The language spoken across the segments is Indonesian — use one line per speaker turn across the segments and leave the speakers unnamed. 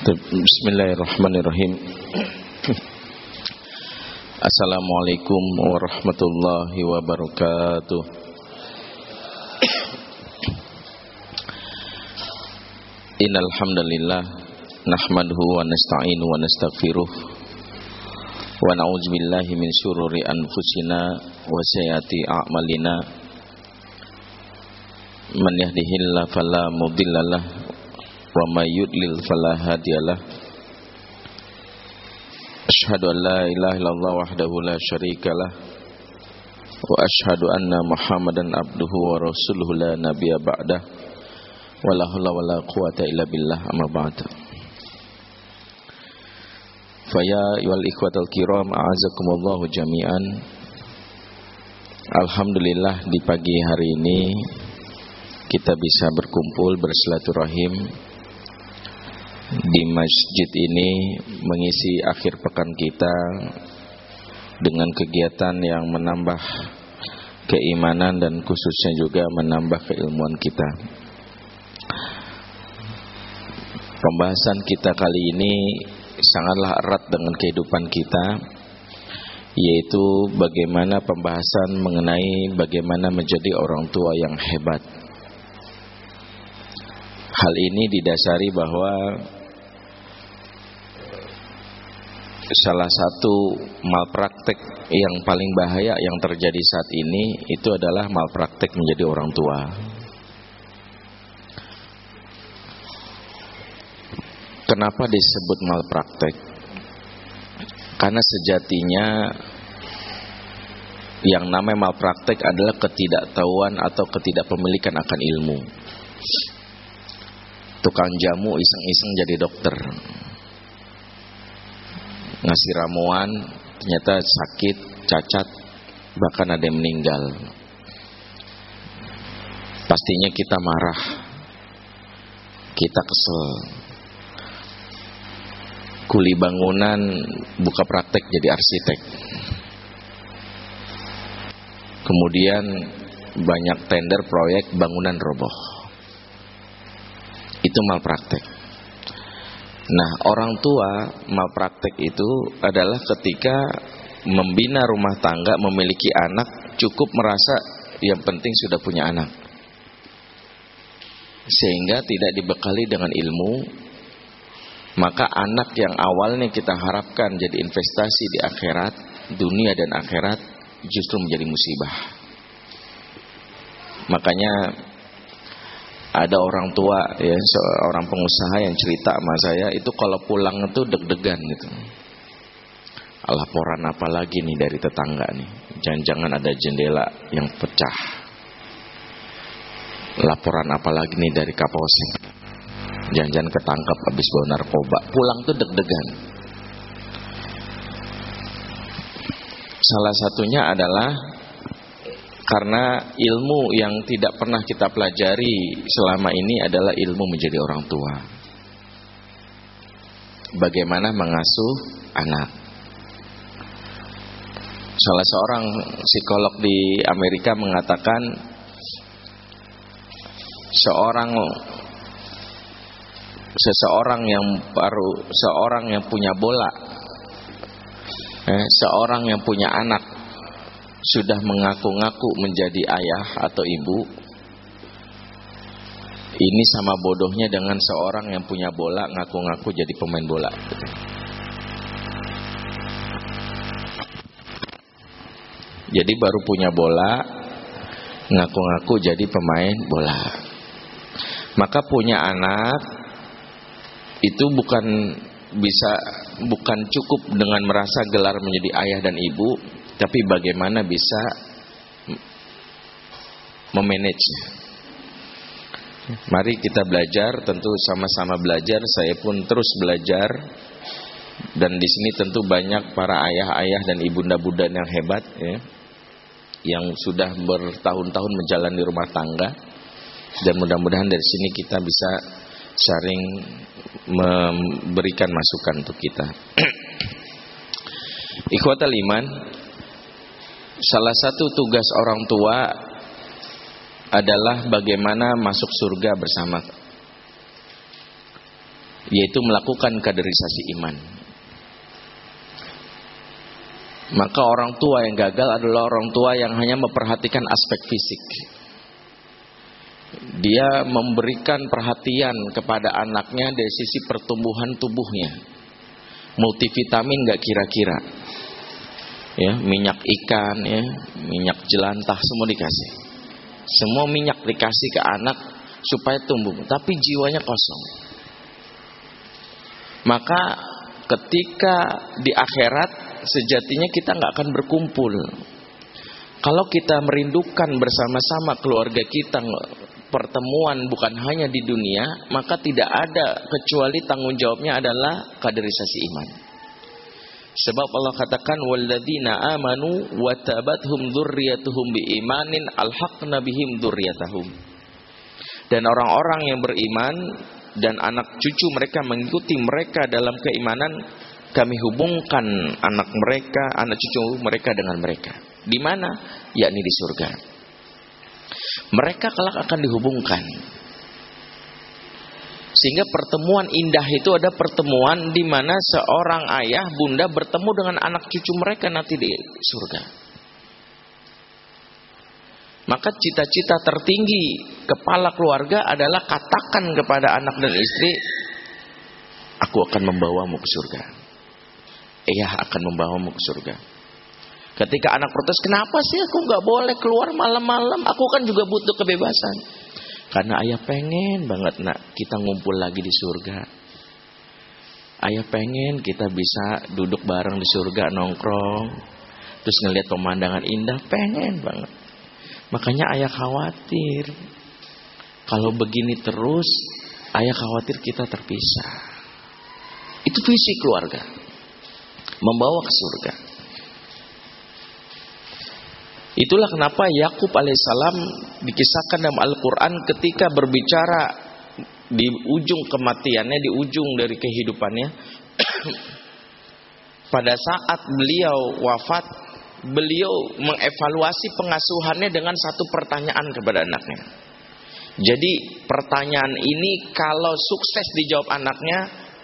Bismillahirrahmanirrahim. Assalamualaikum warahmatullahi wabarakatuh. Innal hamdalillah nahmaduhu wa nasta'inu wa nastaghfiruh. Wa na'udzu billahi min syururi anfusina wa sayyiati a'malina. Man yahdihillahu fala mudhillalah wa may yudlil fala hadiyalah Asyhadu wa asyhadu anna Muhammadan abduhu wa rasuluhu nabiyya ba'dah wa la haula wa la quwata illa billah. Amma ba'd. Faya wal kiram a'azakumullahu jami'an. Alhamdulillah di pagi hari ini kita bisa berkumpul bersilaturahim di masjid ini mengisi akhir pekan kita dengan kegiatan yang menambah keimanan dan khususnya juga menambah keilmuan kita. Pembahasan kita kali ini sangatlah erat dengan kehidupan kita yaitu bagaimana pembahasan mengenai bagaimana menjadi orang tua yang hebat. Hal ini didasari bahwa salah satu malpraktek yang paling bahaya yang terjadi saat ini itu adalah malpraktek menjadi orang tua. Kenapa disebut malpraktek? Karena sejatinya yang namanya malpraktek adalah ketidaktahuan atau ketidakpemilikan akan ilmu. Tukang jamu iseng-iseng jadi dokter ngasih ramuan ternyata sakit, cacat, bahkan ada yang meninggal. Pastinya kita marah. Kita kesel. Kuli bangunan buka praktek jadi arsitek. Kemudian banyak tender proyek bangunan roboh. Itu malpraktek. Nah, orang tua malpraktek itu adalah ketika membina rumah tangga, memiliki anak, cukup merasa yang penting sudah punya anak. Sehingga tidak dibekali dengan ilmu, maka anak yang awalnya kita harapkan jadi investasi di akhirat, dunia dan akhirat, justru menjadi musibah. Makanya ada orang tua ya seorang pengusaha yang cerita sama saya itu kalau pulang itu deg-degan gitu. Laporan apa lagi nih dari tetangga nih? Jangan-jangan ada jendela yang pecah. Laporan apa lagi nih dari kapolsek? Jangan-jangan ketangkap habis bawa narkoba. Pulang tuh deg-degan. Salah satunya adalah karena ilmu yang tidak pernah kita pelajari selama ini adalah ilmu menjadi orang tua. Bagaimana mengasuh anak. Salah seorang psikolog di Amerika mengatakan seorang seseorang yang baru seorang yang punya bola eh, seorang yang punya anak sudah mengaku-ngaku menjadi ayah atau ibu ini sama bodohnya dengan seorang yang punya bola ngaku-ngaku jadi pemain bola. Jadi baru punya bola ngaku-ngaku jadi pemain bola. Maka punya anak itu bukan bisa bukan cukup dengan merasa gelar menjadi ayah dan ibu tapi bagaimana bisa memanage Mari kita belajar, tentu sama-sama belajar. Saya pun terus belajar. Dan di sini tentu banyak para ayah-ayah dan ibunda-bunda yang hebat ya. Yang sudah bertahun-tahun menjalani rumah tangga. Dan mudah-mudahan dari sini kita bisa sharing memberikan masukan untuk kita. Ikhwatal iman, Salah satu tugas orang tua adalah bagaimana masuk surga bersama yaitu melakukan kaderisasi iman. Maka orang tua yang gagal adalah orang tua yang hanya memperhatikan aspek fisik. Dia memberikan perhatian kepada anaknya dari sisi pertumbuhan tubuhnya. Multivitamin gak kira-kira. Ya, minyak ikan, ya, minyak jelantah semua dikasih. Semua minyak dikasih ke anak supaya tumbuh, tapi jiwanya kosong. Maka ketika di akhirat sejatinya kita nggak akan berkumpul. Kalau kita merindukan bersama-sama keluarga kita pertemuan bukan hanya di dunia, maka tidak ada kecuali tanggung jawabnya adalah kaderisasi iman. Sebab Allah katakan walladzina amanu wa tabathum dzurriyyatuhum biimanin alhaqna bihim dzurriyyatahum. Dan orang-orang yang beriman dan anak cucu mereka mengikuti mereka dalam keimanan kami hubungkan anak mereka, anak cucu mereka dengan mereka. Di mana? Yakni di surga. Mereka kelak akan dihubungkan. Sehingga pertemuan indah itu ada pertemuan di mana seorang ayah bunda bertemu dengan anak cucu mereka nanti di surga. Maka cita-cita tertinggi kepala keluarga adalah katakan kepada anak dan istri, aku akan membawamu ke surga. Ayah akan membawamu ke surga. Ketika anak protes, kenapa sih aku nggak boleh keluar malam-malam? Aku kan juga butuh kebebasan. Karena ayah pengen banget nak kita ngumpul lagi di surga. Ayah pengen kita bisa duduk bareng di surga nongkrong. Terus ngeliat pemandangan indah, pengen banget. Makanya ayah khawatir. Kalau begini terus, ayah khawatir kita terpisah. Itu visi keluarga membawa ke surga. Itulah kenapa Yakub alaihissalam dikisahkan dalam Al-Quran ketika berbicara di ujung kematiannya, di ujung dari kehidupannya. Pada saat beliau wafat, beliau mengevaluasi pengasuhannya dengan satu pertanyaan kepada anaknya. Jadi pertanyaan ini kalau sukses dijawab anaknya,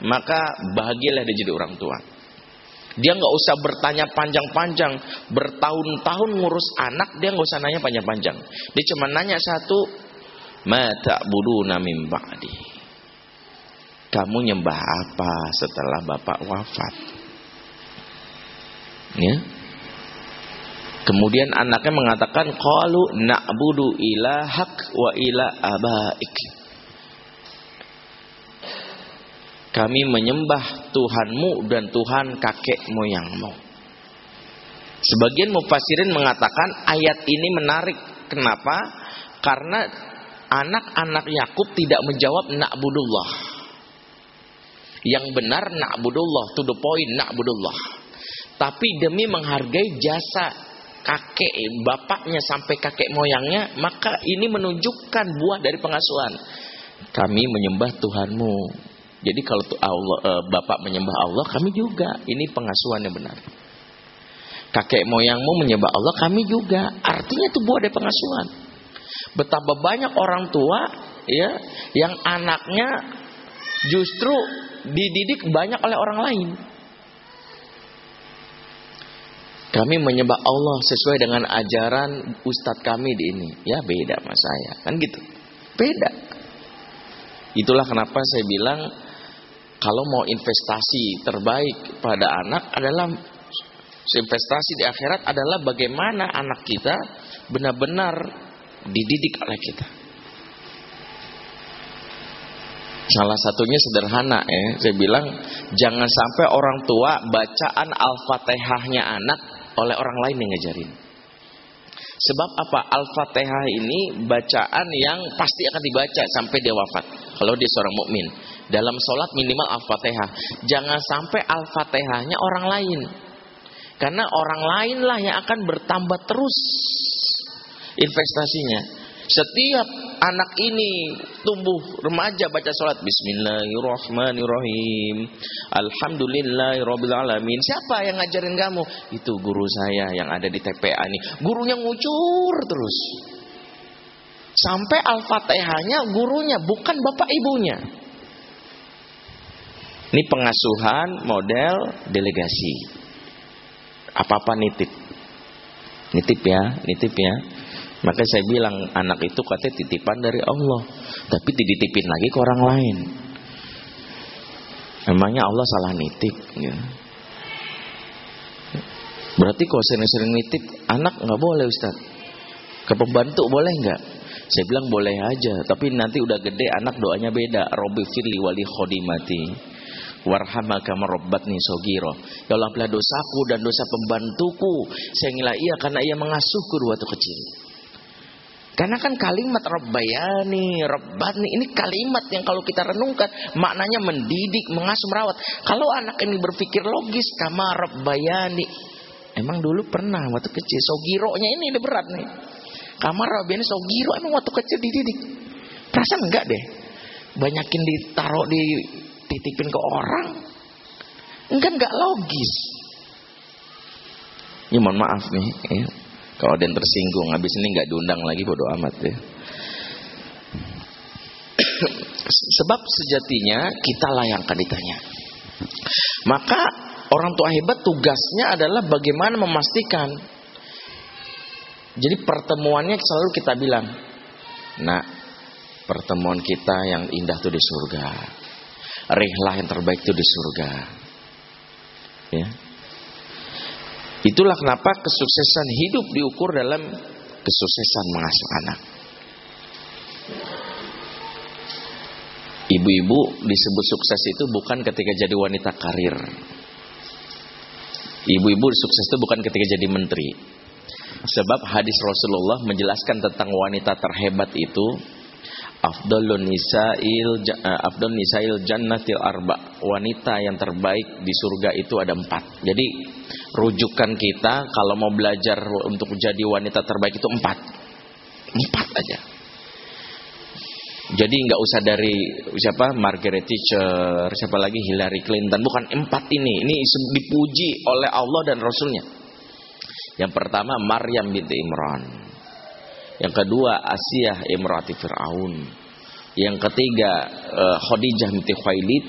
maka bahagialah dia jadi orang tua. Dia nggak usah bertanya panjang-panjang, bertahun-tahun ngurus anak, dia nggak usah nanya panjang-panjang. Dia cuma nanya satu, mata budu namim ba'di. Kamu nyembah apa setelah bapak wafat? Ya. Kemudian anaknya mengatakan, "Qalu na'budu ilahak wa ila abaik." Kami menyembah Tuhanmu dan Tuhan kakek moyangmu. Sebagian mufasirin mengatakan ayat ini menarik. Kenapa? Karena anak-anak Yakub tidak menjawab na'budullah. Yang benar na'budullah, to the point na'budullah. Tapi demi menghargai jasa kakek, bapaknya sampai kakek moyangnya, maka ini menunjukkan buah dari pengasuhan. Kami menyembah Tuhanmu, jadi kalau Allah, e, bapak menyembah Allah, kami juga. Ini pengasuhan yang benar. Kakek moyangmu menyembah Allah, kami juga. Artinya itu buah dari pengasuhan. Betapa banyak orang tua ya yang anaknya justru dididik banyak oleh orang lain. Kami menyembah Allah sesuai dengan ajaran ustadz kami di ini. Ya beda sama saya. Kan gitu. Beda. Itulah kenapa saya bilang kalau mau investasi terbaik pada anak adalah investasi di akhirat adalah bagaimana anak kita benar-benar dididik oleh kita. Salah satunya sederhana ya, saya bilang jangan sampai orang tua bacaan Al-Fatihahnya anak oleh orang lain yang ngajarin. Sebab apa? Al-Fatihah ini bacaan yang pasti akan dibaca sampai dia wafat. Kalau dia seorang mukmin. Dalam sholat minimal Al-Fatihah. Jangan sampai Al-Fatihahnya orang lain. Karena orang lain lah yang akan bertambah terus investasinya. Setiap anak ini tumbuh remaja baca sholat Bismillahirrahmanirrahim Alhamdulillahirrahmanirrahim Siapa yang ngajarin kamu? Itu guru saya yang ada di TPA ini Gurunya ngucur terus Sampai Al-Fatihahnya gurunya bukan bapak ibunya Ini pengasuhan model delegasi. Apa-apa nitip. Nitip ya, nitip ya. Maka saya bilang anak itu katanya titipan dari Allah. Tapi dititipin lagi ke orang lain. Emangnya Allah salah nitip. Ya. Berarti kalau sering-sering nitip anak nggak boleh Ustaz. Ke pembantu boleh nggak? Saya bilang boleh aja, tapi nanti udah gede anak doanya beda. Robi firli wali khodimati. Warhamaka nih sogiro. Ya Allah ampunilah dosaku dan dosa pembantuku. Saya ngilah ia karena ia mengasuhku waktu kecil. Karena kan kalimat Rabbayani, Rabbani ini kalimat yang kalau kita renungkan maknanya mendidik, mengasuh, merawat. Kalau anak ini berpikir logis kama Rabbayani. Emang dulu pernah waktu kecil sogironya ini udah berat nih. Kamar Rabbayani sogiro emang waktu kecil dididik. Perasaan enggak deh. Banyakin ditaruh di titipin ke orang. Enggak enggak logis. Ya mohon maaf nih ya. Kalau ada yang tersinggung, habis ini nggak diundang lagi bodo amat ya. Sebab sejatinya kita lah yang akan ditanya. Maka orang tua hebat tugasnya adalah bagaimana memastikan. Jadi pertemuannya selalu kita bilang, nah pertemuan kita yang indah tuh di surga. Rihlah yang terbaik tuh di surga. Ya, Itulah kenapa kesuksesan hidup diukur dalam kesuksesan mengasuh anak. Ibu-ibu disebut sukses itu bukan ketika jadi wanita karir. Ibu-ibu sukses itu bukan ketika jadi menteri. Sebab hadis Rasulullah menjelaskan tentang wanita terhebat itu afdalun nisail uh, afdal nisail jannatil arba. Wanita yang terbaik di surga itu ada empat. Jadi rujukan kita kalau mau belajar untuk jadi wanita terbaik itu empat. Empat aja. Jadi nggak usah dari siapa Margaret Thatcher siapa lagi Hillary Clinton. Bukan empat ini. Ini dipuji oleh Allah dan Rasulnya. Yang pertama Maryam binti Imran yang kedua Asiyah Imrati Fir'aun. Yang ketiga uh, Khadijah binti Khailid.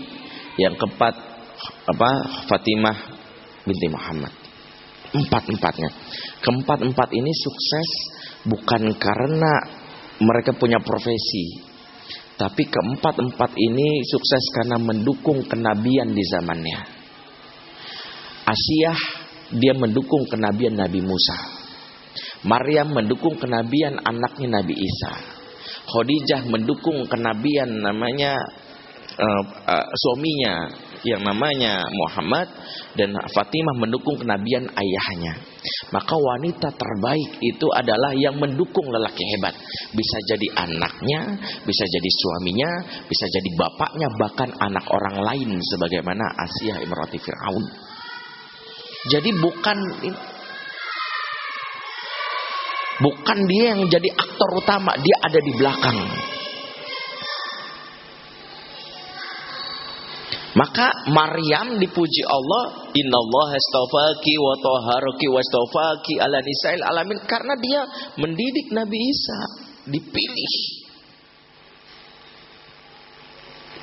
Yang keempat apa Fatimah binti Muhammad. Empat-empatnya. Keempat-empat ini sukses bukan karena mereka punya profesi. Tapi keempat-empat ini sukses karena mendukung kenabian di zamannya. Asiyah dia mendukung kenabian Nabi Musa. Maryam mendukung kenabian anaknya Nabi Isa. Khadijah mendukung kenabian namanya uh, uh, suaminya yang namanya Muhammad dan Fatimah mendukung kenabian ayahnya. Maka wanita terbaik itu adalah yang mendukung lelaki hebat. Bisa jadi anaknya, bisa jadi suaminya, bisa jadi bapaknya, bahkan anak orang lain sebagaimana Asia Imrati Fir'aun. Jadi bukan Bukan dia yang jadi aktor utama, dia ada di belakang. Maka Maryam dipuji Allah, Innallaha astafaki wa taharaki wa astafaki ala nisail alamin karena dia mendidik Nabi Isa, dipilih.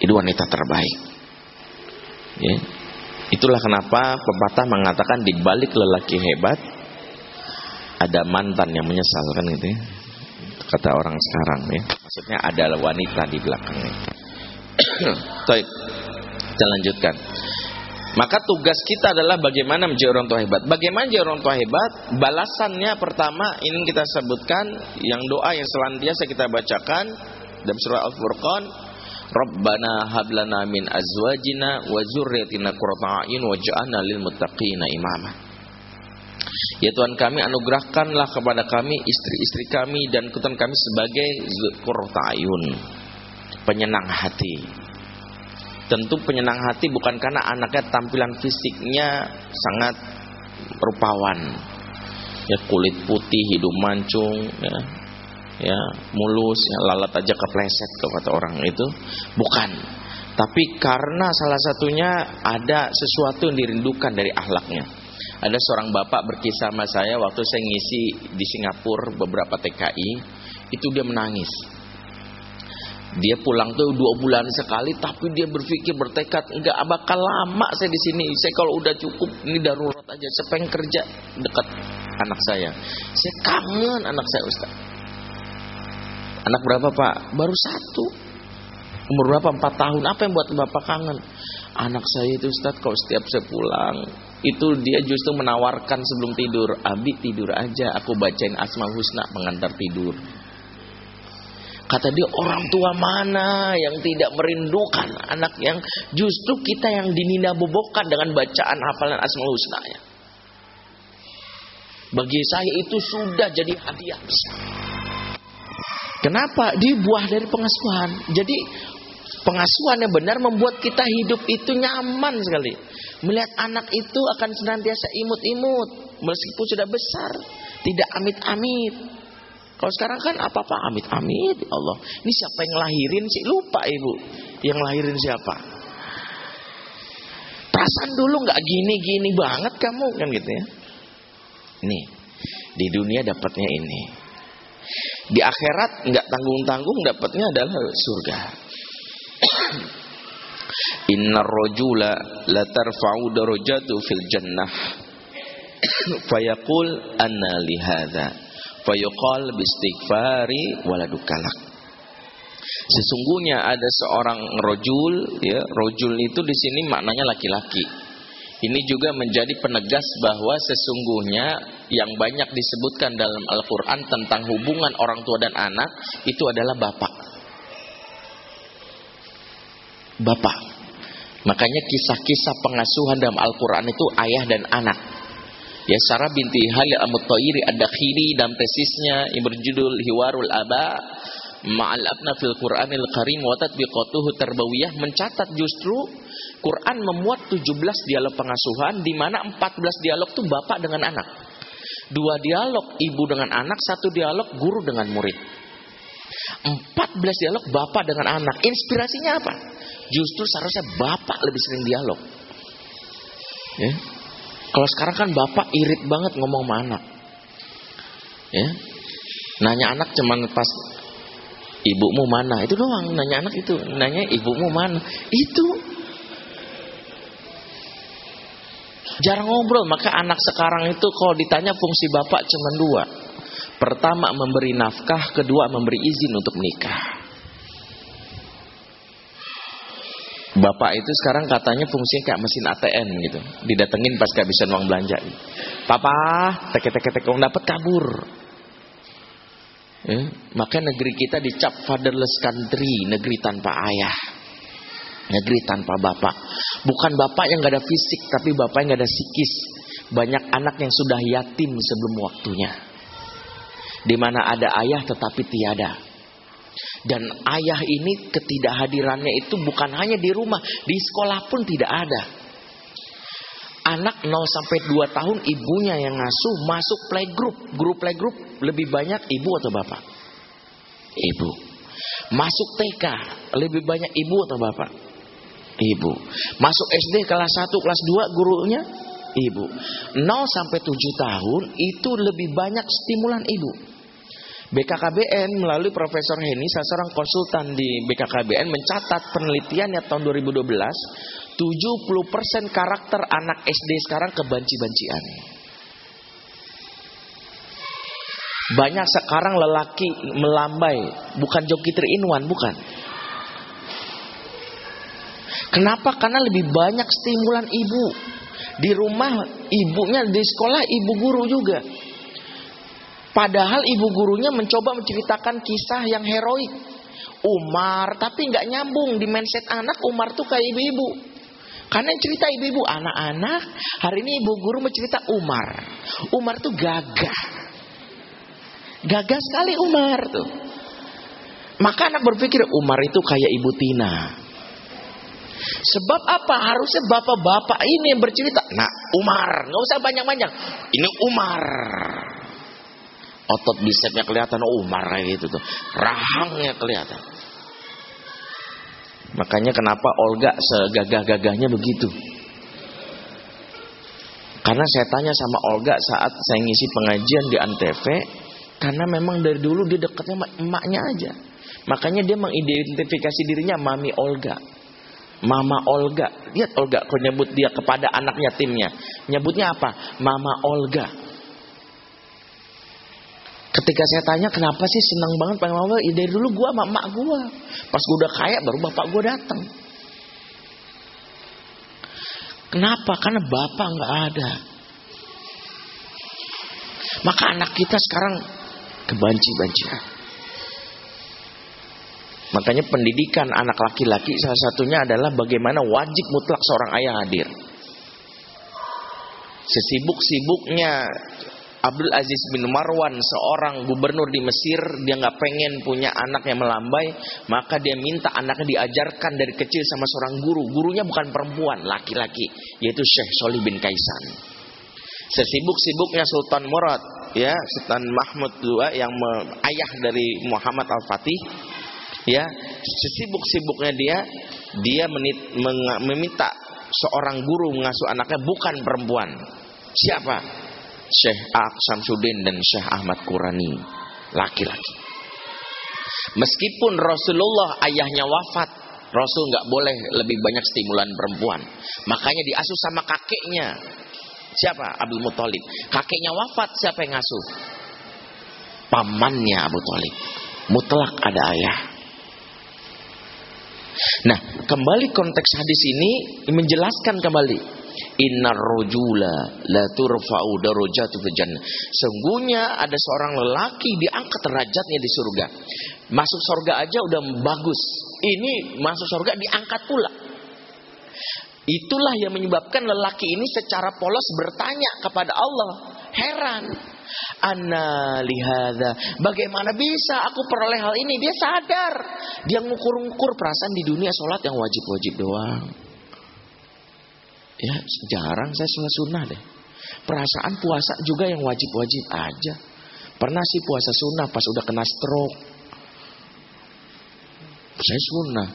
Itu wanita terbaik. Ya. Itulah kenapa pepatah mengatakan di balik lelaki hebat ada mantan yang menyesal kan gitu ya. Kata orang sekarang ya. Maksudnya ada wanita di belakangnya. Baik. Kita lanjutkan. Maka tugas kita adalah bagaimana menjadi orang tua hebat. Bagaimana menjadi orang tua hebat? Balasannya pertama ini kita sebutkan yang doa yang selantiasa kita bacakan dalam surah Al-Furqan, Rabbana hablana min azwajina wa dzurriyyatina qurrata a'yun waj'alna lil muttaqina imama. Ya Tuhan kami anugerahkanlah kepada kami istri-istri kami dan kutan kami sebagai ayun penyenang hati. Tentu penyenang hati bukan karena anaknya tampilan fisiknya sangat rupawan. Ya kulit putih, hidung mancung, ya, ya mulus, ya, lalat aja kepleset kata orang itu. Bukan. Tapi karena salah satunya ada sesuatu yang dirindukan dari ahlaknya ada seorang bapak berkisah sama saya waktu saya ngisi di Singapura beberapa TKI, itu dia menangis. Dia pulang tuh dua bulan sekali, tapi dia berpikir bertekad nggak bakal lama saya di sini. Saya kalau udah cukup ini darurat aja. Saya pengen kerja dekat anak saya. Saya kangen anak saya Ustaz. Anak berapa Pak? Baru satu. Umur berapa? Empat tahun. Apa yang buat Bapak kangen? Anak saya itu Ustaz kalau setiap saya pulang itu dia justru menawarkan sebelum tidur, Abi tidur aja, aku bacain Asma Husna mengantar tidur. Kata dia orang tua mana yang tidak merindukan anak yang justru kita yang dinina bobokan dengan bacaan hafalan Asmaul Husna ya. Bagi saya itu sudah jadi hadiah besar. Kenapa? Dia buah dari pengasuhan. Jadi pengasuhan yang benar membuat kita hidup itu nyaman sekali. Melihat anak itu akan senantiasa imut-imut meskipun sudah besar, tidak amit-amit. Kalau sekarang kan apa-apa amit-amit ya Allah. Ini siapa yang lahirin sih? Lupa ibu. Yang lahirin siapa? Perasaan dulu nggak gini-gini banget kamu kan gitu ya. Nih, di dunia dapatnya ini. Di akhirat nggak tanggung-tanggung dapatnya adalah surga. Inna rojula la tarfa'u darajatu fil jannah. Fayaqul anna lihada fayuqal bistighfari waladukalak. Sesungguhnya ada seorang rojul, ya, rojul itu di sini maknanya laki-laki. Ini juga menjadi penegas bahwa sesungguhnya yang banyak disebutkan dalam Al-Quran tentang hubungan orang tua dan anak itu adalah bapak. Bapak. Makanya kisah-kisah pengasuhan dalam Al-Quran itu ayah dan anak. Ya Sarah binti Halil Amut-Tayiri Ad-Dakhili dalam tesisnya yang berjudul Hiwarul Aba Ma'al Abna fil Qur'anil Karim wa tatbiqatuhu tarbawiyah mencatat justru Quran memuat 17 dialog pengasuhan di mana 14 dialog itu bapak dengan anak. Dua dialog ibu dengan anak, satu dialog guru dengan murid. 14 dialog bapak dengan anak. Inspirasinya apa? Justru seharusnya bapak lebih sering dialog. Ya. Kalau sekarang kan bapak irit banget ngomong sama anak. Ya. Nanya anak cuman pas ibumu mana? Itu doang nanya anak itu. Nanya ibumu mana? Itu. Jarang ngobrol, maka anak sekarang itu kalau ditanya fungsi bapak cuma dua. Pertama memberi nafkah, kedua memberi izin untuk menikah. Bapak itu sekarang katanya fungsinya kayak mesin ATM gitu. Didatengin pas kehabisan uang belanja. Papa, teke-teke-teke uang dapat kabur. Ya, maka negeri kita dicap fatherless country, negeri tanpa ayah. Negeri tanpa bapak. Bukan bapak yang gak ada fisik, tapi bapak yang gak ada psikis. Banyak anak yang sudah yatim sebelum waktunya. Di mana ada ayah tetapi tiada. Dan ayah ini ketidakhadirannya itu bukan hanya di rumah, di sekolah pun tidak ada. Anak 0 sampai 2 tahun ibunya yang ngasuh masuk playgroup. Grup playgroup lebih banyak ibu atau bapak? Ibu. Masuk TK lebih banyak ibu atau bapak? Ibu. Masuk SD kelas 1, kelas 2 gurunya ibu. 0 sampai 7 tahun itu lebih banyak stimulan ibu. BKKBN melalui Profesor Heni, salah seorang konsultan di BKKBN mencatat penelitiannya tahun 2012, 70% karakter anak SD sekarang kebanci-bancian. Banyak sekarang lelaki melambai, bukan joki in bukan. Kenapa? Karena lebih banyak stimulan ibu. Di rumah ibunya, di sekolah ibu guru juga. Padahal ibu gurunya mencoba menceritakan kisah yang heroik. Umar, tapi nggak nyambung di mindset anak Umar tuh kayak ibu-ibu. Karena yang cerita ibu-ibu, anak-anak, hari ini ibu guru mencerita Umar. Umar tuh gagah. Gagah sekali Umar tuh. Maka anak berpikir Umar itu kayak ibu Tina. Sebab apa? Harusnya bapak-bapak ini yang bercerita. Nah, Umar, nggak usah banyak-banyak. Ini Umar otot bisepnya kelihatan oh marah gitu tuh rahangnya kelihatan makanya kenapa Olga segagah-gagahnya begitu karena saya tanya sama Olga saat saya ngisi pengajian di Antv karena memang dari dulu dia dekatnya emaknya aja Makanya dia mengidentifikasi dirinya Mami Olga. Mama Olga. Lihat Olga kau nyebut dia kepada anak yatimnya. Nyebutnya apa? Mama Olga. Ketika saya tanya kenapa sih senang banget panggil mama, ya dari dulu gua sama emak gua. Pas gua udah kaya baru bapak gua datang. Kenapa? Karena bapak nggak ada. Maka anak kita sekarang kebanci-bancian. Makanya pendidikan anak laki-laki salah satunya adalah bagaimana wajib mutlak seorang ayah hadir. Sesibuk-sibuknya Abdul Aziz bin Marwan seorang gubernur di Mesir dia nggak pengen punya anak yang melambai maka dia minta anaknya diajarkan dari kecil sama seorang guru. Gurunya bukan perempuan laki-laki yaitu Syekh Solih bin Kaisan. Sesibuk-sibuknya Sultan Murad ya Sultan Mahmud II yang ayah dari Muhammad Al Fatih ya sesibuk-sibuknya dia dia menit, meminta seorang guru mengasuh anaknya bukan perempuan. Siapa Syekh Ak Samsudin dan Syekh Ahmad Qurani. Laki-laki. Meskipun Rasulullah ayahnya wafat Rasul nggak boleh lebih banyak stimulan perempuan. Makanya diasuh sama kakeknya. Siapa? Abdul Muthalib. Kakeknya wafat siapa yang ngasuh? Pamannya Abu Talib mutlak ada ayah. Nah, kembali konteks hadis ini menjelaskan kembali Innar rojula la turfa'u darajatu fil jannah. Sungguhnya ada seorang lelaki diangkat derajatnya di surga. Masuk surga aja udah bagus. Ini masuk surga diangkat pula. Itulah yang menyebabkan lelaki ini secara polos bertanya kepada Allah. Heran. Anna lihada. Bagaimana bisa aku peroleh hal ini? Dia sadar. Dia ngukur-ngukur perasaan di dunia sholat yang wajib-wajib doang. Ya jarang saya sholat sunnah deh. Perasaan puasa juga yang wajib-wajib aja. Pernah sih puasa sunnah pas udah kena stroke. Saya sunnah.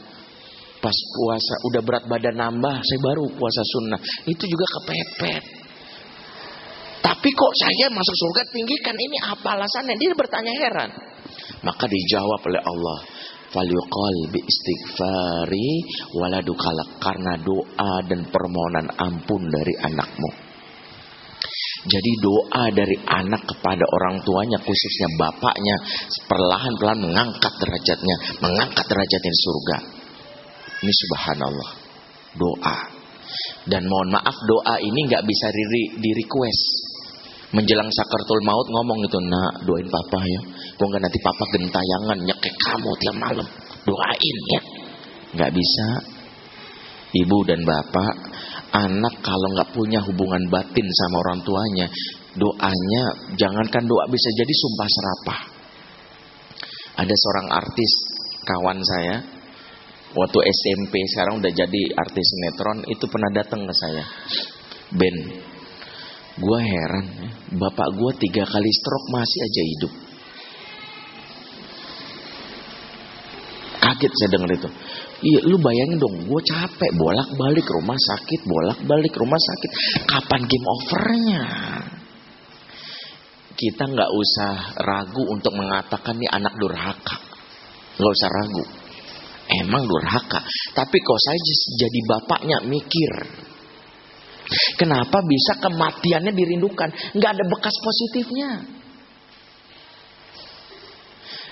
Pas puasa udah berat badan nambah, saya baru puasa sunnah. Itu juga kepepet. Tapi kok saya masuk surga tinggikan ini apa alasannya? Dia bertanya heran. Maka dijawab oleh Allah. Falyuqal bi istighfari waladukalak. Karena doa dan permohonan ampun dari anakmu. Jadi doa dari anak kepada orang tuanya khususnya bapaknya perlahan-lahan mengangkat derajatnya, mengangkat derajatnya di surga. Ini subhanallah. Doa. Dan mohon maaf doa ini nggak bisa di request menjelang sakartul maut ngomong itu nak doain papa ya. Kok nggak nanti papa gentayangan nyekek kamu tiap malam. Doain ya. Nggak bisa. Ibu dan bapak anak kalau nggak punya hubungan batin sama orang tuanya doanya jangankan doa bisa jadi sumpah serapah. Ada seorang artis kawan saya waktu SMP sekarang udah jadi artis sinetron itu pernah datang ke saya. Ben Gue heran, bapak gue tiga kali stroke masih aja hidup. Kaget saya dengar itu. Iya, lu bayangin dong, gue capek bolak-balik rumah sakit, bolak-balik rumah sakit. Kapan game overnya? Kita nggak usah ragu untuk mengatakan nih anak durhaka, nggak usah ragu. Emang durhaka, tapi kok saya jadi bapaknya mikir, Kenapa bisa kematiannya dirindukan? Nggak ada bekas positifnya.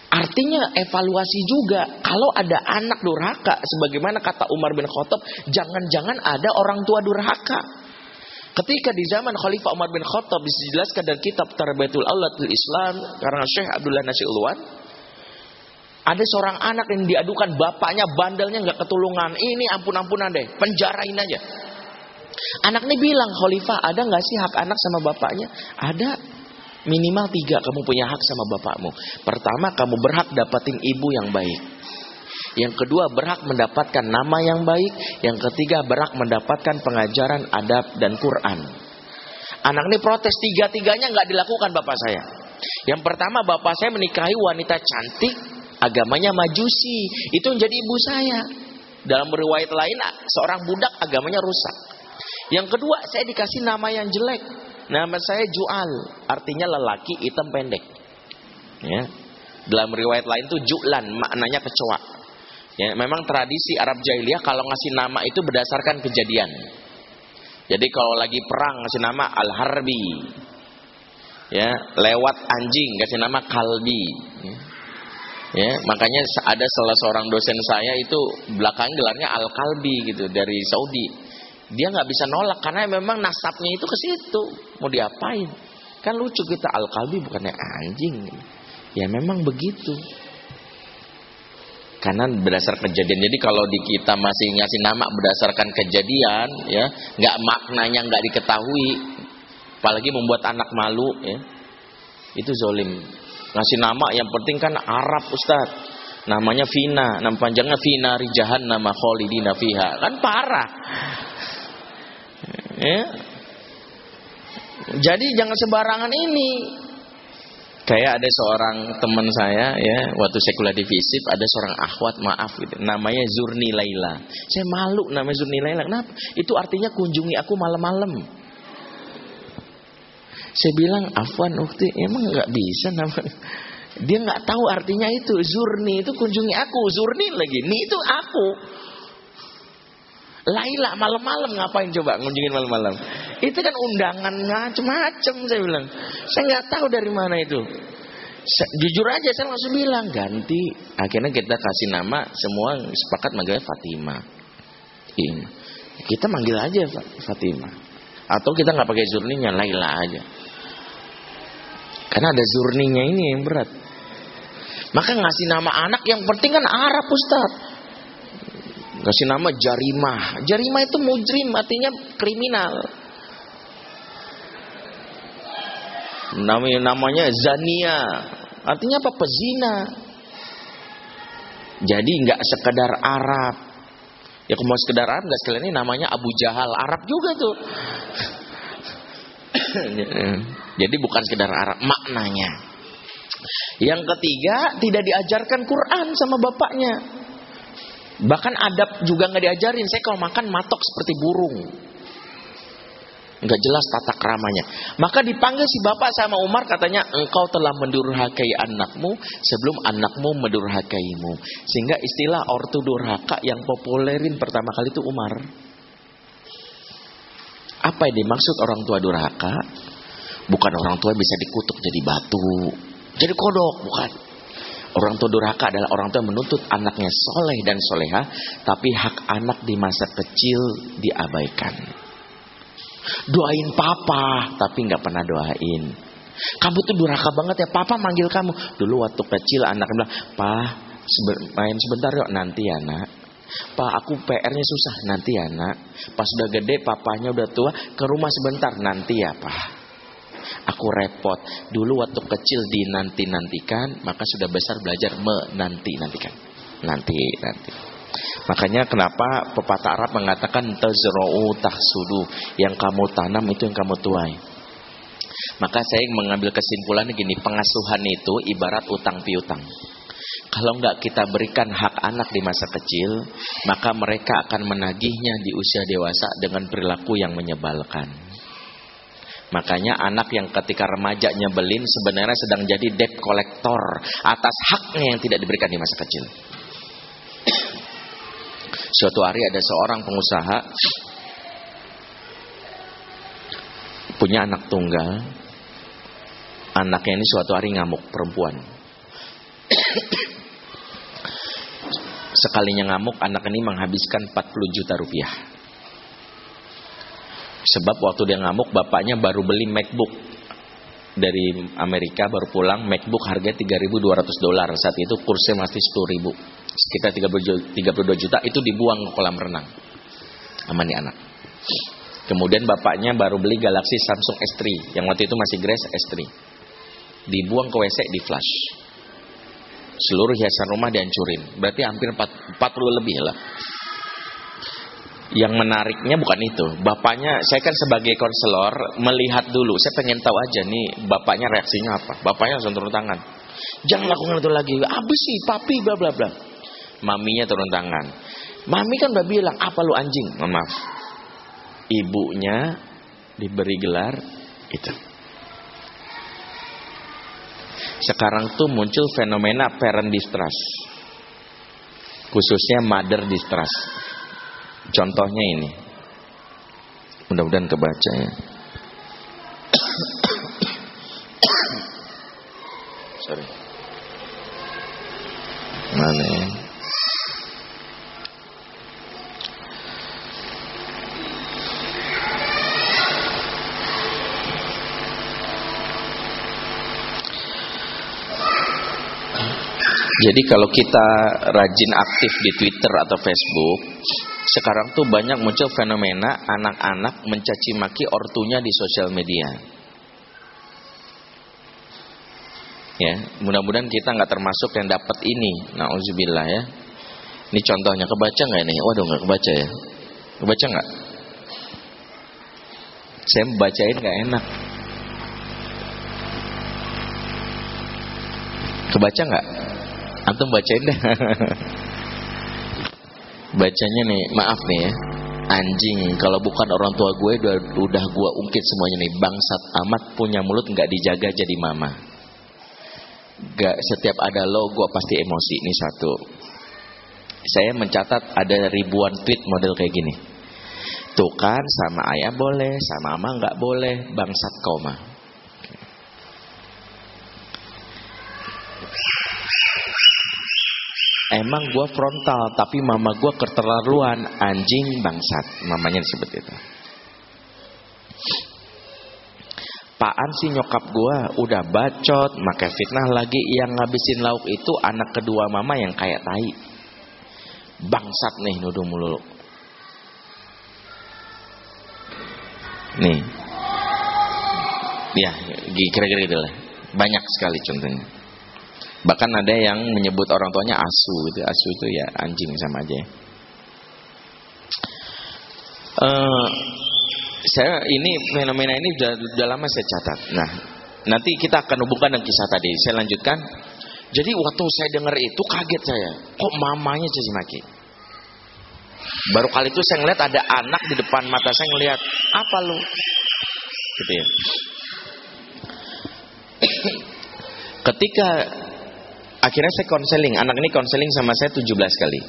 Artinya evaluasi juga kalau ada anak durhaka sebagaimana kata Umar bin Khattab, jangan-jangan ada orang tua durhaka. Ketika di zaman Khalifah Umar bin Khattab dijelaskan dari kitab Tarbiyatul Aulatul Islam karena Syekh Abdullah Nasir Ulwan ada seorang anak yang diadukan bapaknya bandelnya nggak ketulungan. Ini ampun-ampunan deh, penjarain aja. Anak ini bilang, Khalifah ada nggak sih hak anak sama bapaknya? Ada. Minimal tiga kamu punya hak sama bapakmu. Pertama, kamu berhak dapatin ibu yang baik. Yang kedua, berhak mendapatkan nama yang baik. Yang ketiga, berhak mendapatkan pengajaran adab dan Quran. Anak ini protes tiga-tiganya nggak dilakukan bapak saya. Yang pertama, bapak saya menikahi wanita cantik, agamanya majusi. Itu menjadi ibu saya. Dalam riwayat lain, seorang budak agamanya rusak. Yang kedua, saya dikasih nama yang jelek. Nama saya Jual, artinya lelaki hitam pendek. Ya. Dalam riwayat lain tuh ju'lan, maknanya kecoa. Ya, memang tradisi Arab jahiliyah kalau ngasih nama itu berdasarkan kejadian. Jadi kalau lagi perang ngasih nama Al-Harbi. Ya, lewat anjing kasih nama Kalbi. Ya. ya, makanya ada salah seorang dosen saya itu belakang gelarnya Al-Kalbi gitu dari Saudi. Dia nggak bisa nolak karena memang nasabnya itu ke situ. Mau diapain? Kan lucu kita Al-Kalbi bukannya anjing. Ya memang begitu. Karena berdasar kejadian. Jadi kalau di kita masih ngasih nama berdasarkan kejadian, ya, nggak maknanya nggak diketahui, apalagi membuat anak malu, ya, itu zolim. Ngasih nama yang penting kan Arab Ustaz. Namanya Vina, nama panjangnya Vina Rijahan nama Khalidina fiha. Kan parah. Ya. Jadi jangan sembarangan ini. Kayak ada seorang teman saya ya, waktu saya kuliah di FISIP ada seorang akhwat maaf gitu, namanya Zurni Laila. Saya malu namanya Zurni Laila. Kenapa? Itu artinya kunjungi aku malam-malam. Saya bilang Afwan Ukti emang nggak bisa nama dia nggak tahu artinya itu Zurni itu kunjungi aku Zurni lagi Ni itu aku Laila malam-malam ngapain coba ngunjungin malam-malam? Itu kan undangan macem-macem saya bilang. Saya nggak tahu dari mana itu. Jujur aja saya langsung bilang ganti. Akhirnya kita kasih nama semua sepakat manggilnya Fatima. Ini. Kita manggil aja Fatima. Atau kita nggak pakai zurninya Laila aja. Karena ada zurninya ini yang berat. Maka ngasih nama anak yang penting kan Arab Ustaz. Kasih nama jarimah. Jarimah itu mujrim, artinya kriminal. Namanya, namanya zania. Artinya apa? Pezina. Jadi nggak sekedar Arab. Ya kalau mau sekedar Arab nggak sekalian ini namanya Abu Jahal. Arab juga tuh. Jadi bukan sekedar Arab, maknanya. Yang ketiga, tidak diajarkan Quran sama bapaknya. Bahkan adab juga nggak diajarin. Saya kalau makan matok seperti burung. Nggak jelas tata keramanya. Maka dipanggil si bapak sama Umar katanya engkau telah mendurhakai anakmu sebelum anakmu mendurhakaimu. Sehingga istilah ortu durhaka yang populerin pertama kali itu Umar. Apa yang dimaksud orang tua durhaka? Bukan orang tua bisa dikutuk jadi batu, jadi kodok, bukan. Orang tua durhaka adalah orang tua yang menuntut anaknya soleh dan soleha, tapi hak anak di masa kecil diabaikan. Doain papa, tapi nggak pernah doain. Kamu tuh durhaka banget ya, papa manggil kamu. Dulu waktu kecil anak bilang, pa main sebentar yuk nanti ya nak. Pak aku PR-nya susah nanti ya nak. Pas udah gede papanya udah tua ke rumah sebentar nanti ya pak. Aku repot. Dulu waktu kecil dinanti-nantikan, maka sudah besar belajar menanti-nantikan. Nanti, nanti. Makanya kenapa pepatah Arab mengatakan tazra'u tahsudu, yang kamu tanam itu yang kamu tuai. Maka saya mengambil kesimpulan gini, pengasuhan itu ibarat utang piutang. Kalau nggak kita berikan hak anak di masa kecil, maka mereka akan menagihnya di usia dewasa dengan perilaku yang menyebalkan. Makanya anak yang ketika remaja nyebelin sebenarnya sedang jadi debt collector atas haknya yang tidak diberikan di masa kecil. Suatu hari ada seorang pengusaha punya anak tunggal. Anaknya ini suatu hari ngamuk perempuan. Sekalinya ngamuk anak ini menghabiskan 40 juta rupiah. Sebab waktu dia ngamuk bapaknya baru beli MacBook. Dari Amerika baru pulang MacBook harga 3.200 dolar. Saat itu kursnya masih 10.000 sekitar 32 juta itu dibuang ke kolam renang. Sama nih anak. Kemudian bapaknya baru beli Galaxy Samsung S3 yang waktu itu masih Grace S3 dibuang ke WC di flash seluruh hiasan rumah dihancurin. Berarti hampir 40 lebih lah yang menariknya bukan itu. Bapaknya, saya kan sebagai konselor melihat dulu. Saya pengen tahu aja nih bapaknya reaksinya apa. Bapaknya langsung turun tangan. Jangan lakukan itu lagi. Abis sih, papi, bla bla bla. Maminya turun tangan. Mami kan udah bilang, apa lu anjing? Maaf. Ibunya diberi gelar itu. Sekarang tuh muncul fenomena parent distrust. Khususnya mother distrust. Contohnya ini. Mudah-mudahan kebaca ya. Sorry. Mana ya? Jadi kalau kita rajin aktif di Twitter atau Facebook, sekarang tuh banyak muncul fenomena anak-anak mencaci maki ortunya di sosial media. Ya, mudah-mudahan kita nggak termasuk yang dapat ini. Nauzubillah ya. Ini contohnya kebaca nggak ini? Waduh nggak kebaca ya. Kebaca nggak? Saya bacain nggak enak. Kebaca nggak? Antum bacain deh. Bacanya nih, maaf nih ya. Anjing, kalau bukan orang tua gue udah, udah gue ungkit semuanya nih. Bangsat amat punya mulut nggak dijaga jadi mama. Gak setiap ada lo gue pasti emosi. Ini satu. Saya mencatat ada ribuan tweet model kayak gini. Tuh kan sama ayah boleh, sama mama nggak boleh, bangsat koma. Emang gue frontal, tapi mama gue keterlaluan, anjing bangsat, mamanya disebut itu. Paan sih nyokap gue udah bacot, maka fitnah lagi yang ngabisin lauk itu anak kedua mama yang kayak tai. Bangsat nih nuduh mulu. Nih. Ya, kira-kira gitu lah. Banyak sekali contohnya. Bahkan ada yang menyebut orang tuanya asu gitu. Asu itu ya anjing sama aja. Uh, saya ini fenomena ini sudah, sudah lama saya catat. Nah, nanti kita akan hubungkan dengan kisah tadi. Saya lanjutkan. Jadi waktu saya dengar itu kaget saya. Kok mamanya caci maki? Baru kali itu saya ngeliat ada anak di depan mata saya ngeliat apa lu? Gitu ya. Ketika akhirnya saya konseling, anak ini konseling sama saya 17 kali.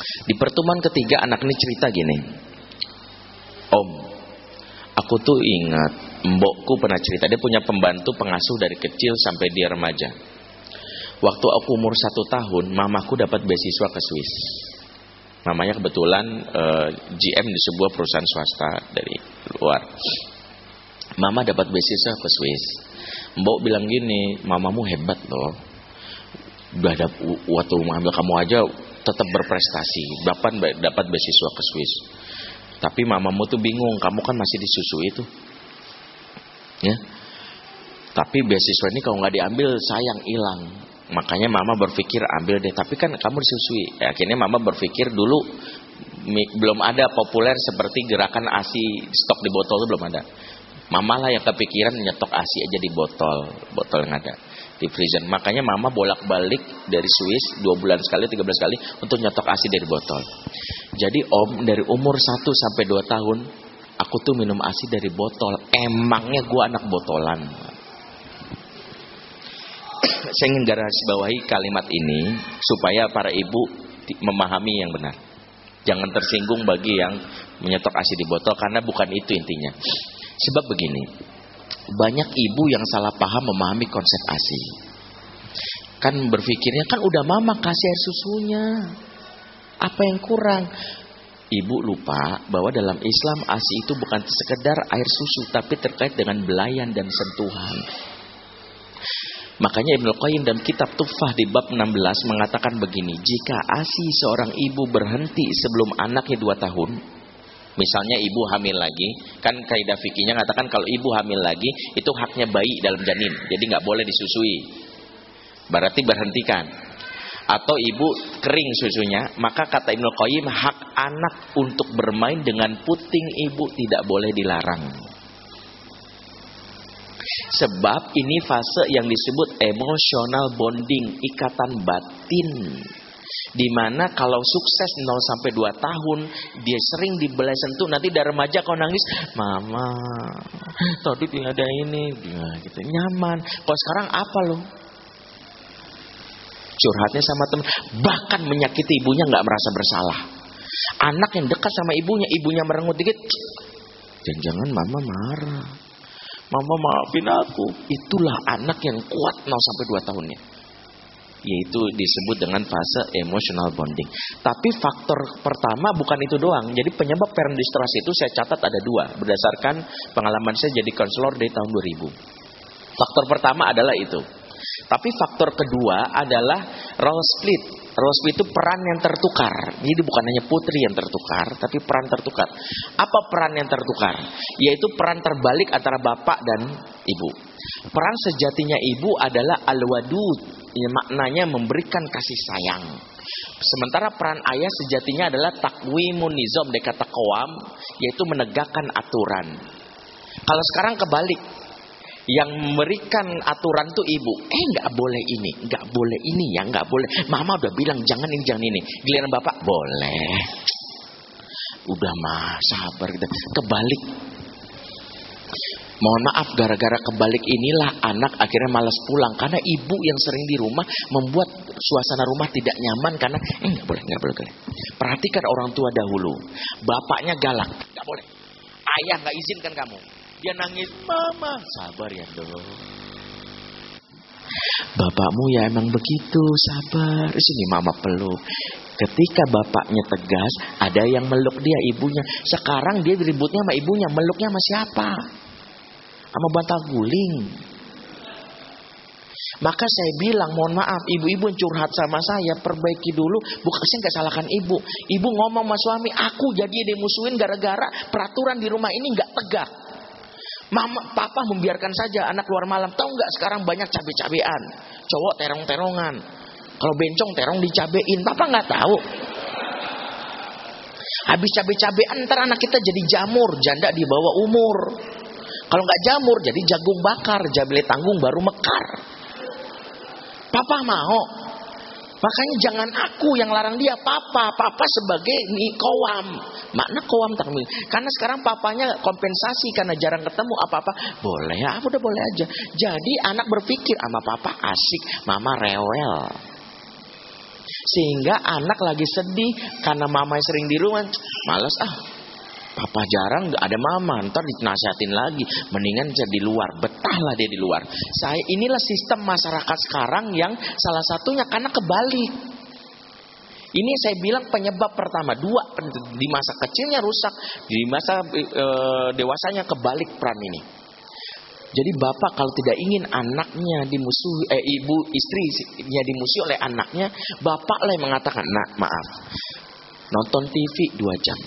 Di pertemuan ketiga anak ini cerita gini. Om, aku tuh ingat mbokku pernah cerita dia punya pembantu pengasuh dari kecil sampai dia remaja. Waktu aku umur satu tahun, mamaku dapat beasiswa ke Swiss. Mamanya kebetulan eh, GM di sebuah perusahaan swasta dari luar. Mama dapat beasiswa ke Swiss. Mbok bilang gini, mamamu hebat loh. Udah ada waktu mengambil kamu aja tetap berprestasi. Dapat dapat beasiswa ke Swiss. Tapi mamamu tuh bingung, kamu kan masih disusui itu. Ya. Tapi beasiswa ini kalau nggak diambil sayang hilang. Makanya mama berpikir ambil deh. Tapi kan kamu disusui. Ya, akhirnya mama berpikir dulu belum ada populer seperti gerakan ASI stok di botol itu belum ada. Mama lah yang kepikiran nyetok ASI aja di botol, botol yang ada di freezer. Makanya mama bolak-balik dari Swiss dua bulan sekali, tiga bulan sekali untuk nyetok ASI dari botol. Jadi om dari umur 1 sampai 2 tahun aku tuh minum ASI dari botol. Emangnya gua anak botolan. Saya ingin garis bawahi kalimat ini supaya para ibu memahami yang benar. Jangan tersinggung bagi yang menyetok ASI di botol karena bukan itu intinya. Sebab begini, banyak ibu yang salah paham memahami konsep ASI. Kan berpikirnya kan udah mama kasih air susunya. Apa yang kurang? Ibu lupa bahwa dalam Islam ASI itu bukan sekedar air susu tapi terkait dengan belayan dan sentuhan. Makanya Ibnu Qayyim dalam kitab Tufah di bab 16 mengatakan begini, jika ASI seorang ibu berhenti sebelum anaknya 2 tahun, Misalnya ibu hamil lagi, kan kaidah fikihnya mengatakan kalau ibu hamil lagi itu haknya bayi dalam janin, jadi nggak boleh disusui. Berarti berhentikan. Atau ibu kering susunya, maka kata Ibnu Qayyim hak anak untuk bermain dengan puting ibu tidak boleh dilarang. Sebab ini fase yang disebut emotional bonding, ikatan batin Di mana kalau sukses 0 sampai 2 tahun, dia sering dibelai sentuh, nanti dari remaja kau nangis, mama, tadi tidak ada ini, nah, gitu nyaman. Kalau sekarang apa loh? Curhatnya sama teman, bahkan menyakiti ibunya nggak merasa bersalah. Anak yang dekat sama ibunya, ibunya merengut dikit, jangan-jangan mama marah. Mama maafin aku. Itulah anak yang kuat 0 sampai 2 tahunnya yaitu disebut dengan fase emotional bonding. Tapi faktor pertama bukan itu doang. Jadi penyebab parent distrust itu saya catat ada dua berdasarkan pengalaman saya jadi konselor dari tahun 2000. Faktor pertama adalah itu. Tapi faktor kedua adalah role split. Split itu peran yang tertukar. Jadi bukan hanya putri yang tertukar, tapi peran tertukar. Apa peran yang tertukar? Yaitu peran terbalik antara bapak dan ibu. Peran sejatinya ibu adalah al-wadud, ya, maknanya memberikan kasih sayang. Sementara peran ayah sejatinya adalah takwimun nizam dekata kawam, yaitu menegakkan aturan. Kalau sekarang kebalik, yang memberikan aturan tuh ibu. Eh nggak boleh ini, nggak boleh ini ya, nggak boleh. Mama udah bilang jangan ini, jangan ini. Giliran bapak boleh. Udah mah sabar kita. Kebalik Mohon maaf gara-gara kebalik inilah anak akhirnya malas pulang karena ibu yang sering di rumah membuat suasana rumah tidak nyaman karena eh nggak boleh nggak boleh, boleh. Perhatikan orang tua dahulu, bapaknya galak, nggak boleh. Ayah nggak izinkan kamu. Dia nangis, mama sabar ya dong. Bapakmu ya emang begitu, sabar. Sini mama peluk. Ketika bapaknya tegas, ada yang meluk dia ibunya. Sekarang dia ributnya sama ibunya, meluknya sama siapa? sama bantal guling. Maka saya bilang, mohon maaf, ibu-ibu yang curhat sama saya, perbaiki dulu. Bukan saya nggak salahkan ibu. Ibu ngomong sama suami, aku jadi dimusuhin gara-gara peraturan di rumah ini nggak tegak. Mama, papa membiarkan saja anak keluar malam. Tahu nggak sekarang banyak cabe-cabean, cowok terong-terongan. Kalau bencong terong dicabein, papa nggak tahu. Habis cabe-cabean ntar anak kita jadi jamur, janda di bawah umur. Kalau nggak jamur jadi jagung bakar, jabile tanggung baru mekar. Papa mau. Makanya jangan aku yang larang dia, papa. Papa sebagai kowam. Makna kowam termin. Karena sekarang papanya kompensasi karena jarang ketemu apa-apa. Boleh ya, udah boleh aja. Jadi anak berpikir sama papa asik, mama rewel. Sehingga anak lagi sedih karena mama sering di rumah. Males ah, Papa jarang nggak ada mama, ntar dinasihatin lagi. Mendingan jadi di luar, betahlah dia di luar. Saya inilah sistem masyarakat sekarang yang salah satunya karena kebalik. Ini saya bilang penyebab pertama dua di masa kecilnya rusak, di masa e, dewasanya kebalik peran ini. Jadi bapak kalau tidak ingin anaknya dimusuhi, eh, ibu istrinya dimusuhi oleh anaknya, bapak lah yang mengatakan, nak maaf, nonton TV dua jam,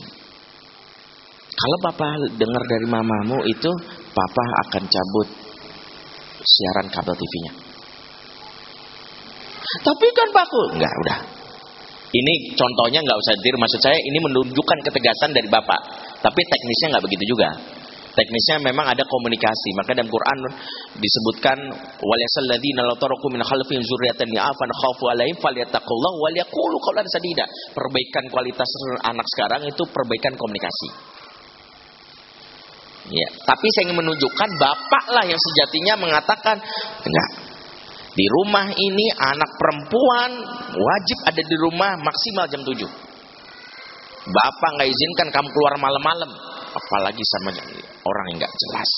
kalau papa dengar dari mamamu itu, papa akan cabut siaran kabel TV-nya. Tapi kan paku, enggak udah. Ini contohnya nggak usah dir, maksud saya ini menunjukkan ketegasan dari bapak. Tapi teknisnya nggak begitu juga. Teknisnya memang ada komunikasi. Maka dalam Quran disebutkan walyasalladzina law taraku min khalfihim dzurriyyatan ya'afan khafu alaihim falyattaqullah wal yaqulu qawlan sadida. Perbaikan kualitas anak sekarang itu perbaikan komunikasi. Ya, tapi saya ingin menunjukkan bapak lah yang sejatinya mengatakan enggak. Di rumah ini anak perempuan wajib ada di rumah maksimal jam 7. Bapak nggak izinkan kamu keluar malam-malam, apalagi sama orang yang nggak jelas.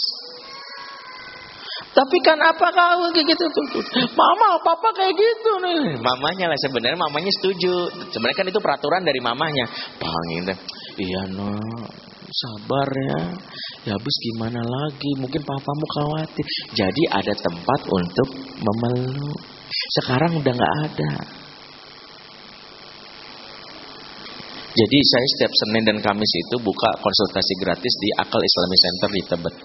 Tapi kan apa kau gitu tuh? Mama, papa kayak gitu nih. Mamanya lah sebenarnya mamanya setuju. Sebenarnya kan itu peraturan dari mamanya. Bang gitu. Iya no, sabar ya. Ya habis gimana lagi? Mungkin papamu khawatir. Jadi ada tempat untuk memeluk. Sekarang udah nggak ada. Jadi saya setiap Senin dan Kamis itu buka konsultasi gratis di Akal Islamic Center di Tebet.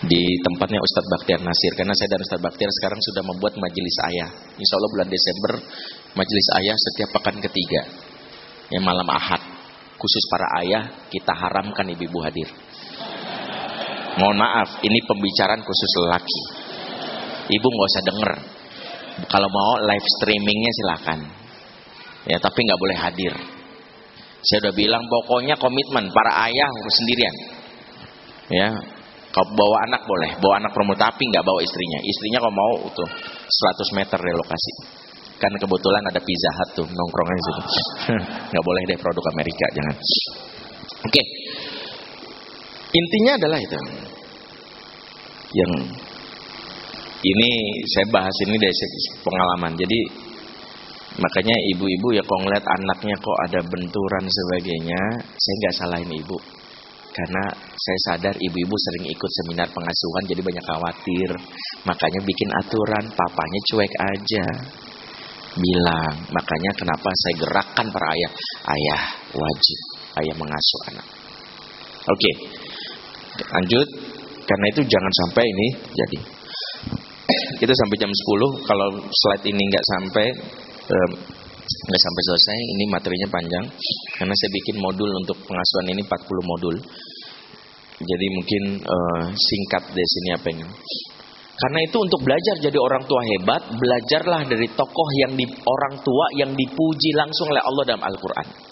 Di tempatnya Ustadz Baktiar Nasir. Karena saya dan Ustadz Baktiar sekarang sudah membuat majelis ayah. Insya Allah bulan Desember majelis ayah setiap pekan ketiga. Yang malam ahad khusus para ayah kita haramkan ibu-ibu hadir. Mohon maaf, ini pembicaraan khusus lelaki. Ibu nggak usah denger. Kalau mau live streamingnya silakan. Ya, tapi nggak boleh hadir. Saya udah bilang pokoknya komitmen para ayah sendirian. Ya, kau bawa anak boleh, bawa anak promo tapi nggak bawa istrinya. Istrinya kalau mau tuh 100 meter relokasi. Kan kebetulan ada pizza hut tuh nongkrongnya di situ. nggak boleh deh produk Amerika, jangan. Oke. Intinya adalah itu. Yang ini saya bahas ini dari pengalaman. Jadi makanya ibu-ibu ya kalau ngeliat anaknya kok ada benturan sebagainya, saya nggak salahin ibu. Karena saya sadar ibu-ibu sering ikut seminar pengasuhan jadi banyak khawatir. Makanya bikin aturan, papanya cuek aja. Bilang, makanya kenapa saya gerakkan para ayah. Ayah wajib, ayah mengasuh anak. Oke, lanjut. Karena itu jangan sampai ini jadi. Kita sampai jam 10, kalau slide ini nggak sampai, nggak sampai selesai ini materinya panjang karena saya bikin modul untuk pengasuhan ini 40 modul jadi mungkin uh, singkat deh sini apa ini karena itu untuk belajar jadi orang tua hebat belajarlah dari tokoh yang di orang tua yang dipuji langsung oleh Allah dalam Al-Quran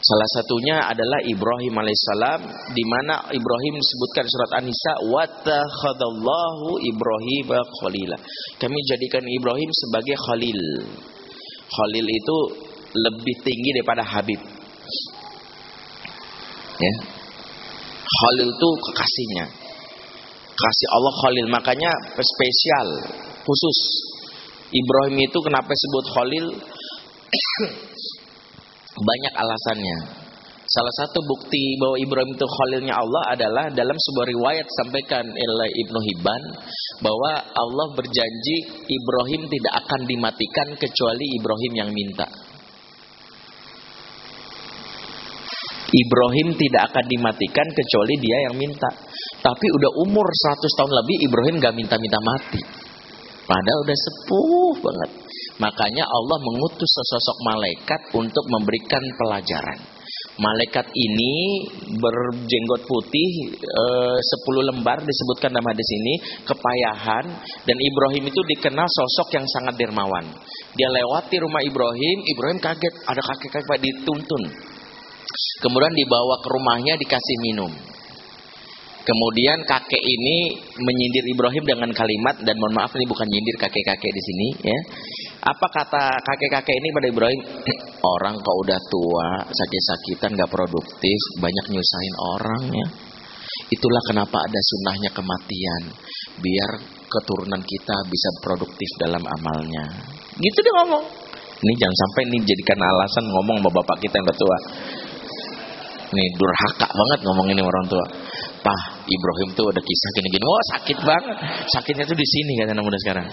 Salah satunya adalah Ibrahim alaihissalam di mana Ibrahim disebutkan surat An-Nisa wattakhadallahu Ibrahim khalila. Kami jadikan Ibrahim sebagai khalil. Khalil itu lebih tinggi daripada Habib. Ya. Khalil itu kekasihnya. Kasih Allah Khalil makanya spesial khusus. Ibrahim itu kenapa disebut Khalil? Banyak alasannya. Salah satu bukti bahwa Ibrahim itu khalilnya Allah adalah dalam sebuah riwayat sampaikan oleh Ibnu Hibban bahwa Allah berjanji Ibrahim tidak akan dimatikan kecuali Ibrahim yang minta. Ibrahim tidak akan dimatikan kecuali dia yang minta. Tapi udah umur 100 tahun lebih Ibrahim gak minta-minta mati. Padahal udah sepuh banget. Makanya Allah mengutus sesosok malaikat untuk memberikan pelajaran. Malaikat ini berjenggot putih e, 10 lembar disebutkan dalam hadis ini kepayahan dan Ibrahim itu dikenal sosok yang sangat dermawan. Dia lewati rumah Ibrahim, Ibrahim kaget ada kakek-kakek dituntun. Kemudian dibawa ke rumahnya dikasih minum. Kemudian kakek ini menyindir Ibrahim dengan kalimat dan mohon maaf ini bukan nyindir kakek-kakek di sini ya. Apa kata kakek-kakek ini pada Ibrahim? Orang kok udah tua, sakit-sakitan, gak produktif, banyak nyusahin orang ya. Itulah kenapa ada sunnahnya kematian, biar keturunan kita bisa produktif dalam amalnya. Gitu dia ngomong. Ini jangan sampai ini jadikan alasan ngomong sama bapak kita yang udah tua. Nih durhaka banget ngomong ini orang tua. Pah, Ibrahim tuh ada kisah gini-gini. Oh sakit banget. Sakitnya tuh di sini kata anak muda sekarang.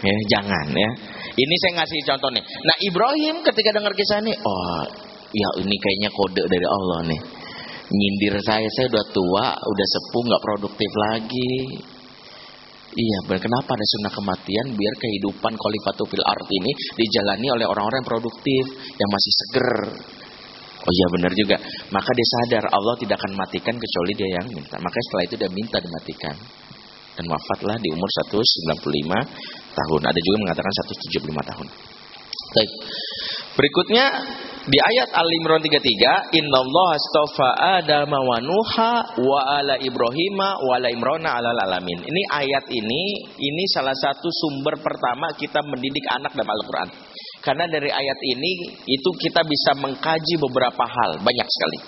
Ya, jangan ya. Ini saya ngasih contoh nih. Nah Ibrahim ketika dengar kisah ini, oh ya ini kayaknya kode dari Allah nih. Nyindir saya, saya udah tua, udah sepuh, nggak produktif lagi. Iya, kenapa ada sunnah kematian biar kehidupan khalifatul fil art ini dijalani oleh orang-orang yang produktif, yang masih seger. Oh iya benar juga. Maka dia sadar Allah tidak akan matikan kecuali dia yang minta. Maka setelah itu dia minta dimatikan. Dan wafatlah di umur 195 tahun. Ada juga mengatakan 175 tahun. Baik. Berikutnya di ayat Al-Imran 33, "Innallaha astafa Adama wa Nuha wa ala Ibrahima wa ala Imrana ala alamin." Ini ayat ini ini salah satu sumber pertama kita mendidik anak dalam Al-Qur'an. Karena dari ayat ini itu kita bisa mengkaji beberapa hal, banyak sekali.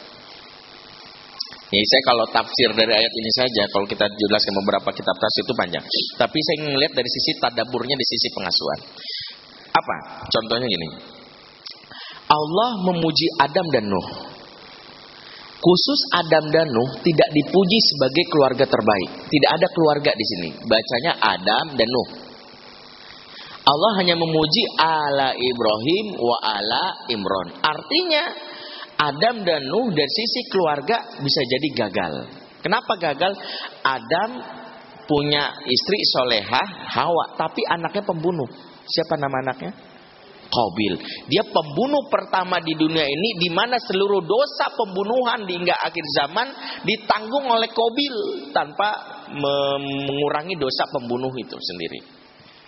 Ya, saya kalau tafsir dari ayat ini saja, kalau kita jelaskan beberapa kitab tafsir itu panjang. Tapi saya melihat dari sisi tadaburnya di sisi pengasuhan. Apa? Contohnya gini. Allah memuji Adam dan Nuh. Khusus Adam dan Nuh tidak dipuji sebagai keluarga terbaik. Tidak ada keluarga di sini. Bacanya Adam dan Nuh. Allah hanya memuji ala Ibrahim wa ala Imron. Artinya Adam dan Nuh dari sisi keluarga bisa jadi gagal. Kenapa gagal? Adam punya istri solehah Hawa, tapi anaknya pembunuh. Siapa nama anaknya? Qabil. Dia pembunuh pertama di dunia ini di mana seluruh dosa pembunuhan hingga akhir zaman ditanggung oleh Qabil tanpa mengurangi dosa pembunuh itu sendiri.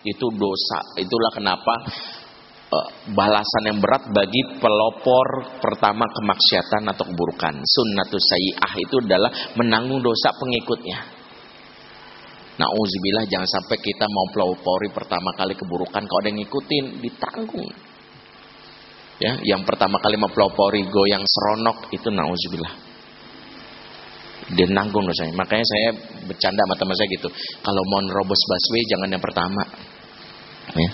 Itu dosa. Itulah kenapa uh, balasan yang berat bagi pelopor pertama kemaksiatan atau keburukan. Sunnatus sayyah itu adalah menanggung dosa pengikutnya. Nauzubillah jangan sampai kita mau pelopori pertama kali keburukan kalau ada yang ngikutin ditanggung. Ya, yang pertama kali mau pelopori goyang seronok itu nauzubillah. Dia nanggung dosanya. Makanya saya bercanda sama teman saya gitu. Kalau mau nerobos busway jangan yang pertama. Ya.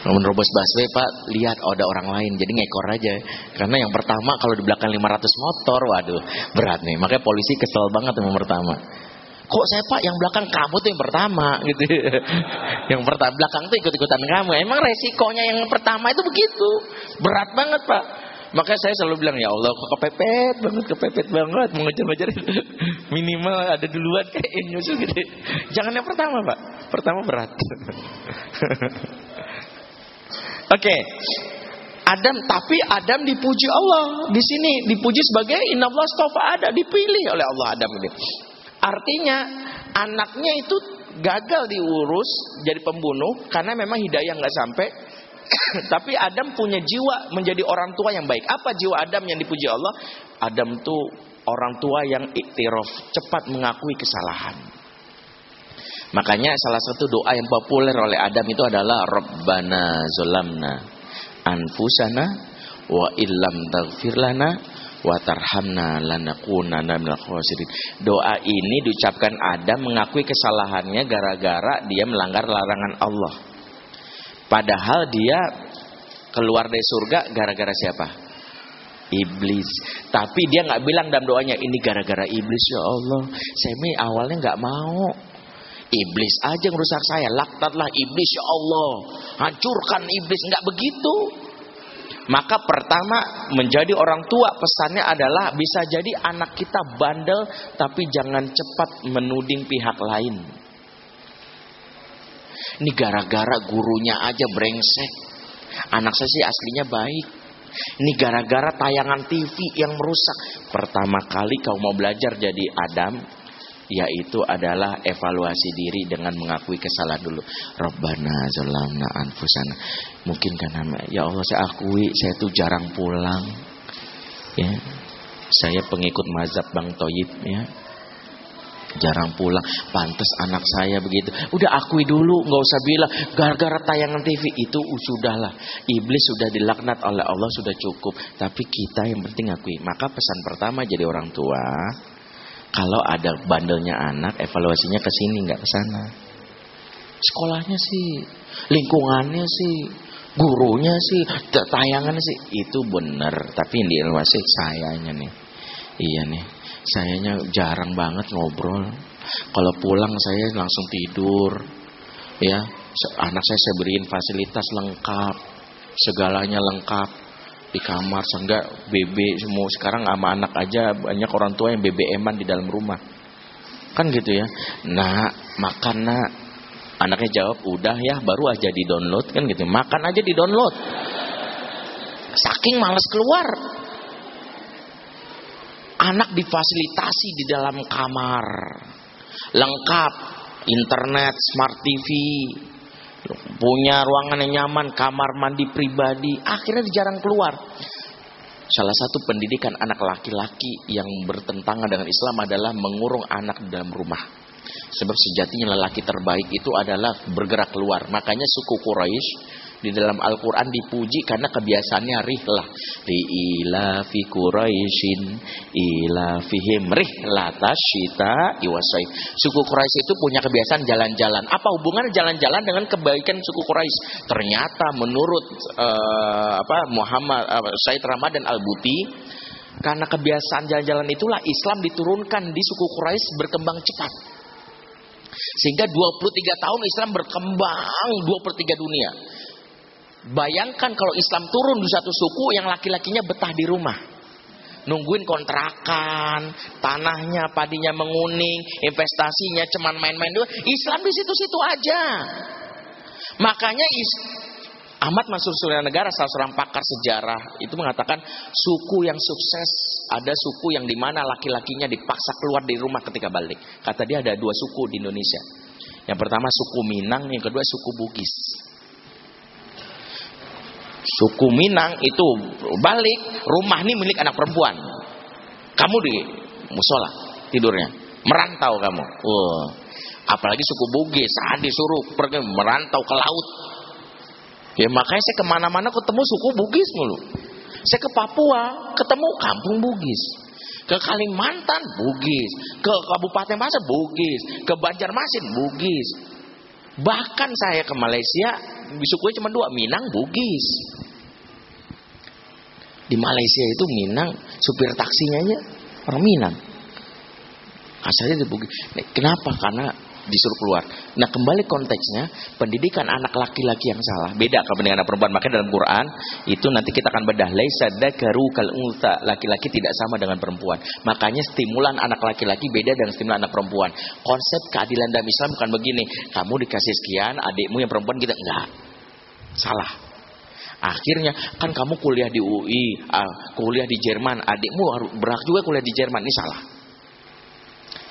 Menerobos busway pak lihat oh, ada orang lain. Jadi ngekor aja. Karena yang pertama kalau di belakang 500 motor waduh berat nih. Makanya polisi kesel banget yang pertama. Kok saya pak yang belakang kamu tuh yang pertama gitu. Yang pertama belakang tuh ikut-ikutan kamu. Emang resikonya yang pertama itu begitu? Berat banget pak maka saya selalu bilang ya Allah kok kepepet banget kepepet banget. Mau ngejar-ngejar minimal ada duluan kayak nyusul gitu. Jangan yang pertama pak. Pertama berat. Oke. Okay. Adam tapi Adam dipuji Allah. Di sini dipuji sebagai inallah ada dipilih oleh Allah Adam ini. Artinya anaknya itu gagal diurus jadi pembunuh karena memang hidayah nggak sampai. Tapi Adam punya jiwa menjadi orang tua yang baik. Apa jiwa Adam yang dipuji Allah? Adam tuh orang tua yang iktiraf, cepat mengakui kesalahan. Makanya salah satu doa yang populer oleh Adam itu adalah Rabbana zolamna anfusana wa illam taghfir lana watarhamna lanakunana minal khasirin. Doa ini diucapkan Adam mengakui kesalahannya gara-gara dia melanggar larangan Allah. Padahal dia keluar dari surga gara-gara siapa? Iblis. Tapi dia nggak bilang dalam doanya ini gara-gara iblis ya Allah. Saya awalnya nggak mau. Iblis aja yang rusak saya. Laktatlah iblis ya Allah. Hancurkan iblis. Nggak begitu. Maka pertama menjadi orang tua pesannya adalah bisa jadi anak kita bandel tapi jangan cepat menuding pihak lain. Ini gara-gara gurunya aja brengsek. Anak saya sih aslinya baik. Ini gara-gara tayangan TV yang merusak. Pertama kali kau mau belajar jadi Adam, yaitu adalah evaluasi diri dengan mengakui kesalahan dulu. Rabbana zalamna anfusana. Mungkin karena ya Allah saya akui saya tuh jarang pulang. Ya. Saya pengikut mazhab Bang Toyib ya. Jarang pulang, pantas anak saya begitu. Udah akui dulu, nggak usah bilang gara-gara tayangan TV itu sudahlah. Iblis sudah dilaknat oleh Allah sudah cukup. Tapi kita yang penting akui. Maka pesan pertama jadi orang tua, kalau ada bandelnya anak, evaluasinya ke sini nggak ke sana. Sekolahnya sih, lingkungannya sih, gurunya sih, tayangannya sih itu benar. Tapi yang dievaluasi sayanya nih. Iya nih, sayanya jarang banget ngobrol. Kalau pulang saya langsung tidur. Ya, anak saya saya beriin fasilitas lengkap, segalanya lengkap. Di kamar sehingga BB semua sekarang sama anak aja banyak orang tua yang BBM-an di dalam rumah. Kan gitu ya. Nah makan nak. Anaknya jawab udah ya baru aja di download kan gitu. Makan aja di download saking males keluar anak difasilitasi di dalam kamar lengkap internet smart TV punya ruangan yang nyaman, kamar mandi pribadi, akhirnya jarang keluar. Salah satu pendidikan anak laki-laki yang bertentangan dengan Islam adalah mengurung anak dalam rumah. Sebab sejatinya lelaki terbaik itu adalah bergerak keluar. Makanya suku Quraisy di dalam Al-Quran dipuji karena kebiasaannya rihlah. Ila fi Quraisyin ilafihim rihlata syita iwasai. Suku Quraisy itu punya kebiasaan jalan-jalan. Apa hubungan jalan-jalan dengan kebaikan suku Quraisy? Ternyata menurut uh, apa Muhammad uh, Said Ramadan Al-Buti karena kebiasaan jalan-jalan itulah Islam diturunkan di suku Quraisy berkembang cepat. Sehingga 23 tahun Islam berkembang 23 dunia Bayangkan kalau Islam turun di satu suku yang laki-lakinya betah di rumah. Nungguin kontrakan, tanahnya, padinya menguning, investasinya cuman main-main dulu. Islam di situ-situ aja. Makanya is Ahmad Mansur Negara salah seorang pakar sejarah itu mengatakan suku yang sukses ada suku yang di mana laki-lakinya dipaksa keluar dari rumah ketika balik. Kata dia ada dua suku di Indonesia. Yang pertama suku Minang, yang kedua suku Bugis. Suku Minang itu balik, rumah ini milik anak perempuan. Kamu di musola tidurnya, merantau kamu. Wah, apalagi suku Bugis, ah, disuruh pergi merantau ke laut. Ya makanya saya ke mana-mana ketemu suku Bugis mulu. Saya ke Papua, ketemu kampung Bugis. Ke Kalimantan, Bugis. Ke Kabupaten Masa, Bugis. Ke Banjarmasin, Bugis. Bahkan saya ke Malaysia, sukunya cuma dua, Minang, Bugis. Di Malaysia itu Minang, supir taksinya aja orang Minang. Asalnya di Bugis. Kenapa? Karena disuruh keluar. Nah kembali konteksnya pendidikan anak laki-laki yang salah beda kalau dengan anak perempuan. Makanya dalam Quran itu nanti kita akan bedah laisa laki-laki tidak sama dengan perempuan. Makanya stimulan anak laki-laki beda dengan stimulan anak perempuan. Konsep keadilan dalam Islam bukan begini. Kamu dikasih sekian, adikmu yang perempuan kita enggak. Salah. Akhirnya kan kamu kuliah di UI, ah, kuliah di Jerman, adikmu berhak juga kuliah di Jerman. Ini salah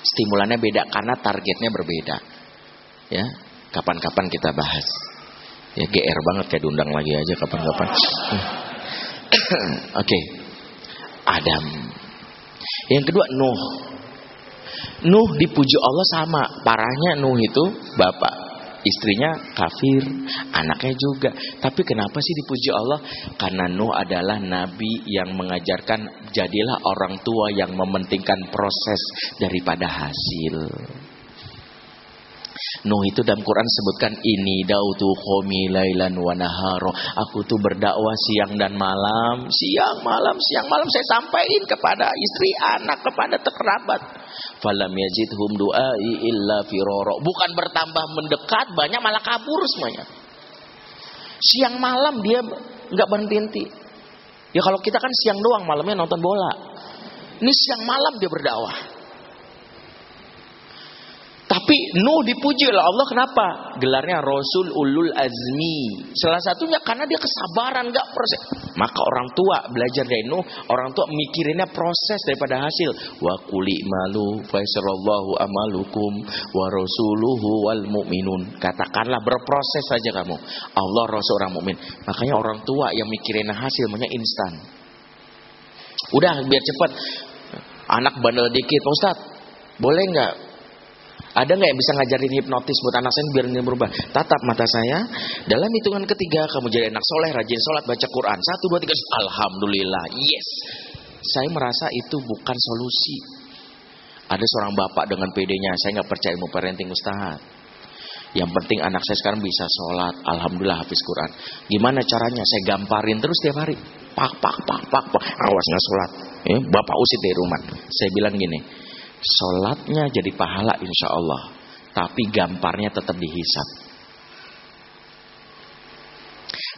stimulannya beda karena targetnya berbeda. Ya, kapan-kapan kita bahas. Ya GR banget kayak diundang lagi aja kapan-kapan. Oke. Okay. Adam. Yang kedua Nuh. Nuh dipuji Allah sama. Parahnya Nuh itu bapak istrinya kafir, anaknya juga. Tapi kenapa sih dipuji Allah? Karena Nuh adalah nabi yang mengajarkan jadilah orang tua yang mementingkan proses daripada hasil. Nuh itu dalam Quran sebutkan ini dautu khomi lailan wa naharo. Aku tuh berdakwah siang dan malam, siang malam, siang malam saya sampaikan kepada istri, anak, kepada kerabat. Falam yazidhum du'ai illa firoro. Bukan bertambah mendekat, banyak malah kabur semuanya. Siang malam dia nggak berhenti. Ya kalau kita kan siang doang, malamnya nonton bola. Ini siang malam dia berdakwah. Tapi Nuh dipuji oleh Allah kenapa? Gelarnya Rasul Ulul Azmi. Salah satunya karena dia kesabaran gak proses. Maka orang tua belajar dari Nuh, orang tua mikirinnya proses daripada hasil. Wa kuli malu faisarallahu amalukum wa rasuluhu wal mu'minun. Katakanlah berproses saja kamu. Allah Rasul orang mukmin. Makanya orang tua yang mikirin hasil maunya instan. Udah biar cepat. Anak bandel dikit, Ustaz. Boleh nggak ada nggak yang bisa ngajarin hipnotis buat anak saya biar dia berubah? Tatap mata saya. Dalam hitungan ketiga kamu jadi anak soleh, rajin sholat, baca Quran. Satu, dua, tiga. Alhamdulillah. Yes. Saya merasa itu bukan solusi. Ada seorang bapak dengan PD-nya. Saya nggak percaya ilmu parenting Ustaz. Yang penting anak saya sekarang bisa sholat. Alhamdulillah hafiz Quran. Gimana caranya? Saya gamparin terus tiap hari. Pak, pak, pak, pak, pak. Awas nggak sholat. Ya, bapak usir dari rumah. Saya bilang gini Sholatnya jadi pahala insya Allah. Tapi gamparnya tetap dihisap.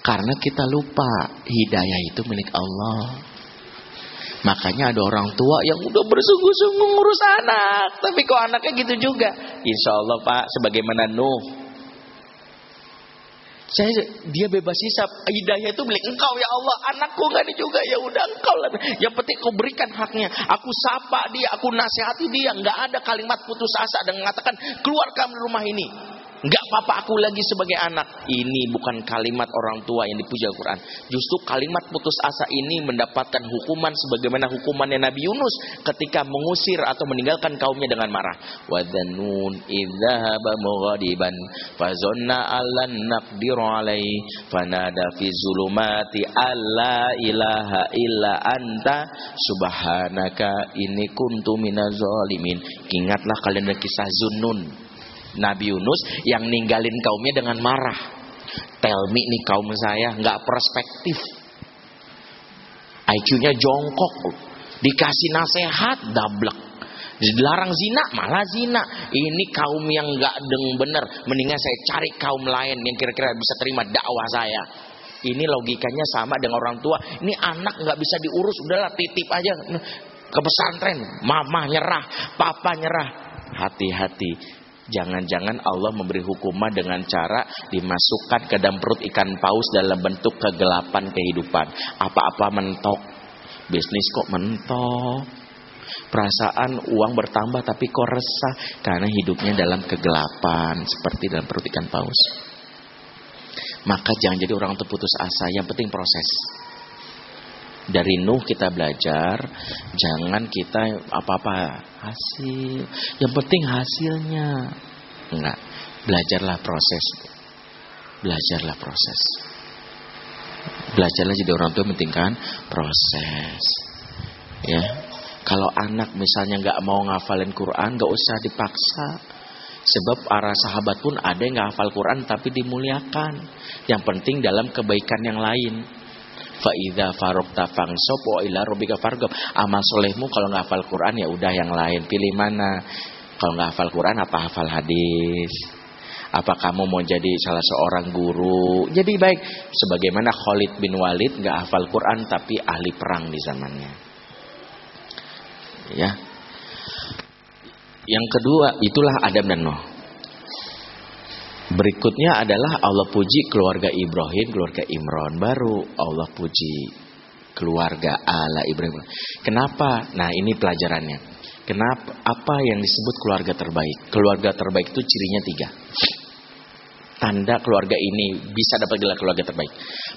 Karena kita lupa hidayah itu milik Allah. Makanya ada orang tua yang udah bersungguh-sungguh ngurus anak. Tapi kok anaknya gitu juga. Insya Allah Pak, sebagaimana Nuh saya dia bebas hisap. Hidayah itu milik engkau ya Allah. Anakku nggak ada juga ya udah engkau lah. Yang penting kau berikan haknya. Aku sapa dia, aku nasihati dia. Nggak ada kalimat putus asa dan mengatakan keluar kamu rumah ini. Enggak apa-apa aku lagi sebagai anak. Ini bukan kalimat orang tua yang dipuja Al-Quran. Justru kalimat putus asa ini mendapatkan hukuman sebagaimana hukumannya Nabi Yunus ketika mengusir atau meninggalkan kaumnya dengan marah. Wadhanun idzahaba mughadiban fazonna allan naqdiru alaihi fanada fi zulumati alla ilaha illa anta subhanaka ini kuntu minaz zalimin. Ingatlah kalian kisah Zunnun Nabi Yunus yang ninggalin kaumnya dengan marah. Tell me nih kaum saya nggak perspektif. IQ-nya jongkok. Dikasih nasihat dablek. Dilarang zina malah zina. Ini kaum yang nggak deng bener. Mendingan saya cari kaum lain yang kira-kira bisa terima dakwah saya. Ini logikanya sama dengan orang tua. Ini anak nggak bisa diurus, udahlah titip aja ke pesantren. Mama nyerah, papa nyerah. Hati-hati Jangan-jangan Allah memberi hukuman dengan cara dimasukkan ke dalam perut ikan paus dalam bentuk kegelapan kehidupan. Apa-apa mentok. Bisnis kok mentok. Perasaan uang bertambah tapi kok resah karena hidupnya dalam kegelapan seperti dalam perut ikan paus. Maka jangan jadi orang terputus asa. Yang penting proses. Dari Nuh kita belajar, jangan kita apa-apa hasil. Yang penting hasilnya. Enggak. Belajarlah proses. Belajarlah proses. Belajarlah jadi orang tua pentingkan proses. Ya. Kalau anak misalnya nggak mau ngafalin Quran, nggak usah dipaksa. Sebab para sahabat pun ada yang nggak hafal Quran tapi dimuliakan. Yang penting dalam kebaikan yang lain. Faida farokta fangsob wa ila robika fargob. Amal solehmu kalau nggak hafal Quran ya udah yang lain. Pilih mana? Kalau nggak hafal Quran apa hafal hadis? Apa kamu mau jadi salah seorang guru? Jadi baik. Sebagaimana Khalid bin Walid nggak hafal Quran tapi ahli perang di zamannya. Ya, yang kedua itulah Adam dan Nuh. Berikutnya adalah Allah puji keluarga Ibrahim, keluarga Imron. Baru Allah puji keluarga ala Ibrahim. Kenapa? Nah ini pelajarannya. Kenapa? Apa yang disebut keluarga terbaik? Keluarga terbaik itu cirinya tiga. Tanda keluarga ini bisa dapat gelar keluarga terbaik.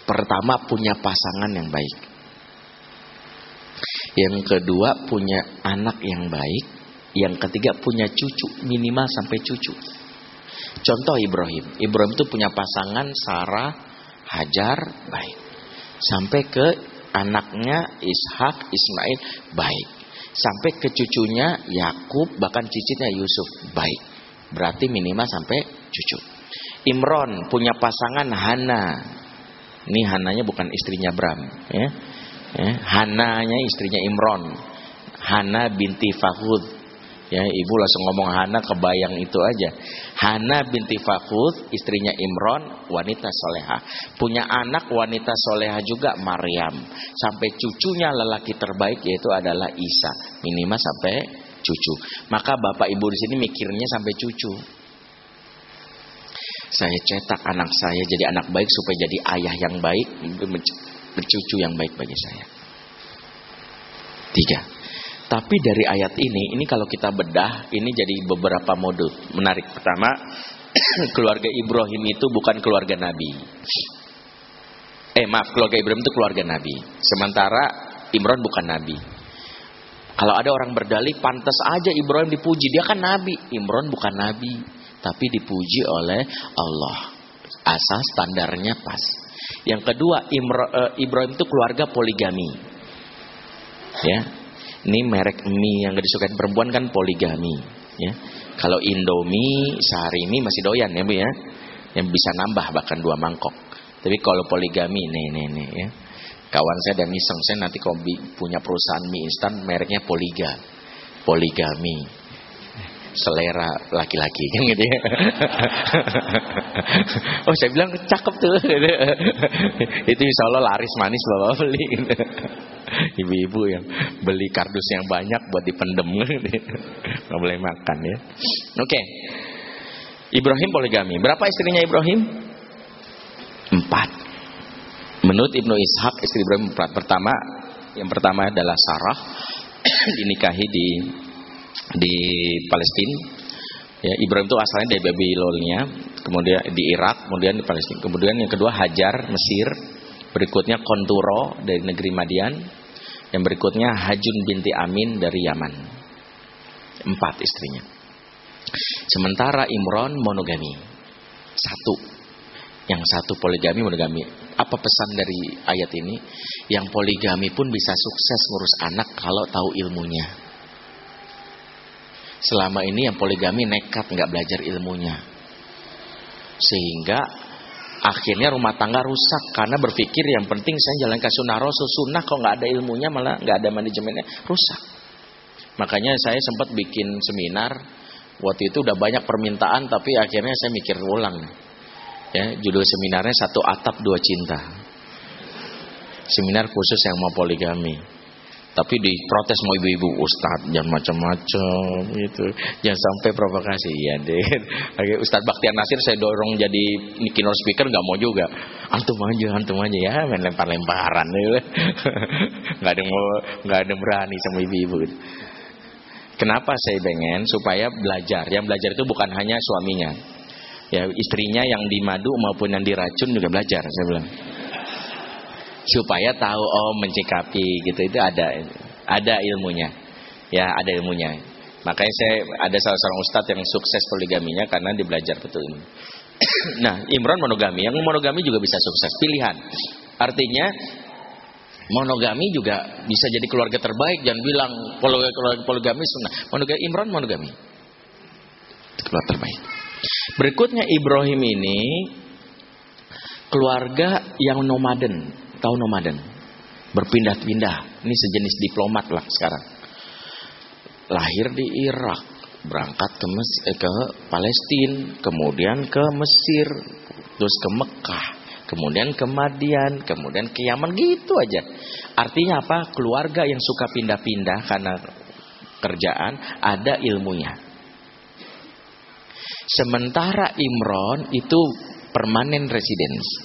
Pertama punya pasangan yang baik. Yang kedua punya anak yang baik. Yang ketiga punya cucu, minimal sampai cucu. Contoh Ibrahim. Ibrahim itu punya pasangan Sarah, Hajar, baik. Sampai ke anaknya Ishak, Ismail, baik. Sampai ke cucunya Yakub, bahkan cicitnya Yusuf, baik. Berarti minimal sampai cucu. Imron punya pasangan Hana. Ini Hananya bukan istrinya Bram, ya. ya. Hananya istrinya Imron. Hana binti Fahud Ya, ibu langsung ngomong Hana kebayang itu aja. Hana binti Fakud, istrinya Imron, wanita soleha. Punya anak wanita soleha juga Maryam. Sampai cucunya lelaki terbaik yaitu adalah Isa. Minimal sampai cucu. Maka bapak ibu di sini mikirnya sampai cucu. Saya cetak anak saya jadi anak baik supaya jadi ayah yang baik, bercucu yang baik bagi saya. Tiga. Tapi dari ayat ini, ini kalau kita bedah, ini jadi beberapa modul menarik. Pertama, keluarga Ibrahim itu bukan keluarga Nabi. Eh maaf, keluarga Ibrahim itu keluarga Nabi. Sementara Imron bukan Nabi. Kalau ada orang berdalih, pantas aja Ibrahim dipuji. Dia kan Nabi. Imron bukan Nabi. Tapi dipuji oleh Allah. Asal standarnya pas. Yang kedua, eh, Ibrahim itu keluarga poligami. Ya, ini merek mie yang gak disukai perempuan kan poligami, ya. Kalau Indomie sehari ini masih doyan ya bu ya, yang bisa nambah bahkan dua mangkok. Tapi kalau poligami, nih nih nih ya. Kawan saya dan iseng saya nanti kalau punya perusahaan mie instan mereknya Poliga, poligami selera laki-laki kan gitu ya. oh saya bilang cakep tuh. itu insya Allah laris manis bapak beli. Ibu-ibu yang beli kardus yang banyak buat dipendem nggak boleh makan ya. Oke. Okay. Ibrahim poligami. Berapa istrinya Ibrahim? Empat. Menurut Ibnu Ishaq istri Ibrahim empat. Pertama, yang pertama adalah Sarah dinikahi di di Palestina. Ya, Ibrahim itu asalnya dari Babilonia, kemudian di Irak, kemudian di Palestina. Kemudian yang kedua Hajar Mesir, berikutnya Konturo dari negeri Madian, yang berikutnya Hajun binti Amin dari Yaman. Empat istrinya. Sementara Imron monogami. Satu. Yang satu poligami monogami. Apa pesan dari ayat ini? Yang poligami pun bisa sukses ngurus anak kalau tahu ilmunya. Selama ini yang poligami nekat nggak belajar ilmunya. Sehingga akhirnya rumah tangga rusak karena berpikir yang penting saya jalan ke sunnah rasul sunnah kok nggak ada ilmunya malah nggak ada manajemennya rusak. Makanya saya sempat bikin seminar waktu itu udah banyak permintaan tapi akhirnya saya mikir ulang. Ya, judul seminarnya satu atap dua cinta. Seminar khusus yang mau poligami tapi diprotes mau ibu-ibu ustad jangan macam-macam gitu. Jangan sampai provokasi. Ya deh Oke, Ustadz Baktiar Nasir saya dorong jadi keynote speaker nggak mau juga. Antum aja antum aja ya main lempar-lemparan. Gitu. nggak ada mau nggak ada berani sama ibu-ibu. Gitu. kenapa saya pengen? Supaya belajar. Yang belajar itu bukan hanya suaminya. Ya, istrinya yang di madu maupun yang diracun juga belajar, saya bilang. Supaya tahu oh mencikapi gitu itu ada ada ilmunya. Ya, ada ilmunya. Makanya saya ada salah seorang ustadz yang sukses poligaminya karena dia belajar betul ini. nah, Imron monogami, yang monogami juga bisa sukses. Pilihan. Artinya monogami juga bisa jadi keluarga terbaik. Jangan bilang poligami sunnah. Monogami Imron monogami. Keluarga terbaik. Berikutnya Ibrahim ini keluarga yang nomaden, tahu nomaden, berpindah-pindah. Ini sejenis diplomat lah sekarang. Lahir di Irak, berangkat ke Mes eh, ke Palestina, kemudian ke Mesir, terus ke Mekah, kemudian ke Madian, kemudian ke Yaman gitu aja. Artinya apa? Keluarga yang suka pindah-pindah karena kerjaan ada ilmunya. Sementara Imron itu permanen residence.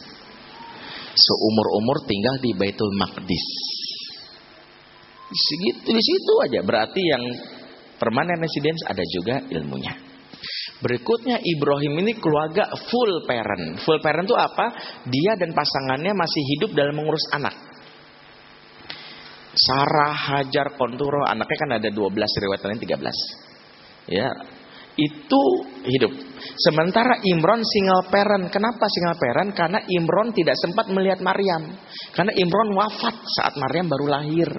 Seumur-umur tinggal di Baitul Maqdis. Segitu di situ aja. Berarti yang permanen residence ada juga ilmunya. Berikutnya Ibrahim ini keluarga full parent. Full parent itu apa? Dia dan pasangannya masih hidup dalam mengurus anak. Sarah, Hajar, Konturo, anaknya kan ada 12, riwayat lain 13. Ya, itu hidup. Sementara Imron single parent. Kenapa single parent? Karena Imron tidak sempat melihat Maryam. Karena Imron wafat saat Maryam baru lahir.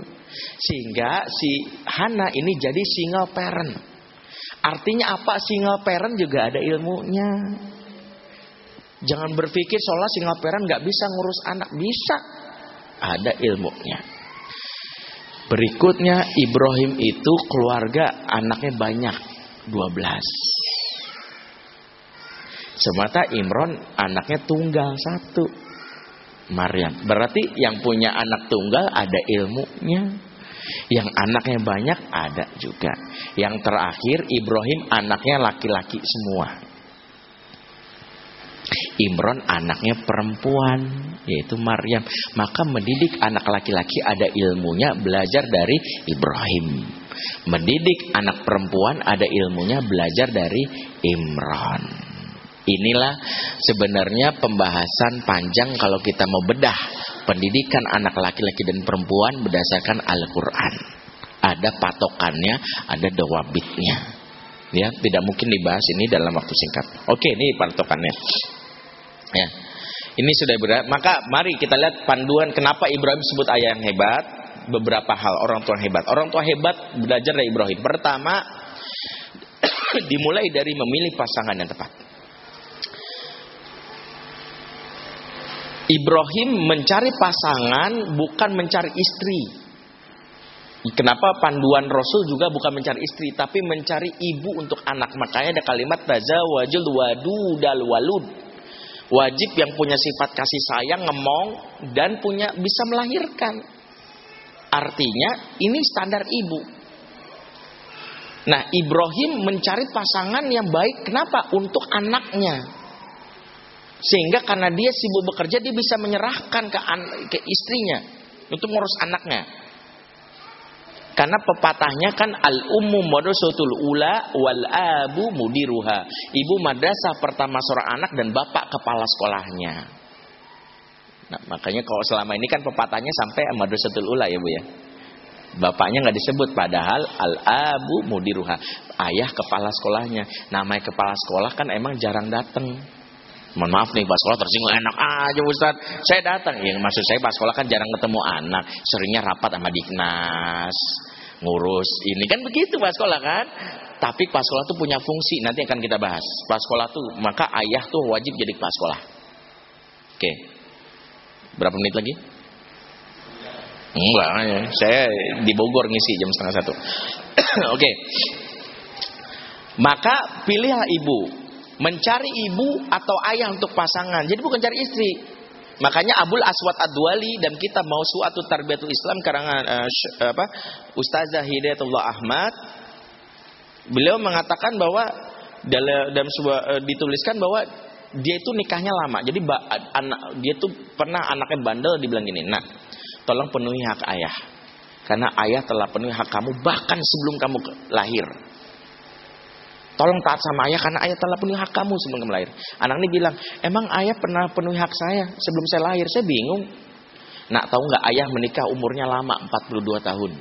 Sehingga si Hana ini jadi single parent. Artinya apa? Single parent juga ada ilmunya. Jangan berpikir seolah single parent nggak bisa ngurus anak. Bisa. Ada ilmunya. Berikutnya Ibrahim itu keluarga anaknya banyak 12. Semata Imron anaknya tunggal satu. Maryam. Berarti yang punya anak tunggal ada ilmunya. Yang anaknya banyak ada juga. Yang terakhir Ibrahim anaknya laki-laki semua. Imron anaknya perempuan yaitu Maryam. Maka mendidik anak laki-laki ada ilmunya belajar dari Ibrahim. Mendidik anak perempuan ada ilmunya belajar dari Imran. Inilah sebenarnya pembahasan panjang kalau kita mau bedah pendidikan anak laki-laki dan perempuan berdasarkan Al-Qur'an. Ada patokannya, ada dawabitnya. Ya, tidak mungkin dibahas ini dalam waktu singkat. Oke, ini patokannya. Ya. Ini sudah berat. Maka mari kita lihat panduan kenapa Ibrahim sebut ayah yang hebat. Beberapa hal orang tua hebat. Orang tua hebat belajar dari Ibrahim. Pertama, dimulai dari memilih pasangan yang tepat. Ibrahim mencari pasangan bukan mencari istri. Kenapa panduan Rasul juga bukan mencari istri, tapi mencari ibu untuk anak. Makanya ada kalimat tazawwajul wadudal walud. Wajib yang punya sifat kasih sayang, ngemong, dan punya bisa melahirkan. Artinya ini standar ibu. Nah Ibrahim mencari pasangan yang baik. Kenapa? Untuk anaknya. Sehingga karena dia sibuk bekerja dia bisa menyerahkan ke, ke istrinya untuk ngurus anaknya. Karena pepatahnya kan al ummu madrasatul ula wal abu mudiruha. Ibu madrasah pertama seorang anak dan bapak kepala sekolahnya. Nah, makanya kalau selama ini kan pepatahnya sampai madrasatul ula ya Bu ya. Bapaknya nggak disebut padahal al abu mudiruha. Ayah kepala sekolahnya. Namanya kepala sekolah kan emang jarang datang. Mohon maaf nih pas sekolah tersinggung enak aja Ustaz. Saya datang. Ya maksud saya pas sekolah kan jarang ketemu anak. Seringnya rapat sama Diknas. Ngurus ini kan begitu pas sekolah kan. Tapi pas sekolah tuh punya fungsi. Nanti akan kita bahas. Pas sekolah tuh maka ayah tuh wajib jadi pas sekolah. Oke. Berapa menit lagi? Enggak, ya. saya di Bogor ngisi jam setengah satu. Oke. Maka pilihlah ibu mencari ibu atau ayah untuk pasangan. Jadi bukan cari istri. Makanya Abul Aswad Adwali dan kita mau suatu tarbiyatul Islam karangan uh, apa Ustazah Hidayatullah Ahmad beliau mengatakan bahwa dalam, dalam sebuah uh, dituliskan bahwa dia itu nikahnya lama. Jadi anak dia tuh pernah anaknya bandel dibilang gini, "Nah, tolong penuhi hak ayah." Karena ayah telah penuhi hak kamu bahkan sebelum kamu lahir. Tolong taat sama ayah karena ayah telah penuhi hak kamu sebelum kamu lahir. Anak ini bilang, emang ayah pernah penuhi hak saya sebelum saya lahir? Saya bingung. Nak tahu nggak ayah menikah umurnya lama 42 tahun.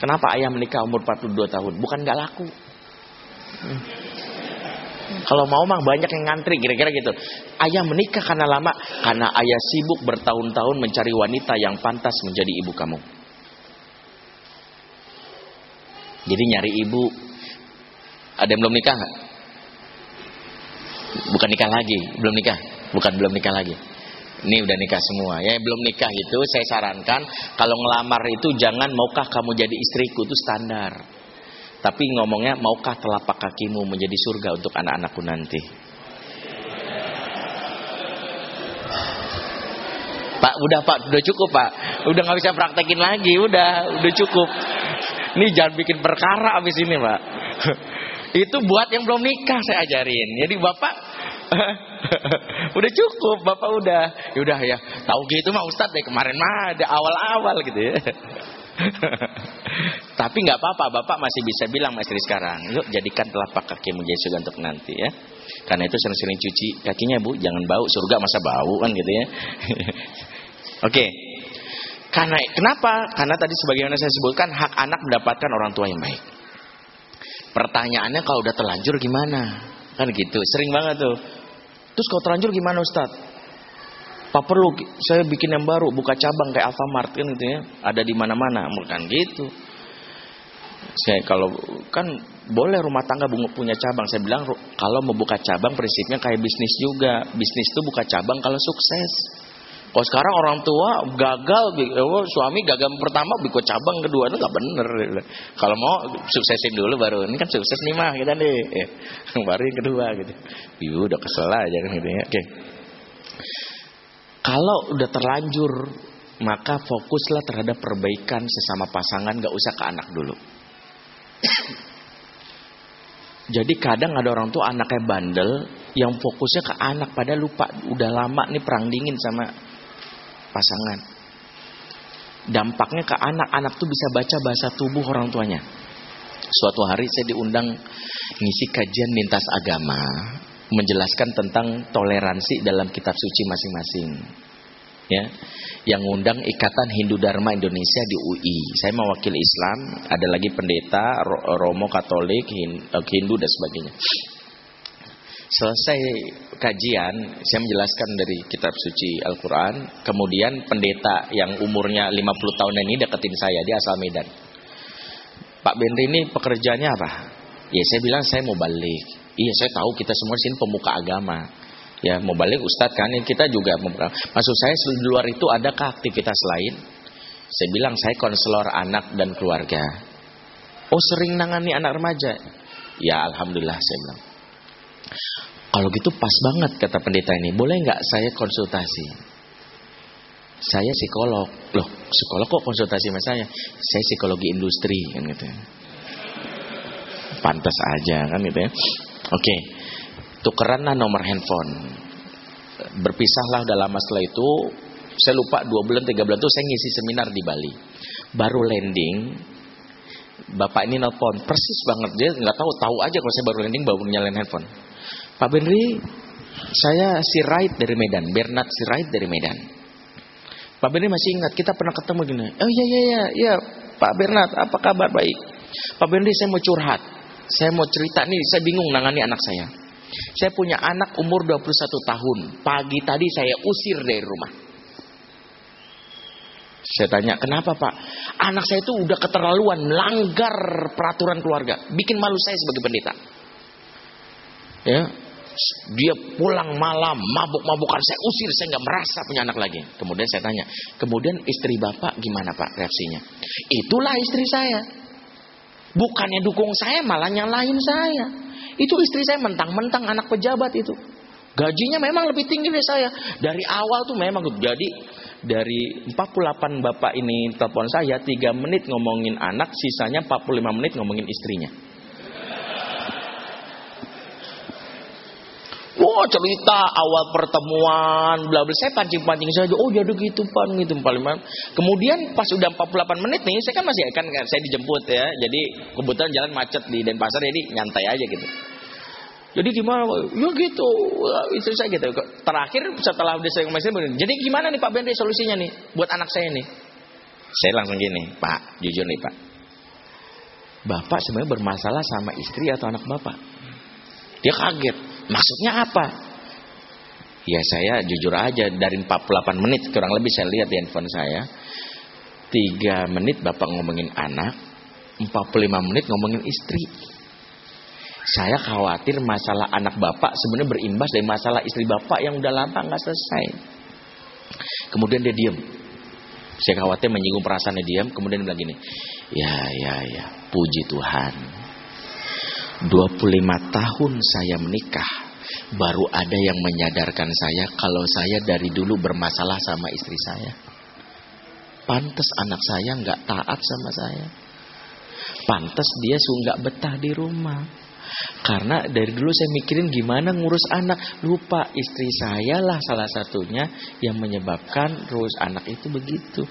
Kenapa ayah menikah umur 42 tahun? Bukan nggak laku. Hmm. Kalau mau mah banyak yang ngantri kira-kira gitu. Ayah menikah karena lama karena ayah sibuk bertahun-tahun mencari wanita yang pantas menjadi ibu kamu. Jadi nyari ibu ada yang belum nikah Bukan nikah lagi, belum nikah. Bukan belum nikah lagi. Ini udah nikah semua. Ya belum nikah itu saya sarankan kalau ngelamar itu jangan maukah kamu jadi istriku itu standar. Tapi ngomongnya maukah telapak kakimu menjadi surga untuk anak-anakku nanti. Pak, udah Pak, udah cukup Pak. Udah nggak bisa praktekin lagi, udah, udah cukup. Ini jangan bikin perkara abis ini Pak. Itu buat yang belum nikah saya ajarin. Jadi Bapak udah cukup, Bapak udah. Yaudah ya, tahu gitu mah Ustadz deh kemarin mah ada awal-awal gitu ya. Tapi nggak apa-apa, Bapak masih bisa bilang Mas sekarang, yuk jadikan telapak kaki menjadi surga untuk nanti ya. Karena itu sering-sering cuci kakinya Bu, jangan bau, surga masa bau kan gitu ya. Oke. Karena kenapa? Karena tadi sebagaimana saya sebutkan hak anak mendapatkan orang tua yang baik. Pertanyaannya kalau udah terlanjur gimana? Kan gitu, sering banget tuh. Terus kalau terlanjur gimana Ustadz? Pak perlu saya bikin yang baru, buka cabang kayak Alfamart kan gitu ya. Ada di mana-mana, bukan gitu. Saya kalau kan boleh rumah tangga punya cabang. Saya bilang kalau mau buka cabang prinsipnya kayak bisnis juga. Bisnis itu buka cabang kalau sukses. Kalau sekarang orang tua gagal, oh, suami gagal pertama, bikin cabang kedua itu nggak bener. Kalau mau suksesin dulu baru ini kan sukses nih mah kita nih, baru yang kedua gitu. Ibu udah kesel aja kan gitu ya. Oke. Kalau udah terlanjur, maka fokuslah terhadap perbaikan sesama pasangan, gak usah ke anak dulu. Jadi kadang ada orang tua anaknya bandel yang fokusnya ke anak pada lupa udah lama nih perang dingin sama pasangan. Dampaknya ke anak, anak tuh bisa baca bahasa tubuh orang tuanya. Suatu hari saya diundang ngisi kajian lintas agama menjelaskan tentang toleransi dalam kitab suci masing-masing. Ya, yang ngundang Ikatan Hindu Dharma Indonesia di UI. Saya mewakili Islam, ada lagi pendeta Romo Katolik, eh, Hindu dan sebagainya. Selesai kajian, saya menjelaskan dari kitab suci Al-Quran. Kemudian pendeta yang umurnya 50 tahun ini deketin saya, dia asal Medan. Pak Benri ini pekerjaannya apa? Ya saya bilang saya mau balik. Iya saya tahu kita semua sini pemuka agama. Ya mau balik Ustadz kan kita juga pemuka. Maksud saya di luar itu adakah aktivitas lain? Saya bilang saya konselor anak dan keluarga. Oh sering nangani anak remaja? Ya alhamdulillah saya bilang. Kalau gitu pas banget kata pendeta ini. Boleh nggak saya konsultasi? Saya psikolog. Loh, psikolog kok konsultasi sama saya? Saya psikologi industri kan gitu. Pantas aja kan gitu ya. Oke, okay. tukeranlah nomor handphone. Berpisahlah dalam masalah itu. Saya lupa dua bulan tiga bulan itu saya ngisi seminar di Bali. Baru landing, bapak ini nelpon persis banget dia nggak tahu tahu aja kalau saya baru landing baru nyalain handphone. Pak Benri, saya si Right dari Medan, Bernard si Right dari Medan. Pak Benri masih ingat kita pernah ketemu gini. Oh iya iya iya, iya Pak Bernard, apa kabar baik? Pak Benri saya mau curhat. Saya mau cerita nih, saya bingung nangani anak saya. Saya punya anak umur 21 tahun. Pagi tadi saya usir dari rumah. Saya tanya, kenapa pak? Anak saya itu udah keterlaluan, melanggar peraturan keluarga. Bikin malu saya sebagai pendeta. Ya, dia pulang malam mabuk-mabukan saya usir saya nggak merasa punya anak lagi kemudian saya tanya kemudian istri bapak gimana pak reaksinya itulah istri saya Bukannya dukung saya malah nyalahin saya. Itu istri saya mentang-mentang anak pejabat itu. Gajinya memang lebih tinggi dari saya. Dari awal tuh memang jadi dari 48 bapak ini telepon saya 3 menit ngomongin anak, sisanya 45 menit ngomongin istrinya. Wah cerita awal pertemuan, bla bla. Saya pancing-pancing saja. Oh jadi gitu pan gitu paling Kemudian pas udah 48 menit nih, saya kan masih kan saya dijemput ya. Jadi kebetulan jalan macet di Denpasar jadi nyantai aja gitu. Jadi gimana? Ya gitu, itu saya gitu. Terakhir setelah udah saya ngomongin, jadi gimana nih Pak Bendri solusinya nih buat anak saya nih? Saya langsung gini, Pak, jujur nih Pak. Bapak sebenarnya bermasalah sama istri atau anak Bapak? Dia kaget. Maksudnya apa? Ya saya jujur aja dari 48 menit kurang lebih saya lihat di handphone saya. 3 menit Bapak ngomongin anak, 45 menit ngomongin istri. Saya khawatir masalah anak bapak sebenarnya berimbas dari masalah istri bapak yang udah lama nggak selesai. Kemudian dia diam. Saya khawatir menyinggung perasaannya diam. Kemudian dia bilang gini, ya ya ya, puji Tuhan. 25 tahun saya menikah, baru ada yang menyadarkan saya kalau saya dari dulu bermasalah sama istri saya. Pantes anak saya nggak taat sama saya. Pantes dia nggak betah di rumah. Karena dari dulu saya mikirin gimana ngurus anak. Lupa istri saya lah salah satunya yang menyebabkan terus anak itu begitu.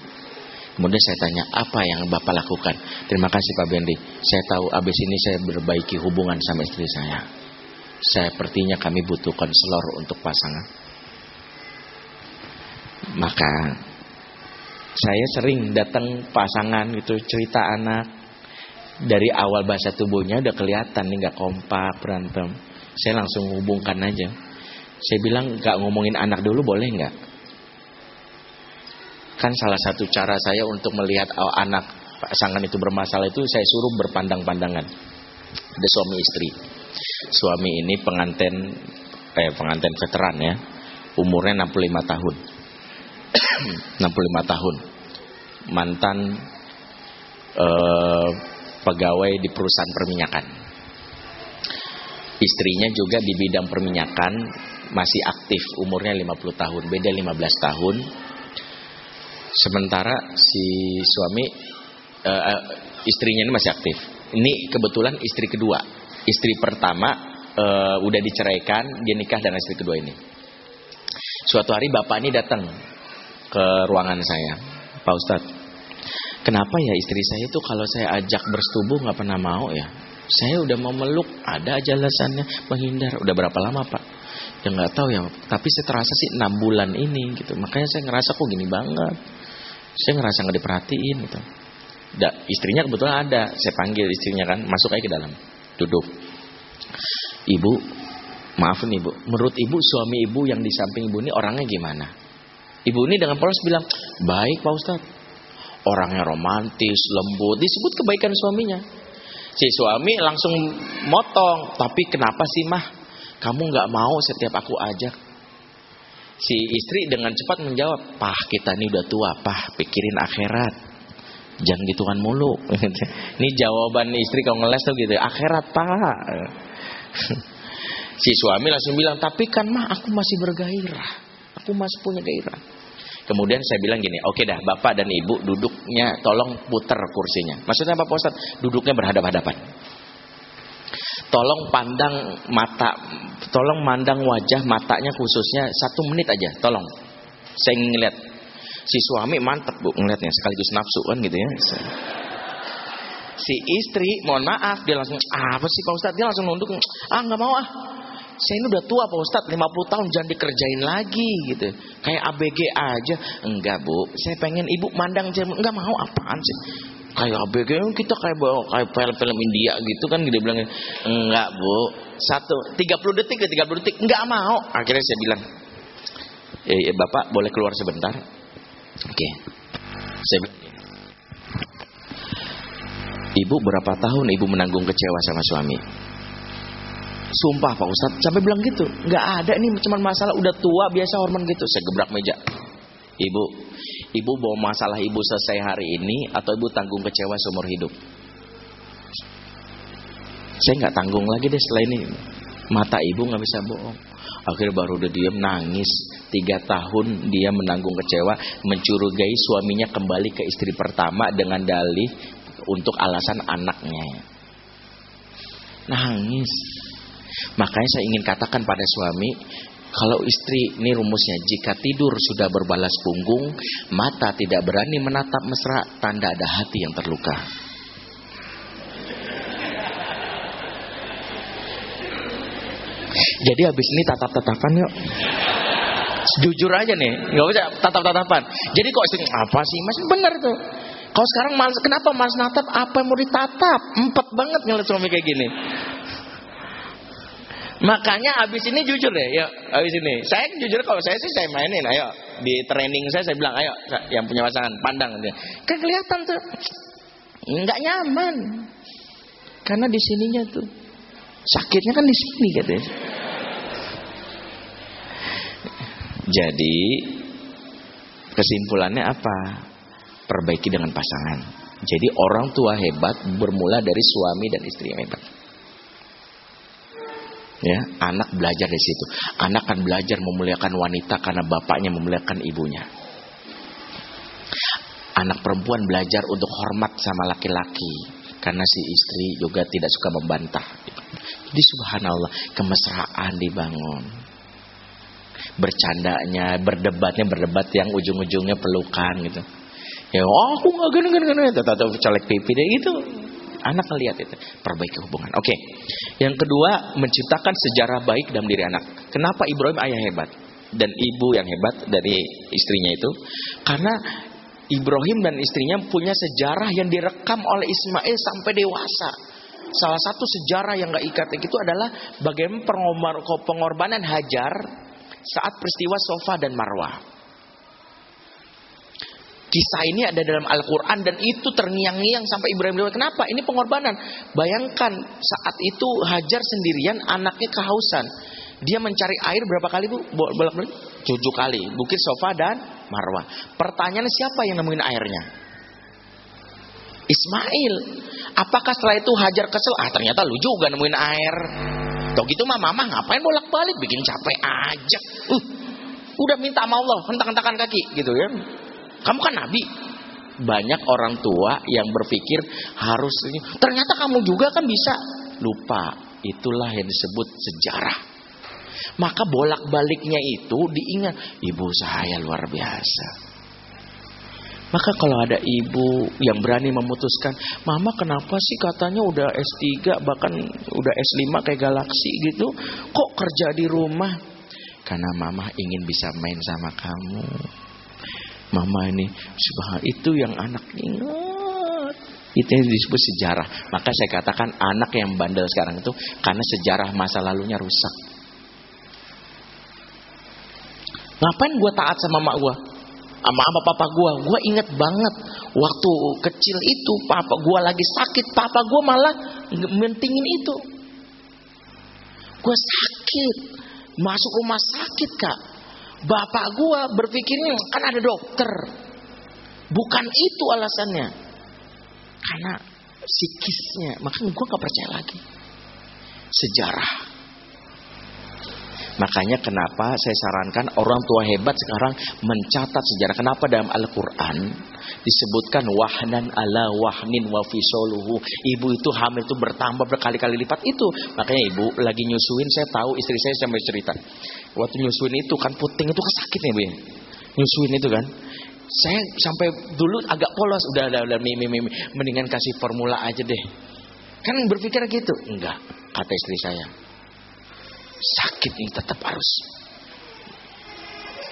Kemudian saya tanya, apa yang Bapak lakukan? Terima kasih Pak Bendi. Saya tahu abis ini saya berbaiki hubungan sama istri saya. Saya Sepertinya kami butuh konselor untuk pasangan. Maka saya sering datang pasangan itu cerita anak, dari awal bahasa tubuhnya udah kelihatan nih nggak kompak berantem. Saya langsung hubungkan aja. Saya bilang nggak ngomongin anak dulu boleh nggak? Kan salah satu cara saya untuk melihat oh, anak pasangan itu bermasalah itu saya suruh berpandang-pandangan. Ada suami istri. Suami ini pengantin eh pengantin veteran ya. Umurnya 65 tahun. 65 tahun. Mantan eh, pegawai di perusahaan perminyakan. Istrinya juga di bidang perminyakan masih aktif, umurnya 50 tahun, beda 15 tahun. Sementara si suami uh, istrinya ini masih aktif. Ini kebetulan istri kedua. Istri pertama uh, udah diceraikan, dia nikah dengan istri kedua ini. Suatu hari bapak ini datang ke ruangan saya, Pak Ustadz Kenapa ya istri saya itu kalau saya ajak bersetubuh nggak pernah mau ya? Saya udah mau meluk, ada aja alasannya menghindar. Udah berapa lama pak? Ya nggak tahu ya. Tapi saya terasa sih enam bulan ini gitu. Makanya saya ngerasa kok gini banget. Saya ngerasa nggak diperhatiin gitu. Da, istrinya kebetulan ada. Saya panggil istrinya kan, masuk aja ke dalam, duduk. Ibu, maaf nih ibu. Menurut ibu suami ibu yang di samping ibu ini orangnya gimana? Ibu ini dengan polos bilang, baik pak Ustadz orangnya romantis, lembut, disebut kebaikan suaminya. Si suami langsung motong, tapi kenapa sih mah kamu nggak mau setiap aku ajak? Si istri dengan cepat menjawab, pah kita ini udah tua, pah pikirin akhirat. Jangan gituan mulu. ini jawaban istri kalau ngeles tuh gitu, akhirat pak. si suami langsung bilang, tapi kan mah aku masih bergairah. Aku masih punya gairah. Kemudian saya bilang gini, oke okay dah bapak dan ibu duduknya tolong putar kursinya. Maksudnya apa Pak Ustaz? Duduknya berhadap-hadapan. Tolong pandang mata, tolong mandang wajah matanya khususnya satu menit aja, tolong. Saya ingin ngeliat. Si suami mantep bu ngeliatnya sekaligus nafsu kan gitu ya. Si istri, mohon maaf dia langsung apa sih Pak Ustadz? Dia langsung nunduk, ah nggak mau ah. Saya ini udah tua Pak Ustadz 50 tahun jangan dikerjain lagi gitu. Kayak ABG aja. Enggak bu saya pengen ibu mandang enggak mau apaan sih kayak ABG kita kayak bawa kayak film-film India gitu kan dia bilang enggak bu satu 30 detik ke 30 detik enggak mau akhirnya saya bilang eh, eh bapak boleh keluar sebentar oke saya bilang Ibu berapa tahun ibu menanggung kecewa sama suami? Sumpah Pak Ustadz sampai bilang gitu. Nggak ada nih cuma masalah udah tua biasa hormon gitu. Saya gebrak meja. Ibu, ibu bawa masalah ibu selesai hari ini atau ibu tanggung kecewa seumur hidup? Saya nggak tanggung lagi deh setelah ini. Mata ibu nggak bisa bohong. Akhirnya baru udah diam nangis. Tiga tahun dia menanggung kecewa, mencurigai suaminya kembali ke istri pertama dengan dalih untuk alasan anaknya. Nangis. Makanya saya ingin katakan pada suami, kalau istri, ini rumusnya, jika tidur sudah berbalas punggung, mata tidak berani menatap mesra, tanda ada hati yang terluka. Jadi habis ini tatap-tatapan yuk. Jujur aja nih, nggak usah tatap-tatapan. Jadi kok sih apa sih mas? Bener tuh. Kalau sekarang males, kenapa mas natap? Apa yang mau ditatap? Empat banget ngeliat suami kayak gini. Makanya abis ini jujur deh, ya abis ini. Saya jujur kalau saya sih saya mainin, ayo di training saya saya bilang, ayo yang punya pasangan pandang dia. Kan kelihatan tuh nggak nyaman, karena di sininya tuh sakitnya kan di sini katanya. Jadi kesimpulannya apa? Perbaiki dengan pasangan. Jadi orang tua hebat bermula dari suami dan istri yang hebat. Ya, anak belajar dari situ. Anak akan belajar memuliakan wanita karena bapaknya memuliakan ibunya. Anak perempuan belajar untuk hormat sama laki-laki karena si istri juga tidak suka membantah. Jadi subhanallah, kemesraan dibangun. Bercandanya, berdebatnya, berdebat yang ujung-ujungnya pelukan gitu. Ya, oh, aku nggak gini gini gini, tetap colek pipi deh gitu. Anak ngelihat itu, perbaiki hubungan. Oke. Yang kedua, menciptakan sejarah baik dalam diri anak. Kenapa Ibrahim ayah hebat dan ibu yang hebat dari istrinya itu? Karena Ibrahim dan istrinya punya sejarah yang direkam oleh Ismail sampai dewasa. Salah satu sejarah yang gak ikat itu adalah bagaimana pengorbanan Hajar saat peristiwa Sofa dan Marwah. Kisah ini ada dalam Al-Quran dan itu terngiang-ngiang sampai Ibrahim lewat. Kenapa? Ini pengorbanan. Bayangkan saat itu Hajar sendirian anaknya kehausan. Dia mencari air berapa kali bu? Bolak-balik? Tujuh kali. Bukit Sofa dan Marwah. Pertanyaan siapa yang nemuin airnya? Ismail. Apakah setelah itu Hajar kesel? Ah ternyata lu juga nemuin air. Tuh gitu mah mama ngapain bolak-balik bikin capek aja. Uh, udah minta sama Allah, hentak-hentakan kaki gitu ya. Kamu kan nabi. Banyak orang tua yang berpikir harus. Ternyata kamu juga kan bisa. Lupa. Itulah yang disebut sejarah. Maka bolak-baliknya itu diingat. Ibu saya luar biasa. Maka kalau ada ibu yang berani memutuskan, Mama kenapa sih katanya udah S3 bahkan udah S5 kayak galaksi gitu, kok kerja di rumah? Karena Mama ingin bisa main sama kamu mama ini subhanallah itu yang anak. Ingat. Itu yang disebut sejarah. Maka saya katakan anak yang bandel sekarang itu karena sejarah masa lalunya rusak. Ngapain gue taat sama mak gue sama apa papa gue gue inget banget waktu kecil itu papa gue lagi sakit papa gue malah mentingin itu. Gue sakit. Masuk rumah sakit kak Bapak gua berpikirnya kan ada dokter. Bukan itu alasannya. Karena psikisnya. Makanya gua gak percaya lagi. Sejarah. Makanya kenapa saya sarankan orang tua hebat sekarang mencatat sejarah. Kenapa dalam Al-Quran disebutkan wahnan ala wahnin wa fisoluhu. Ibu itu hamil itu bertambah berkali-kali lipat itu. Makanya ibu lagi nyusuin saya tahu istri saya sampai cerita. Waktu nyusuin itu kan puting itu sakit nih bu ya. Nyusuin itu kan. Saya sampai dulu agak polos. Udah, udah, udah, mimi, mimi. Mendingan kasih formula aja deh. Kan berpikir gitu. Enggak, kata istri saya. Sakit ini tetap harus.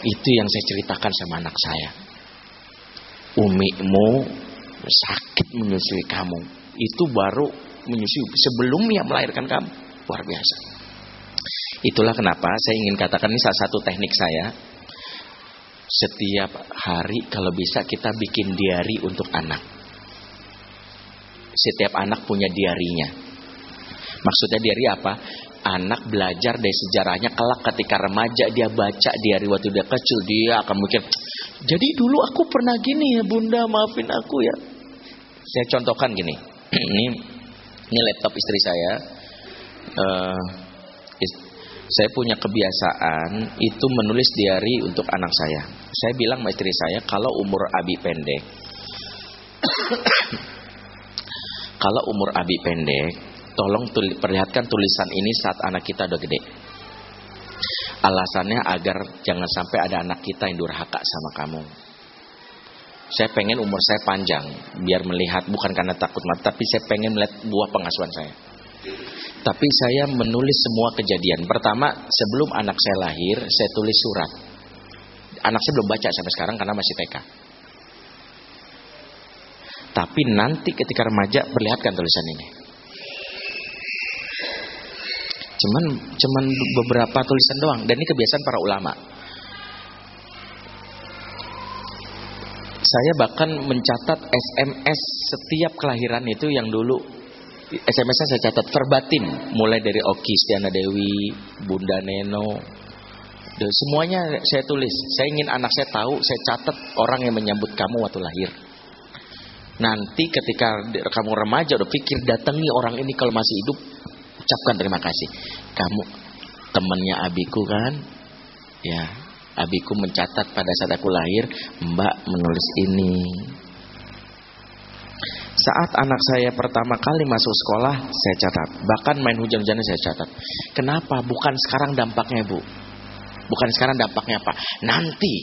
Itu yang saya ceritakan sama anak saya. Umimu sakit menyusui kamu. Itu baru menyusui sebelum yang melahirkan kamu. Luar biasa. Itulah kenapa saya ingin katakan ini salah satu teknik saya. Setiap hari kalau bisa kita bikin diary untuk anak. Setiap anak punya diarinya. Maksudnya diary apa? Anak belajar dari sejarahnya kelak ketika remaja dia baca diary waktu dia kecil dia akan mikir, jadi dulu aku pernah gini ya bunda maafin aku ya. Saya contohkan gini, ini ini laptop istri saya. Uh, saya punya kebiasaan itu menulis diary untuk anak saya. Saya bilang sama istri saya kalau umur Abi pendek, kalau umur Abi pendek, Tolong tuli, perlihatkan tulisan ini saat anak kita udah gede. Alasannya agar jangan sampai ada anak kita yang durhaka sama kamu. Saya pengen umur saya panjang, biar melihat bukan karena takut mati, tapi saya pengen melihat buah pengasuhan saya. Tapi saya menulis semua kejadian. Pertama, sebelum anak saya lahir, saya tulis surat. Anak saya belum baca sampai sekarang karena masih TK. Tapi nanti ketika remaja, perlihatkan tulisan ini. Cuman cuman beberapa tulisan doang dan ini kebiasaan para ulama. Saya bahkan mencatat SMS setiap kelahiran itu yang dulu SMS-nya saya catat verbatim mulai dari Oki Stiana Dewi, Bunda Neno, semuanya saya tulis. Saya ingin anak saya tahu, saya catat orang yang menyambut kamu waktu lahir. Nanti ketika kamu remaja udah pikir datangi orang ini kalau masih hidup, ucapkan terima kasih. Kamu temannya abiku kan? Ya, abiku mencatat pada saat aku lahir, Mbak menulis ini. Saat anak saya pertama kali masuk sekolah, saya catat. Bahkan main hujan-hujannya saya catat. Kenapa? Bukan sekarang dampaknya, Bu. Bukan sekarang dampaknya apa? Nanti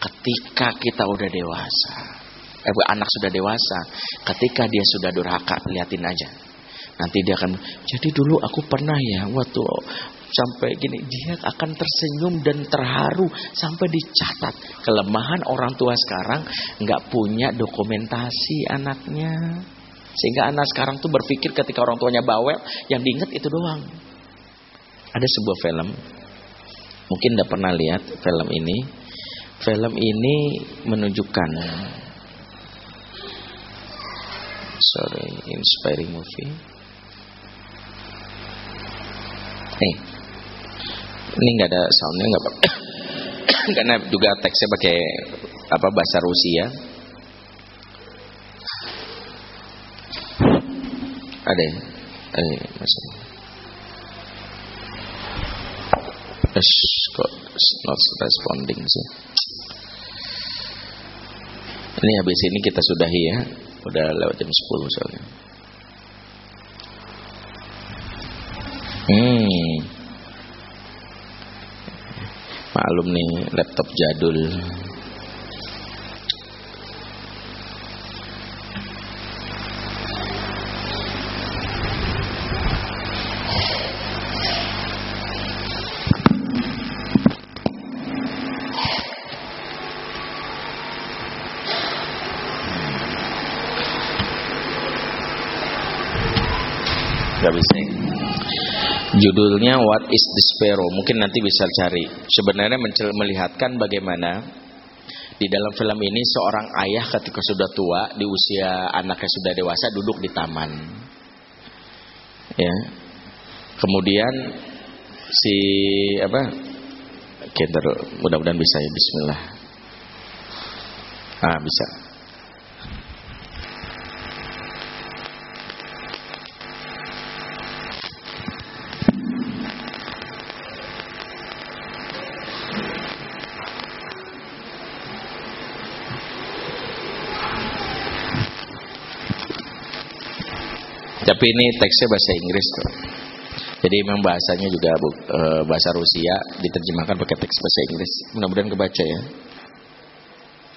ketika kita udah dewasa. Eh, anak sudah dewasa, ketika dia sudah durhaka, liatin aja Nanti dia akan jadi dulu aku pernah ya waktu sampai gini dia akan tersenyum dan terharu sampai dicatat. Kelemahan orang tua sekarang nggak punya dokumentasi anaknya. Sehingga anak sekarang tuh berpikir ketika orang tuanya bawel yang diingat itu doang. Ada sebuah film mungkin udah pernah lihat film ini. Film ini menunjukkan sorry inspiring movie. Nih. Ini nggak ada soundnya nggak apa Karena juga teksnya pakai apa bahasa Rusia. Ada ya? Ya, masuk. Yes, kok not responding sih. Ini habis ini kita sudahi ya. Udah lewat jam 10 soalnya. Hmm. Maklum nih laptop jadul. Gak bisa. Judulnya What is the Sparrow? Mungkin nanti bisa cari. Sebenarnya melihatkan bagaimana di dalam film ini seorang ayah ketika sudah tua di usia anaknya sudah dewasa duduk di taman. Ya. Kemudian si apa? Kenter mudah-mudahan bisa ya bismillah. Ah, bisa. Tapi ini teksnya bahasa Inggris tuh. Jadi memang bahasanya juga e, bahasa Rusia diterjemahkan pakai teks bahasa Inggris. Mudah-mudahan kebaca ya.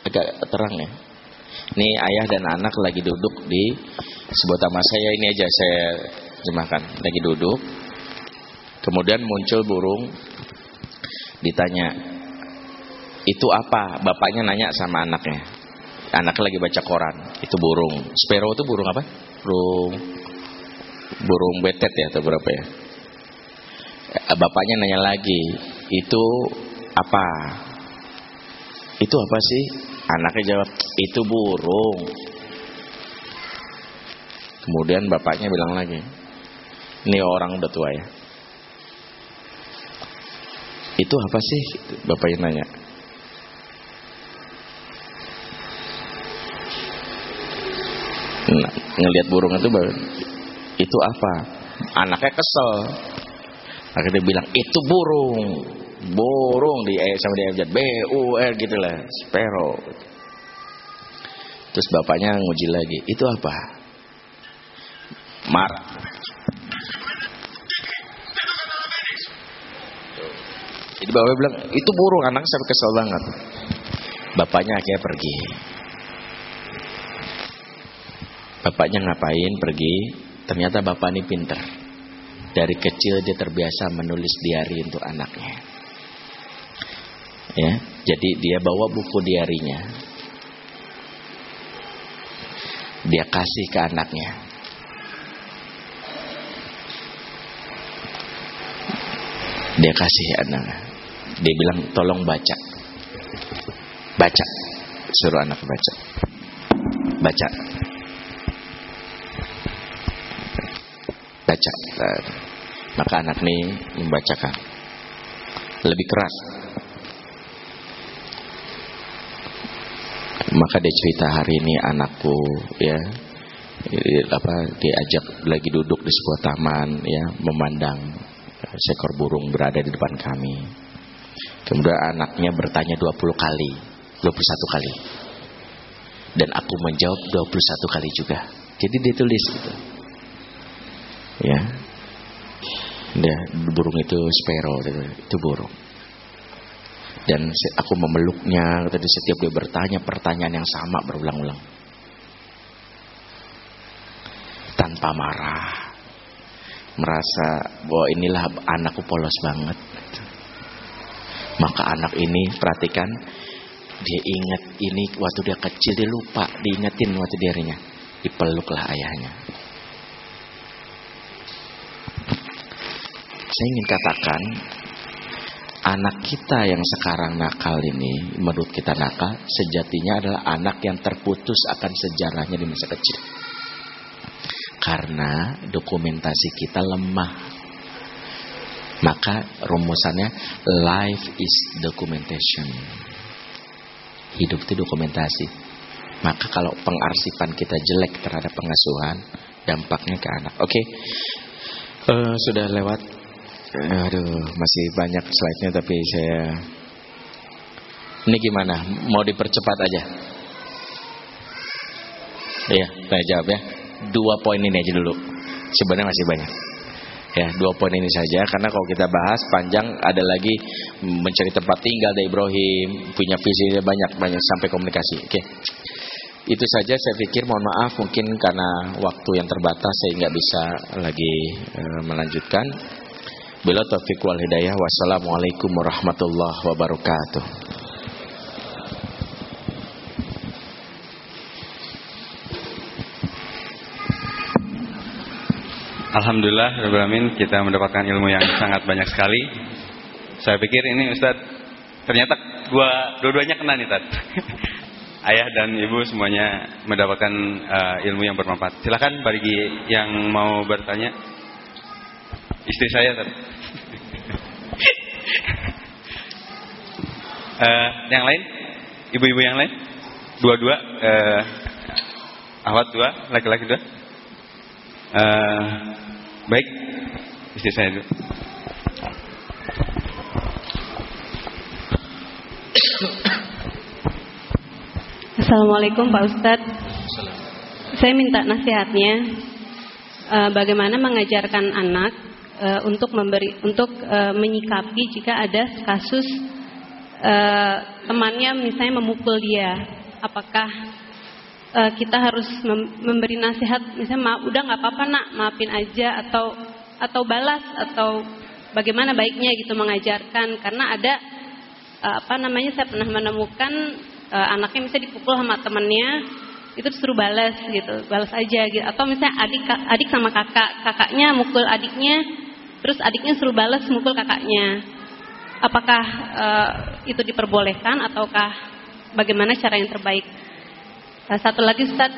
Agak terang ya. Ini ayah dan anak lagi duduk di sebuah taman saya ini aja saya terjemahkan. Lagi duduk. Kemudian muncul burung ditanya, "Itu apa?" Bapaknya nanya sama anaknya. Anaknya lagi baca koran. Itu burung. Sparrow itu burung apa? Burung burung betet ya atau berapa ya? Eh, bapaknya nanya lagi itu apa? Itu apa sih? Anaknya jawab itu burung. Kemudian bapaknya bilang lagi ini orang udah tua ya. Itu apa sih? Bapaknya nanya. Nah, ngelihat burung itu itu apa? Anaknya kesel. Akhirnya dia bilang, itu burung. Burung di E sama di ayat B, U, R gitu lah. Sparrow. Terus bapaknya nguji lagi. Itu apa? Marah. Jadi bapaknya bilang, itu burung. Anaknya sampai kesel banget. Bapaknya akhirnya pergi. Bapaknya ngapain pergi? Ternyata bapak ini pinter. Dari kecil dia terbiasa menulis diari untuk anaknya. Ya, jadi dia bawa buku diarinya. Dia kasih ke anaknya. Dia kasih anaknya. Dia bilang tolong baca. Baca. Suruh anak baca. Baca. Baca. Maka anak ini membacakan. Lebih keras. Maka dia cerita hari ini anakku ya apa diajak lagi duduk di sebuah taman ya memandang seekor burung berada di depan kami. Kemudian anaknya bertanya 20 kali, 21 kali. Dan aku menjawab 21 kali juga. Jadi dia tulis gitu. Ya. Dia burung itu sparrow gitu. Itu burung. Dan aku memeluknya tadi setiap dia bertanya pertanyaan yang sama berulang-ulang. Tanpa marah merasa bahwa inilah anakku polos banget. Maka anak ini perhatikan dia ingat ini waktu dia kecil dia lupa diingetin waktu dirinya dipeluklah ayahnya. Saya ingin katakan anak kita yang sekarang nakal ini menurut kita nakal sejatinya adalah anak yang terputus akan sejarahnya di masa kecil. Karena dokumentasi kita lemah. Maka rumusannya life is documentation. Hidup itu dokumentasi. Maka kalau pengarsipan kita jelek terhadap pengasuhan, dampaknya ke anak. Oke, okay. uh, eh, sudah lewat. Aduh, masih banyak slide-nya tapi saya ini gimana? Mau dipercepat aja? Iya, saya jawab ya dua poin ini aja dulu. Sebenarnya masih banyak. Ya, dua poin ini saja karena kalau kita bahas panjang ada lagi mencari tempat tinggal dari Ibrahim, punya visi banyak banyak sampai komunikasi. Oke. Itu saja saya pikir mohon maaf mungkin karena waktu yang terbatas saya nggak bisa lagi e, melanjutkan. Bila taufiq wal hidayah. Wassalamualaikum warahmatullahi wabarakatuh.
Alhamdulillah, Rabbil kita mendapatkan ilmu yang sangat banyak sekali. Saya pikir ini Ustaz, ternyata dua dua-duanya kena nih Tad. Ayah dan ibu semuanya mendapatkan uh, ilmu yang bermanfaat. Silakan bagi yang mau bertanya. Istri saya Tad. uh, yang lain? Ibu-ibu yang lain? Dua-dua uh, Awat dua, laki-laki dua. Uh, Baik, istri saya dulu.
Assalamualaikum Pak Ustadz. Saya minta nasihatnya bagaimana mengajarkan anak uh, untuk memberi untuk uh, menyikapi jika ada kasus uh, temannya misalnya memukul dia, apakah uh, kita harus memberi nasihat misalnya maaf udah nggak apa-apa nak maafin aja atau atau balas atau bagaimana baiknya gitu mengajarkan. Karena ada uh, apa namanya saya pernah menemukan uh, anaknya misalnya dipukul sama temennya itu disuruh balas gitu balas aja gitu. Atau misalnya adik adik sama kakak kakaknya mukul adiknya terus adiknya suruh balas mukul kakaknya. Apakah uh, itu diperbolehkan ataukah bagaimana cara yang terbaik? Nah, satu lagi Ustaz,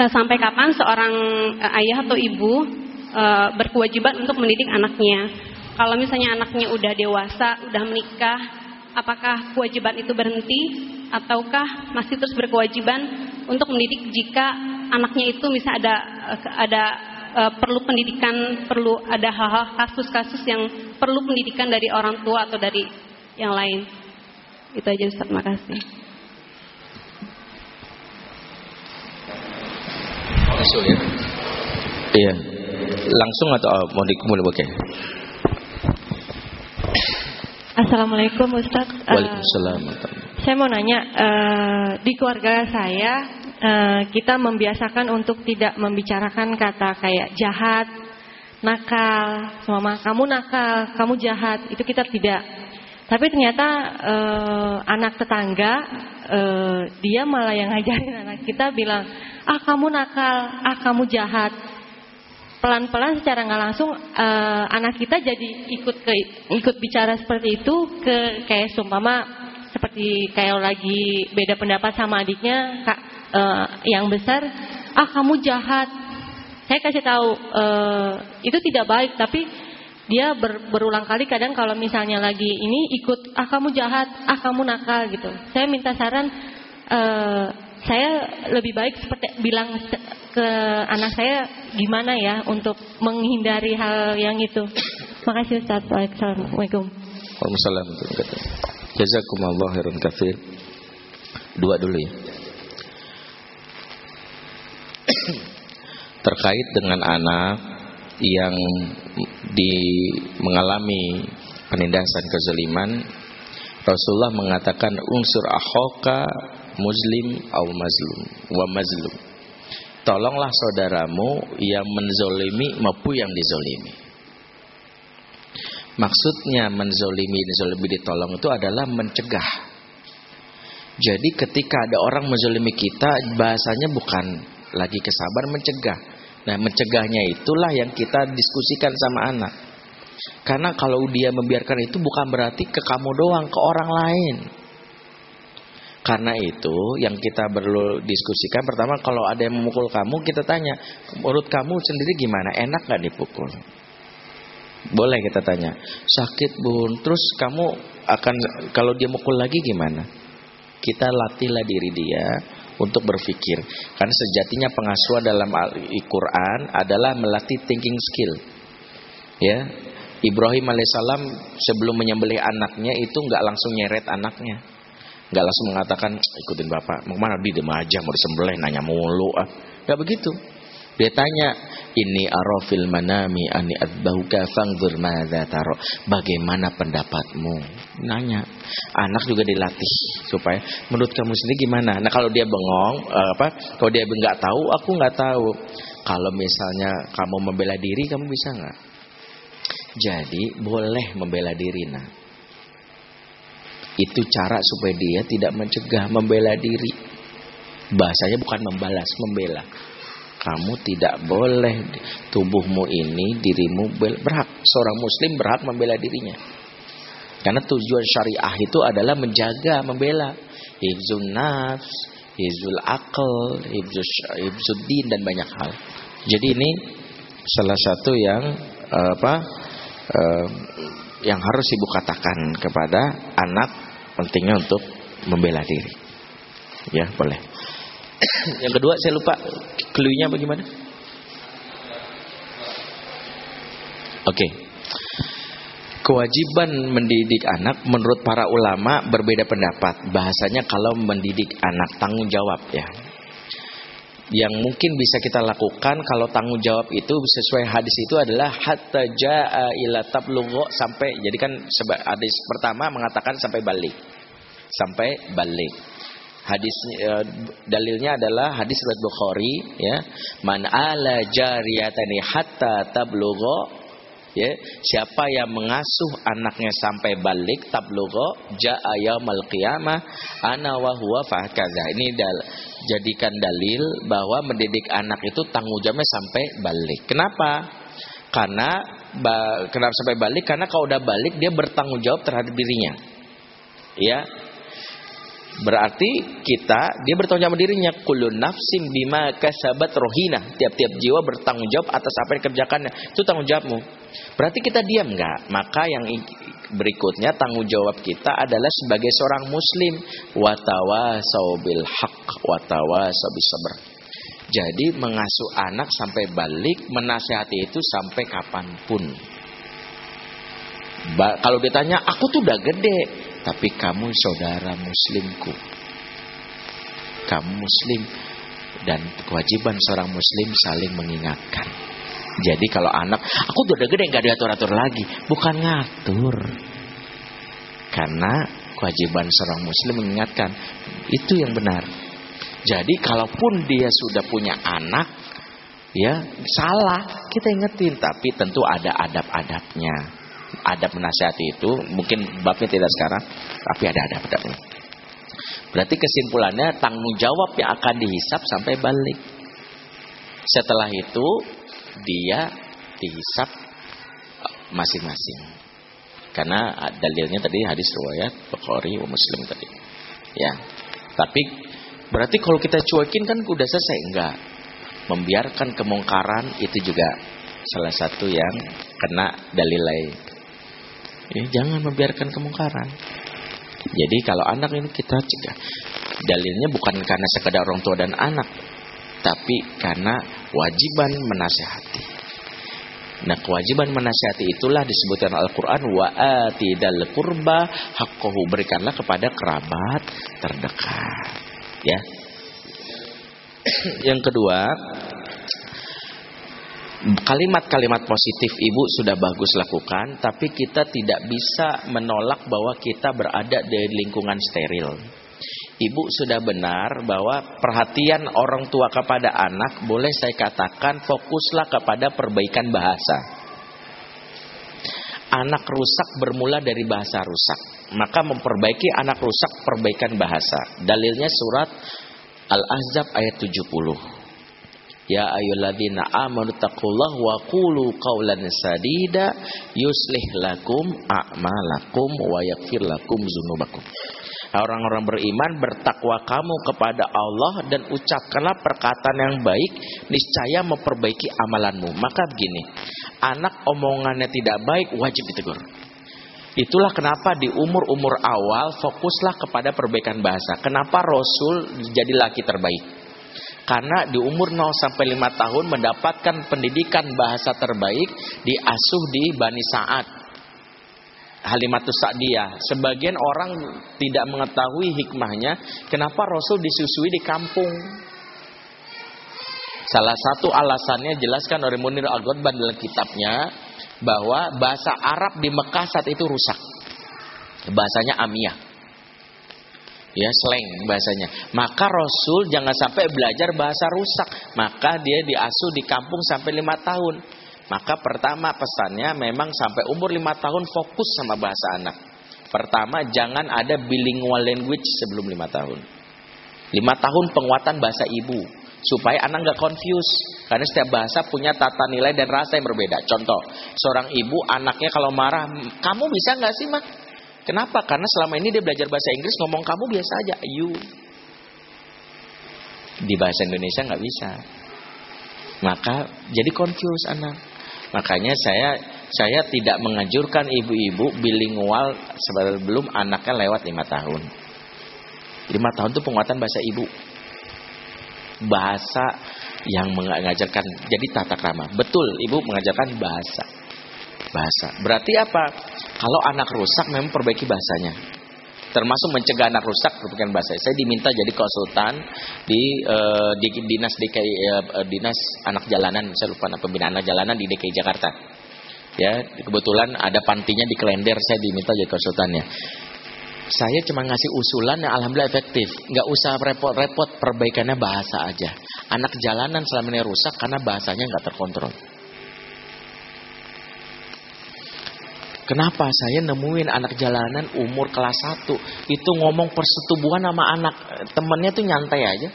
eh, sampai kapan seorang ayah atau ibu uh, berkewajiban untuk mendidik anaknya? Kalau misalnya anaknya udah dewasa, udah menikah, apakah kewajiban itu berhenti? Ataukah masih terus berkewajiban untuk mendidik jika anaknya itu misalnya ada ada uh, perlu pendidikan, perlu ada hal-hal kasus-kasus yang perlu pendidikan dari orang tua atau dari yang lain. Itu aja Ustaz, makasih.
Langsung ya. Iya. Langsung atau oh, mau dikumpul oke. Okay.
Assalamualaikum Ustaz.
Waalaikumsalam.
Uh, saya mau nanya, uh, di keluarga saya uh, kita membiasakan untuk tidak membicarakan kata kayak jahat, nakal, mama kamu nakal, kamu jahat, itu kita tidak. Tapi ternyata uh, anak tetangga uh, dia malah yang ngajarin anak kita bilang, ah kamu nakal, ah kamu jahat pelan-pelan secara nggak langsung uh, anak kita jadi ikut ke ikut bicara seperti itu ke kayak sumpama seperti kayak lagi beda pendapat sama adiknya kak uh, yang besar ah kamu jahat saya kasih tahu uh, itu tidak baik tapi dia ber, berulang kali kadang kalau misalnya lagi ini ikut ah kamu jahat ah kamu nakal gitu saya minta saran uh, saya lebih baik seperti bilang ke anak saya gimana ya untuk menghindari hal yang itu. Makasih Ustaz. Assalamualaikum.
Waalaikumsalam. Jazakumullah khairan kafir. Dua dulu ya. Terkait dengan anak yang di mengalami penindasan kezaliman, Rasulullah mengatakan unsur ahoka muslim atau mazlum wa mazlum. Tolonglah saudaramu yang menzolimi maupun yang dizolimi. Maksudnya menzolimi, dizolimi, ditolong itu adalah mencegah. Jadi ketika ada orang menzolimi kita, bahasanya bukan lagi kesabar mencegah. Nah mencegahnya itulah yang kita diskusikan sama anak. Karena kalau dia membiarkan itu bukan berarti ke kamu doang, ke orang lain. Karena itu yang kita perlu diskusikan pertama kalau ada yang memukul kamu kita tanya menurut kamu sendiri gimana enak gak dipukul? Boleh kita tanya sakit bun terus kamu akan kalau dia mukul lagi gimana? Kita latihlah diri dia untuk berpikir. Karena sejatinya pengasuhan dalam Al-Quran adalah melatih thinking skill. Ya. Ibrahim alaihissalam sebelum menyembelih anaknya itu nggak langsung nyeret anaknya. Nggak langsung mengatakan ikutin bapak. Mau mana? Di aja mau disembelih nanya mulu ah. Nggak begitu dia tanya ini arafil manami ani adbahuka fangdur madza taro bagaimana pendapatmu? Nanya. Anak juga dilatih supaya menurut kamu sendiri gimana? Nah kalau dia bengong eh, apa kalau dia nggak tahu aku nggak tahu. Kalau misalnya kamu membela diri kamu bisa nggak? Jadi boleh membela diri nah itu cara supaya dia tidak mencegah, membela diri. Bahasanya bukan membalas, membela. Kamu tidak boleh tubuhmu ini, dirimu berhak. Seorang muslim berhak membela dirinya. Karena tujuan syariah itu adalah menjaga, membela. Hibzun nafs, hibzul akal, hibzul din dan banyak hal. Jadi ini salah satu yang eh, apa uh, yang harus ibu katakan kepada anak pentingnya untuk membela diri. Ya, boleh. yang kedua saya lupa klunya bagaimana? Oke. Okay. Kewajiban mendidik anak menurut para ulama berbeda pendapat. Bahasanya kalau mendidik anak tanggung jawab ya yang mungkin bisa kita lakukan kalau tanggung jawab itu sesuai hadis itu adalah hatta jaa ila tablugha sampai jadi kan hadis pertama mengatakan sampai balik. Sampai balik. Hadis e, dalilnya adalah hadis riwayat Bukhari ya. Man ala jariyatani hatta tablugha ya. Siapa yang mengasuh anaknya sampai balik tablugha jaa yaumal qiyamah ana wa huwa ini dal jadikan dalil bahwa mendidik anak itu tanggung jawabnya sampai balik. Kenapa? Karena ba, kenapa sampai balik? Karena kalau udah balik dia bertanggung jawab terhadap dirinya. Ya Berarti kita dia bertanggung jawab dirinya kulun nafsim bima kasabat rohina. Tiap-tiap jiwa bertanggung jawab atas apa yang dikerjakannya. Itu tanggung jawabmu. Berarti kita diam enggak? Maka yang berikutnya tanggung jawab kita adalah sebagai seorang muslim watawa saubil hak watawa bis sabr. Jadi mengasuh anak sampai balik menasehati itu sampai kapan pun. Ba kalau ditanya aku tuh udah gede, tapi kamu saudara muslimku. Kamu muslim dan kewajiban seorang muslim saling mengingatkan. Jadi kalau anak, aku udah gede nggak diatur-atur lagi, bukan ngatur. Karena kewajiban seorang muslim mengingatkan itu yang benar. Jadi kalaupun dia sudah punya anak, ya salah kita ingetin, tapi tentu ada adab-adabnya. Adab menasihati itu mungkin babnya tidak sekarang, tapi ada adab-adabnya. Berarti kesimpulannya tanggung jawab yang akan dihisap sampai balik. Setelah itu dia dihisap masing-masing. Karena dalilnya tadi hadis riwayat Bukhari Muslim tadi. Ya. Tapi berarti kalau kita cuekin kan udah selesai enggak? Membiarkan kemungkaran itu juga salah satu yang kena dalil lain. Ya, jangan membiarkan kemungkaran. Jadi kalau anak ini kita cegah. Dalilnya bukan karena sekedar orang tua dan anak, tapi karena wajiban menasehati. Nah kewajiban menasihati itulah disebutkan Al-Quran wa atidal hakkohu berikanlah kepada kerabat terdekat. Ya. Yang kedua, kalimat-kalimat positif ibu sudah bagus lakukan, tapi kita tidak bisa menolak bahwa kita berada di lingkungan steril. Ibu sudah benar bahwa perhatian orang tua kepada anak boleh saya katakan fokuslah kepada perbaikan bahasa. Anak rusak bermula dari bahasa rusak. Maka memperbaiki anak rusak perbaikan bahasa. Dalilnya surat Al-Ahzab ayat 70. Ya ayyuhalladzina amanu taqullaha wa qulu qawlan sadida yuslih lakum a'malakum wa yaghfir lakum dzunubakum. Orang-orang beriman bertakwa kamu kepada Allah dan ucapkanlah perkataan yang baik, niscaya memperbaiki amalanmu. Maka begini, anak omongannya tidak baik wajib ditegur. Itulah kenapa di umur-umur awal fokuslah kepada perbaikan bahasa. Kenapa Rasul jadi laki terbaik? Karena di umur 0 sampai 5 tahun mendapatkan pendidikan bahasa terbaik diasuh di Bani Sa'ad Halimatus Sa'diyah. Sebagian orang tidak mengetahui hikmahnya kenapa Rasul disusui di kampung. Salah satu alasannya jelaskan oleh Munir Al-Ghadban dalam kitabnya bahwa bahasa Arab di Mekah saat itu rusak. Bahasanya amiyah. Ya, slang bahasanya. Maka Rasul jangan sampai belajar bahasa rusak. Maka dia diasuh di kampung sampai lima tahun. Maka pertama pesannya memang sampai umur lima tahun fokus sama bahasa anak. Pertama jangan ada bilingual language sebelum lima tahun. Lima tahun penguatan bahasa ibu supaya anak nggak confuse karena setiap bahasa punya tata nilai dan rasa yang berbeda. Contoh, seorang ibu anaknya kalau marah, kamu bisa nggak sih mak? Kenapa? Karena selama ini dia belajar bahasa Inggris ngomong kamu biasa aja, you. Di bahasa Indonesia nggak bisa. Maka jadi confuse anak. Makanya saya saya tidak menganjurkan ibu-ibu bilingual sebelum anaknya lewat lima tahun. Lima tahun itu penguatan bahasa ibu. Bahasa yang mengajarkan jadi tata krama. Betul, ibu mengajarkan bahasa. Bahasa. Berarti apa? Kalau anak rusak memang perbaiki bahasanya termasuk mencegah anak rusak berpikir bahasa. Saya diminta jadi konsultan di uh, di dinas DKI uh, dinas anak jalanan, saya lupa pembinaan anak jalanan di DKI Jakarta. Ya, kebetulan ada pantinya di Klender, saya diminta jadi konsultannya. Saya cuma ngasih usulan yang alhamdulillah efektif. Nggak usah repot-repot perbaikannya bahasa aja. Anak jalanan selama ini rusak karena bahasanya nggak terkontrol. Kenapa saya nemuin anak jalanan umur kelas 1 itu ngomong persetubuhan sama anak temennya tuh nyantai aja.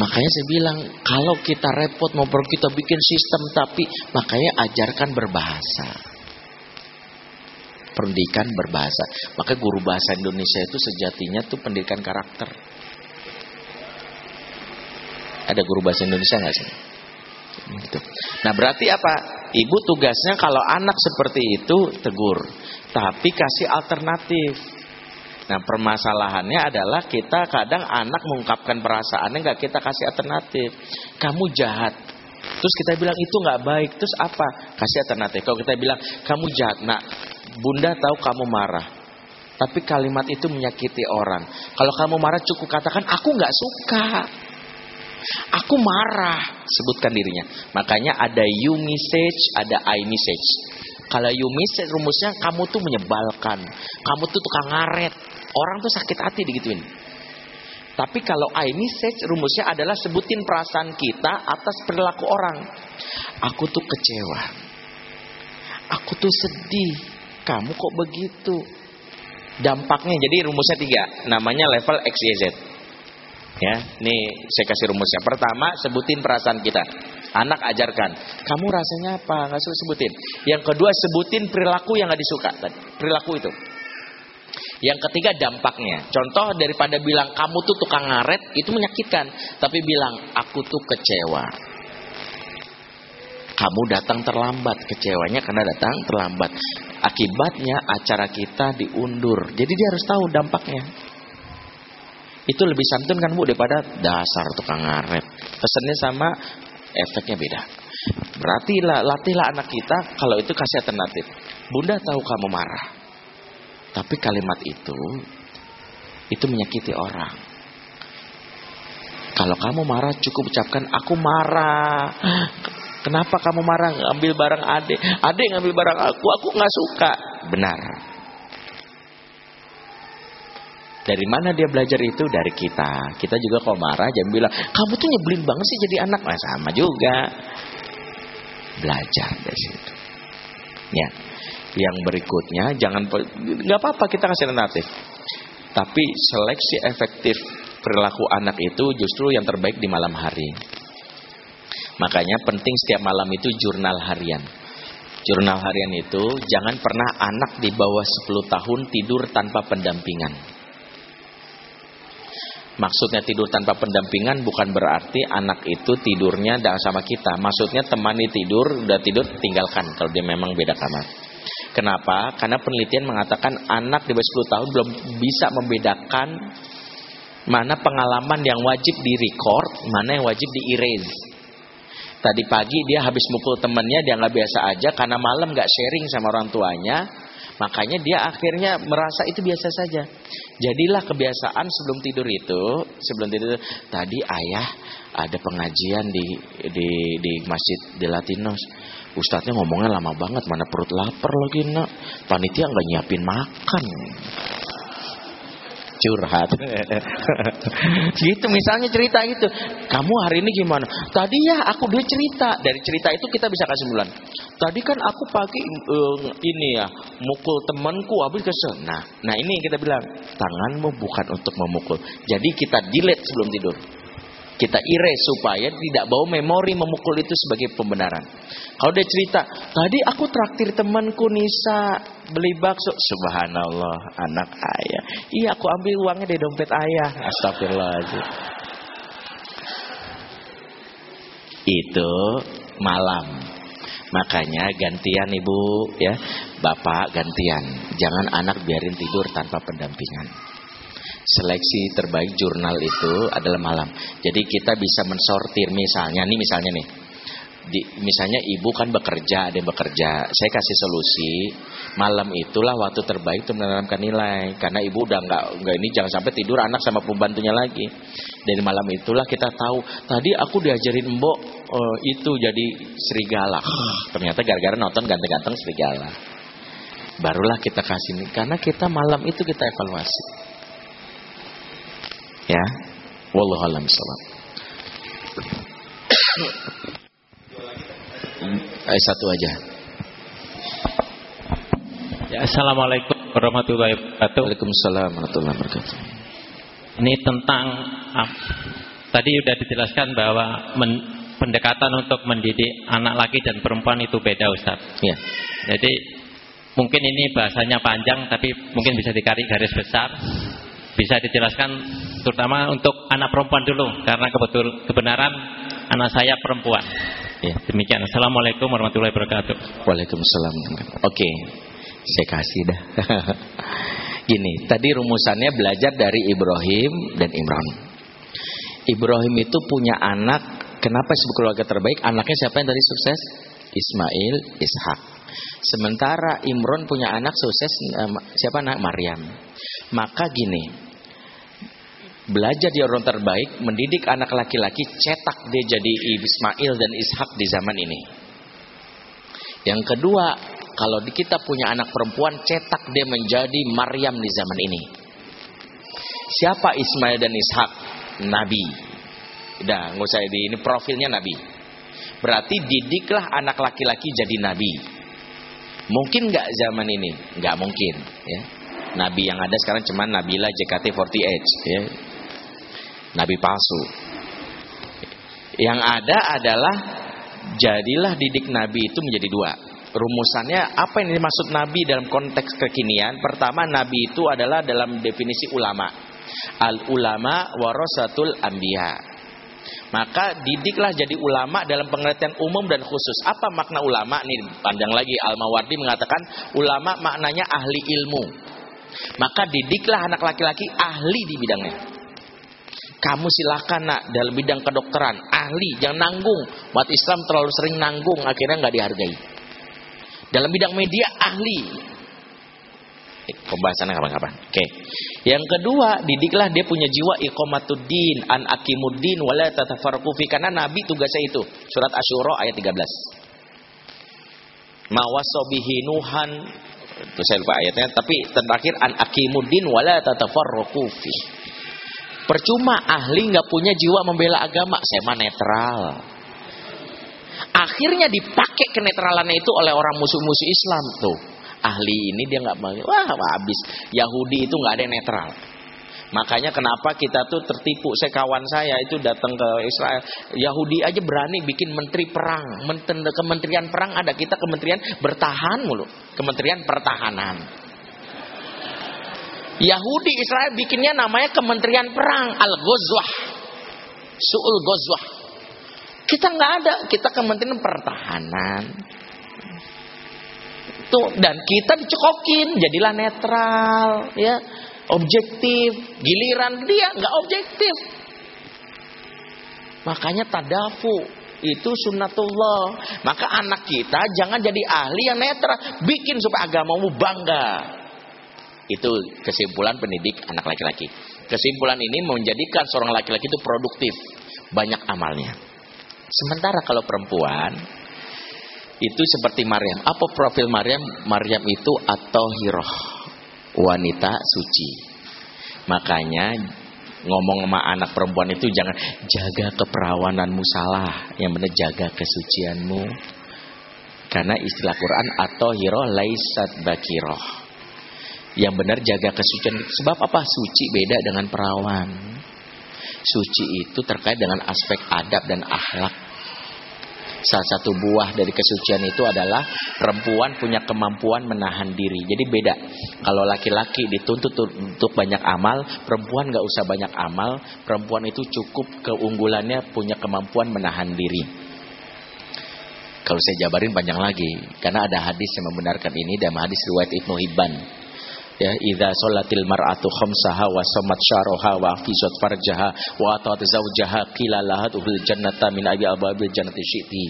Makanya saya bilang kalau kita repot mau kita bikin sistem tapi makanya ajarkan berbahasa. Pendidikan berbahasa. Maka guru bahasa Indonesia itu sejatinya tuh pendidikan karakter. Ada guru bahasa Indonesia nggak sih? Gitu. Nah berarti apa? Ibu tugasnya kalau anak seperti itu tegur, tapi kasih alternatif. Nah permasalahannya adalah kita kadang anak mengungkapkan perasaannya nggak kita kasih alternatif. Kamu jahat. Terus kita bilang itu nggak baik. Terus apa? Kasih alternatif. Kalau kita bilang kamu jahat, nak bunda tahu kamu marah. Tapi kalimat itu menyakiti orang. Kalau kamu marah cukup katakan aku nggak suka. Aku marah, sebutkan dirinya. Makanya ada you message, ada I message. Kalau you message rumusnya kamu tuh menyebalkan, kamu tuh tukang ngaret, orang tuh sakit hati digituin. Tapi kalau I message rumusnya adalah sebutin perasaan kita atas perilaku orang. Aku tuh kecewa. Aku tuh sedih. Kamu kok begitu? Dampaknya jadi rumusnya tiga. Namanya level X, Y, Z. Ya, nih saya kasih rumusnya. Pertama, sebutin perasaan kita. Anak ajarkan. Kamu rasanya apa? Nggak suka sebutin. Yang kedua, sebutin perilaku yang nggak disuka. Perilaku itu. Yang ketiga dampaknya. Contoh daripada bilang kamu tuh tukang ngaret itu menyakitkan, tapi bilang aku tuh kecewa. Kamu datang terlambat, kecewanya karena datang terlambat. Akibatnya acara kita diundur. Jadi dia harus tahu dampaknya. Itu lebih santun kan Bu daripada dasar tukang ngaret. Pesannya sama, efeknya beda. Berarti latihlah anak kita kalau itu kasih alternatif. Bunda tahu kamu marah. Tapi kalimat itu itu menyakiti orang. Kalau kamu marah cukup ucapkan aku marah. Kenapa kamu marah ngambil barang adik? Adik ngambil barang aku, aku nggak suka. Benar. Dari mana dia belajar itu? Dari kita. Kita juga kalau marah jangan bilang, kamu tuh nyebelin banget sih jadi anak. Nah, sama juga. Belajar dari situ. Ya yang berikutnya jangan nggak apa-apa kita kasih alternatif tapi seleksi efektif perilaku anak itu justru yang terbaik di malam hari makanya penting setiap malam itu jurnal harian jurnal harian itu jangan pernah anak di bawah 10 tahun tidur tanpa pendampingan Maksudnya tidur tanpa pendampingan bukan berarti anak itu tidurnya sama kita. Maksudnya temani tidur, udah tidur tinggalkan kalau dia memang beda kamar. Kenapa? Karena penelitian mengatakan anak di bawah 10 tahun belum bisa membedakan mana pengalaman yang wajib di record, mana yang wajib di erase. Tadi pagi dia habis mukul temannya dia nggak biasa aja karena malam nggak sharing sama orang tuanya, makanya dia akhirnya merasa itu biasa saja. Jadilah kebiasaan sebelum tidur itu, sebelum tidur tadi ayah ada pengajian di di di masjid di Latinos Ustadznya ngomongnya lama banget, mana perut lapar lagi nak. Panitia nggak nyiapin makan. Curhat. gitu misalnya cerita gitu. Kamu hari ini gimana? Tadi ya aku dia cerita. Dari cerita itu kita bisa kasih bulan. Tadi kan aku pagi uh, ini ya mukul temanku habis kesel. Nah, nah ini yang kita bilang tanganmu bukan untuk memukul. Jadi kita delete sebelum tidur. Kita erase supaya tidak bawa memori memukul itu sebagai pembenaran. Kalau dia cerita, tadi aku traktir temanku Nisa beli bakso. Subhanallah, anak ayah. Iya, aku ambil uangnya dari dompet ayah. Astagfirullahaladzim. Itu malam. Makanya gantian ibu ya, bapak gantian. Jangan anak biarin tidur tanpa pendampingan seleksi terbaik jurnal itu adalah malam. Jadi kita bisa mensortir misalnya nih misalnya nih. Di, misalnya ibu kan bekerja, ada yang bekerja. Saya kasih solusi, malam itulah waktu terbaik untuk menanamkan nilai. Karena ibu udah nggak nggak ini jangan sampai tidur anak sama pembantunya lagi. Dari malam itulah kita tahu. Tadi aku diajarin mbok uh, itu jadi serigala. Ternyata gara-gara nonton ganteng-ganteng serigala. Barulah kita kasih ini karena kita malam itu kita evaluasi. Ya. Wallahu a'lam Eh, satu aja.
Ya, Assalamualaikum warahmatullahi wabarakatuh.
Waalaikumsalam warahmatullahi wabarakatuh.
Ini tentang ah, tadi sudah dijelaskan bahwa men, pendekatan untuk mendidik anak laki dan perempuan itu beda Ustaz.
Ya.
Jadi mungkin ini bahasanya panjang tapi mungkin bisa dikari garis besar bisa dijelaskan terutama untuk anak perempuan dulu karena kebetul kebenaran anak saya perempuan. Ya, demikian. Assalamualaikum warahmatullahi wabarakatuh.
Waalaikumsalam. Oke, saya kasih dah. Gini, tadi rumusannya belajar dari Ibrahim dan Imran. Ibrahim itu punya anak, kenapa sebut keluarga terbaik? Anaknya siapa yang tadi sukses? Ismail, Ishak. Sementara Imron punya anak sukses, siapa anak? Maryam. Maka gini, belajar di orang terbaik, mendidik anak laki-laki, cetak dia jadi Ismail dan Ishak di zaman ini. Yang kedua, kalau kita punya anak perempuan, cetak dia menjadi Maryam di zaman ini. Siapa Ismail dan Ishak? Nabi. Udah, nggak usah di ini profilnya Nabi. Berarti didiklah anak laki-laki jadi Nabi. Mungkin nggak zaman ini? Nggak mungkin. Ya. Nabi yang ada sekarang cuma Nabila JKT48. Ya. Nabi palsu. Yang ada adalah jadilah didik Nabi itu menjadi dua. Rumusannya apa yang dimaksud Nabi dalam konteks kekinian? Pertama, Nabi itu adalah dalam definisi ulama. Al ulama warasatul anbiya. Maka didiklah jadi ulama dalam pengertian umum dan khusus. Apa makna ulama? Nih panjang lagi Al-Mawardi mengatakan ulama maknanya ahli ilmu. Maka didiklah anak laki-laki ahli di bidangnya. Kamu silakan nak dalam bidang kedokteran, ahli, jangan nanggung. Umat Islam terlalu sering nanggung, akhirnya nggak dihargai. Dalam bidang media ahli. Eh, pembahasannya kapan-kapan. Oke. Yang kedua, didiklah dia punya jiwa iqamatuddin, an akimuddin wala tatafarraqu karena nabi tugasnya itu. Surat Asyura ayat 13. Mawasobihi Nuhan itu saya lupa ayatnya tapi terakhir an akimuddin wala tatafarraqu Percuma ahli nggak punya jiwa membela agama, saya mah netral. Akhirnya dipakai kenetralannya itu oleh orang musuh-musuh Islam tuh. Ahli ini dia nggak mau, wah habis. Yahudi itu nggak ada netral. Makanya kenapa kita tuh tertipu. Saya kawan saya itu datang ke Israel. Yahudi aja berani bikin menteri perang. Kementerian perang ada kita kementerian bertahan mulu. Kementerian pertahanan. Yahudi Israel bikinnya namanya Kementerian Perang Al-Ghazwah. Su'ul Ghazwah. Kita nggak ada, kita Kementerian Pertahanan. Tuh, dan kita dicekokin, jadilah netral, ya, objektif. Giliran dia nggak objektif. Makanya tadafu itu sunnatullah. Maka anak kita jangan jadi ahli yang netral, bikin supaya agamamu bangga. Itu kesimpulan pendidik anak laki-laki. Kesimpulan ini menjadikan seorang laki-laki itu produktif, banyak amalnya. Sementara kalau perempuan itu seperti Maryam. Apa profil Maryam? Maryam itu atau hiroh, wanita suci. Makanya ngomong sama anak perempuan itu jangan jaga keperawananmu salah, yang benar jaga kesucianmu. Karena istilah Quran atau hiroh laisat bakiroh yang benar jaga kesucian. Sebab apa? Suci beda dengan perawan. Suci itu terkait dengan aspek adab dan akhlak. Salah satu buah dari kesucian itu adalah perempuan punya kemampuan menahan diri. Jadi beda. Kalau laki-laki dituntut untuk banyak amal, perempuan nggak usah banyak amal. Perempuan itu cukup keunggulannya punya kemampuan menahan diri. Kalau saya jabarin panjang lagi, karena ada hadis yang membenarkan ini dan hadis riwayat Ibnu Hibban ya idza salatil mar'atu khamsaha wa samat syaraha wa hafizat farjaha wa atat zawjaha qila laha jannata min abi ababil jannati syi'ti.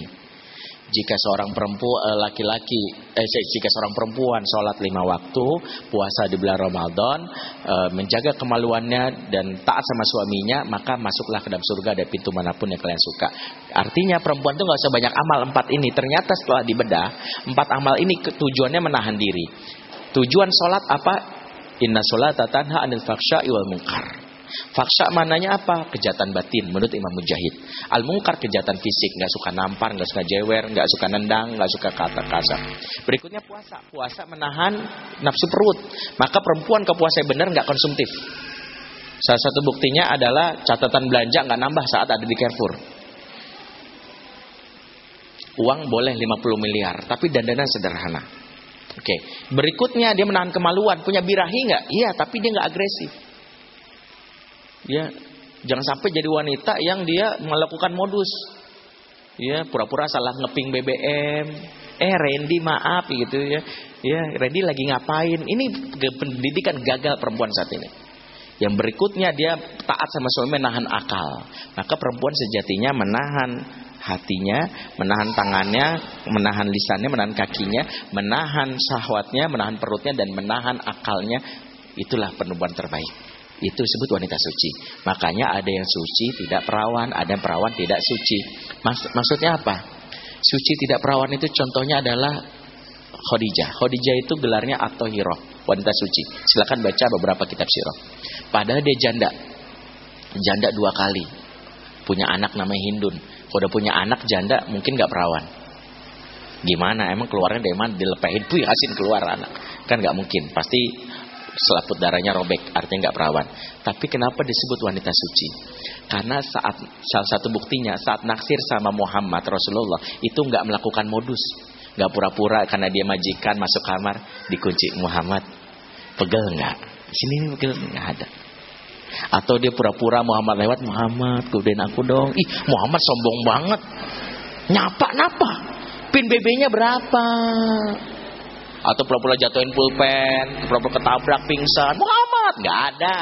Jika seorang perempuan eh, laki-laki eh, jika seorang perempuan sholat lima waktu puasa di bulan Ramadan eh, menjaga kemaluannya dan taat sama suaminya maka masuklah ke dalam surga dari pintu mana pun yang kalian suka. Artinya perempuan itu nggak usah banyak amal. Empat ini ternyata setelah dibedah empat amal ini tujuannya menahan diri Tujuan sholat apa? Inna sholat tanha anil faksha wal mungkar. Faksha mananya apa? Kejahatan batin menurut Imam Mujahid. Al mungkar kejahatan fisik, nggak suka nampar, nggak suka jewer, nggak suka nendang, nggak suka kata kasar. Berikutnya puasa. Puasa menahan nafsu perut. Maka perempuan ke puasa benar nggak konsumtif. Salah satu buktinya adalah catatan belanja nggak nambah saat ada di Carrefour. Uang boleh 50 miliar, tapi dandanan sederhana. Oke, okay. berikutnya dia menahan kemaluan, punya birahi nggak? Iya, tapi dia nggak agresif. Ya, jangan sampai jadi wanita yang dia melakukan modus. Ya, pura-pura salah ngeping BBM. Eh, Randy maaf gitu ya. Ya, Randy lagi ngapain? Ini pendidikan gagal perempuan saat ini. Yang berikutnya dia taat sama suami menahan akal. Maka perempuan sejatinya menahan hatinya, menahan tangannya, menahan lisannya, menahan kakinya, menahan syahwatnya, menahan perutnya dan menahan akalnya. Itulah penubuhan terbaik. Itu disebut wanita suci. Makanya ada yang suci tidak perawan, ada yang perawan tidak suci. Maksud, maksudnya apa? Suci tidak perawan itu contohnya adalah Khadijah. Khadijah itu gelarnya atau hiro, wanita suci. Silakan baca beberapa kitab sirah. Padahal dia janda. Janda dua kali. Punya anak namanya Hindun. Udah punya anak janda mungkin gak perawan. Gimana? Emang keluarnya dari mana? Dilepehin, puy asin keluar anak. Kan gak mungkin. Pasti selaput darahnya robek, artinya nggak perawan. Tapi kenapa disebut wanita suci? Karena saat salah satu buktinya saat naksir sama Muhammad Rasulullah itu nggak melakukan modus, nggak pura-pura karena dia majikan masuk kamar dikunci Muhammad, pegel nggak? Sini pegel nggak ada. Atau dia pura-pura Muhammad lewat Muhammad, kemudian aku dong. Ih Muhammad sombong banget, nyapa napa? Pin BB-nya berapa? atau pura-pura jatuhin pulpen, pura-pura ketabrak pingsan. Muhammad nggak ada.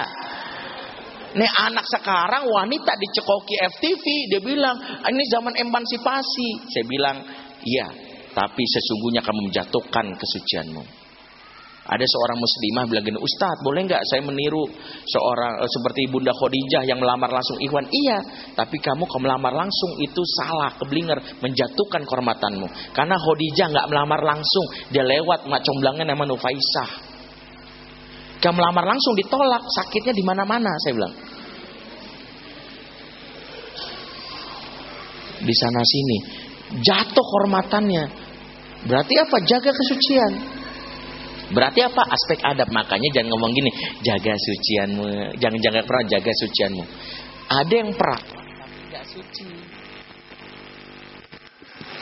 Nih anak sekarang wanita dicekoki FTV, dia bilang ini zaman emansipasi. Saya bilang iya, tapi sesungguhnya kamu menjatuhkan kesucianmu. Ada seorang muslimah bilang gini, Ustadz boleh nggak saya meniru seorang eh, seperti Bunda Khadijah yang melamar langsung Ikhwan? Iya, tapi kamu kalau melamar langsung itu salah, keblinger, menjatuhkan kehormatanmu. Karena Khadijah nggak melamar langsung, dia lewat mak comblangnya nama Nufaisah. Kamu melamar langsung ditolak, sakitnya di mana-mana, saya bilang. Di sana sini, jatuh kehormatannya. Berarti apa? Jaga kesucian. Berarti apa? Aspek adab. Makanya jangan ngomong gini, jaga sucianmu. Jangan jangan pernah jaga sucianmu. Ada yang pernah tidak suci.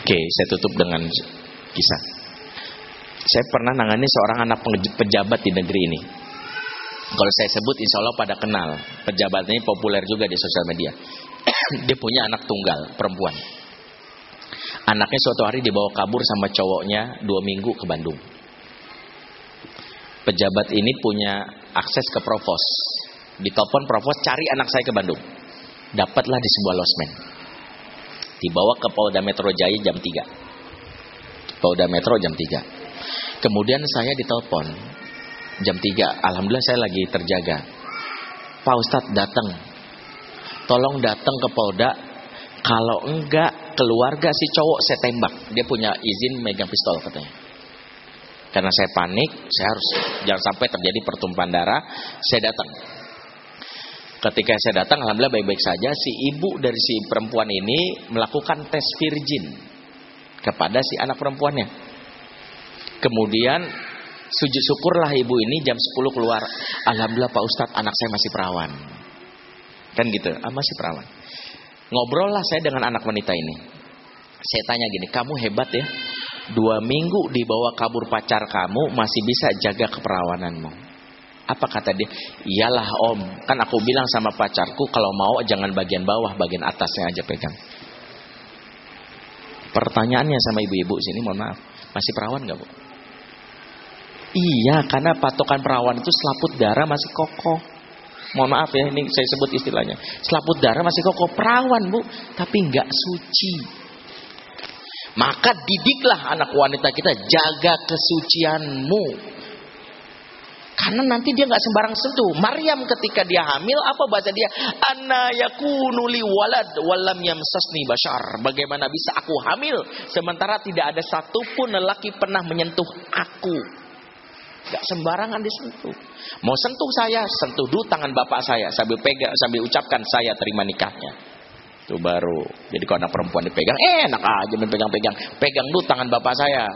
Oke, saya tutup dengan kisah. Saya pernah nangani seorang anak pejabat di negeri ini. Kalau saya sebut insya Allah pada kenal. Pejabat ini populer juga di sosial media. Dia punya anak tunggal, perempuan. Anaknya suatu hari dibawa kabur sama cowoknya dua minggu ke Bandung pejabat ini punya akses ke provos. Ditelepon provos cari anak saya ke Bandung. Dapatlah di sebuah losmen. Dibawa ke Polda Metro Jaya jam 3. Polda Metro jam 3. Kemudian saya ditelepon jam 3. Alhamdulillah saya lagi terjaga. Pak Ustadz datang. Tolong datang ke Polda. Kalau enggak keluarga si cowok saya tembak. Dia punya izin megang pistol katanya. Karena saya panik, saya harus jangan sampai terjadi pertumpahan darah. Saya datang. Ketika saya datang, alhamdulillah baik-baik saja. Si ibu dari si perempuan ini melakukan tes virgin kepada si anak perempuannya. Kemudian sujud syukurlah ibu ini jam 10 keluar. Alhamdulillah Pak Ustadz anak saya masih perawan. Kan gitu, ah, masih perawan. Ngobrol lah saya dengan anak wanita ini. Saya tanya gini, kamu hebat ya dua minggu dibawa kabur pacar kamu masih bisa jaga keperawananmu. Apa kata dia? Iyalah om, kan aku bilang sama pacarku kalau mau jangan bagian bawah, bagian atasnya aja pegang. Pertanyaannya sama ibu-ibu sini, mohon maaf, masih perawan nggak bu? Iya, karena patokan perawan itu selaput darah masih kokoh. Mohon maaf ya, ini saya sebut istilahnya. Selaput darah masih kokoh perawan bu, tapi nggak suci. Maka didiklah anak wanita kita jaga kesucianmu. Karena nanti dia nggak sembarang sentuh. Maryam ketika dia hamil apa bahasa dia? Anna yakunu li walad walam yamsasni bashar. Bagaimana bisa aku hamil sementara tidak ada satupun lelaki pernah menyentuh aku. Gak sembarangan disentuh. Mau sentuh saya, sentuh dulu tangan bapak saya sambil pegang sambil ucapkan saya terima nikahnya. Itu baru. Jadi kalau anak perempuan dipegang, eh, enak aja pegang-pegang. Pegang dulu tangan bapak saya.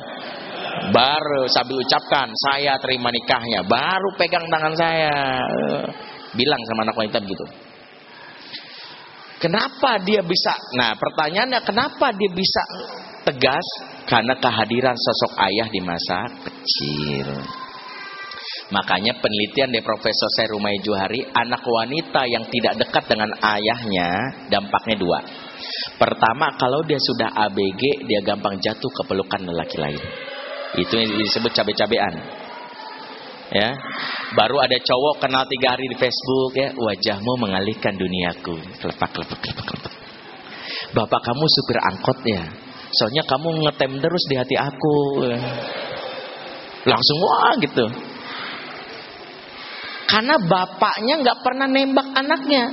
Baru sambil ucapkan, saya terima nikahnya. Baru pegang tangan saya. Bilang sama anak wanita begitu. Kenapa dia bisa? Nah pertanyaannya kenapa dia bisa tegas? Karena kehadiran sosok ayah di masa kecil. Makanya penelitian dari Profesor Serumai Juhari, anak wanita yang tidak dekat dengan ayahnya dampaknya dua. Pertama, kalau dia sudah ABG, dia gampang jatuh ke pelukan lelaki lain. Itu yang disebut cabe-cabean. Ya, baru ada cowok kenal tiga hari di Facebook ya, wajahmu mengalihkan duniaku. Kelepak, kelepak, kelepak, kelepak. Bapak kamu supir angkot ya, soalnya kamu ngetem terus di hati aku. Langsung wah gitu. Karena bapaknya nggak pernah nembak anaknya.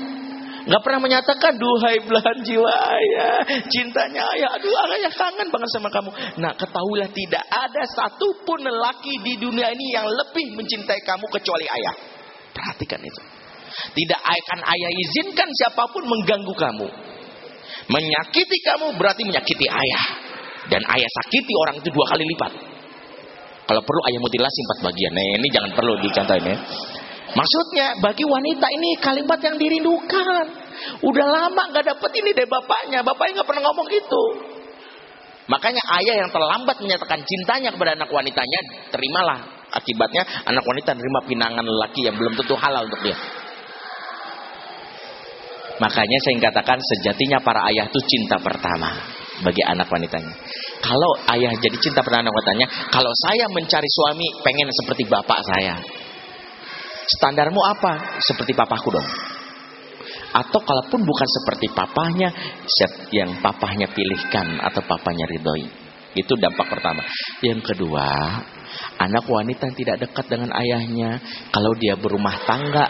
Nggak pernah menyatakan, duhai belahan jiwa ayah, cintanya ayah, aduh ayah kangen banget sama kamu. Nah ketahuilah tidak ada satupun lelaki di dunia ini yang lebih mencintai kamu kecuali ayah. Perhatikan itu. Tidak akan ayah izinkan siapa pun mengganggu kamu. Menyakiti kamu berarti menyakiti ayah. Dan ayah sakiti orang itu dua kali lipat. Kalau perlu ayah mutilasi empat bagian. Nah ini jangan perlu dicontohin ya. Maksudnya bagi wanita ini kalimat yang dirindukan. Udah lama nggak dapet ini deh bapaknya. Bapaknya nggak pernah ngomong itu. Makanya ayah yang terlambat menyatakan cintanya kepada anak wanitanya, terimalah akibatnya anak wanita menerima pinangan lelaki yang belum tentu halal untuk dia. Makanya saya katakan sejatinya para ayah itu cinta pertama bagi anak wanitanya. Kalau ayah jadi cinta pertama anak wanitanya, kalau saya mencari suami pengen seperti bapak saya. Standarmu apa? Seperti papaku dong. Atau kalaupun bukan seperti papahnya, yang papahnya pilihkan atau papahnya ridhoi. Itu dampak pertama. Yang kedua, anak wanita yang tidak dekat dengan ayahnya, kalau dia berumah tangga,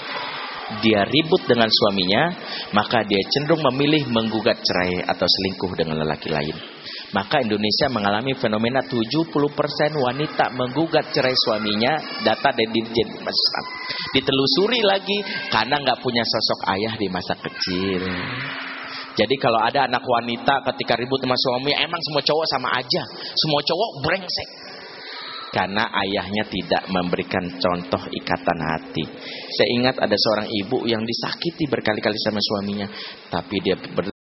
dia ribut dengan suaminya, maka dia cenderung memilih menggugat cerai atau selingkuh dengan lelaki lain. Maka Indonesia mengalami fenomena 70% wanita menggugat cerai suaminya, data dari Dirjen Islam. Ditelusuri lagi karena nggak punya sosok ayah di masa kecil. Jadi kalau ada anak wanita ketika ribut sama suami, emang semua cowok sama aja. Semua cowok brengsek. Karena ayahnya tidak memberikan contoh ikatan hati. Saya ingat ada seorang ibu yang disakiti berkali-kali sama suaminya. Tapi dia ber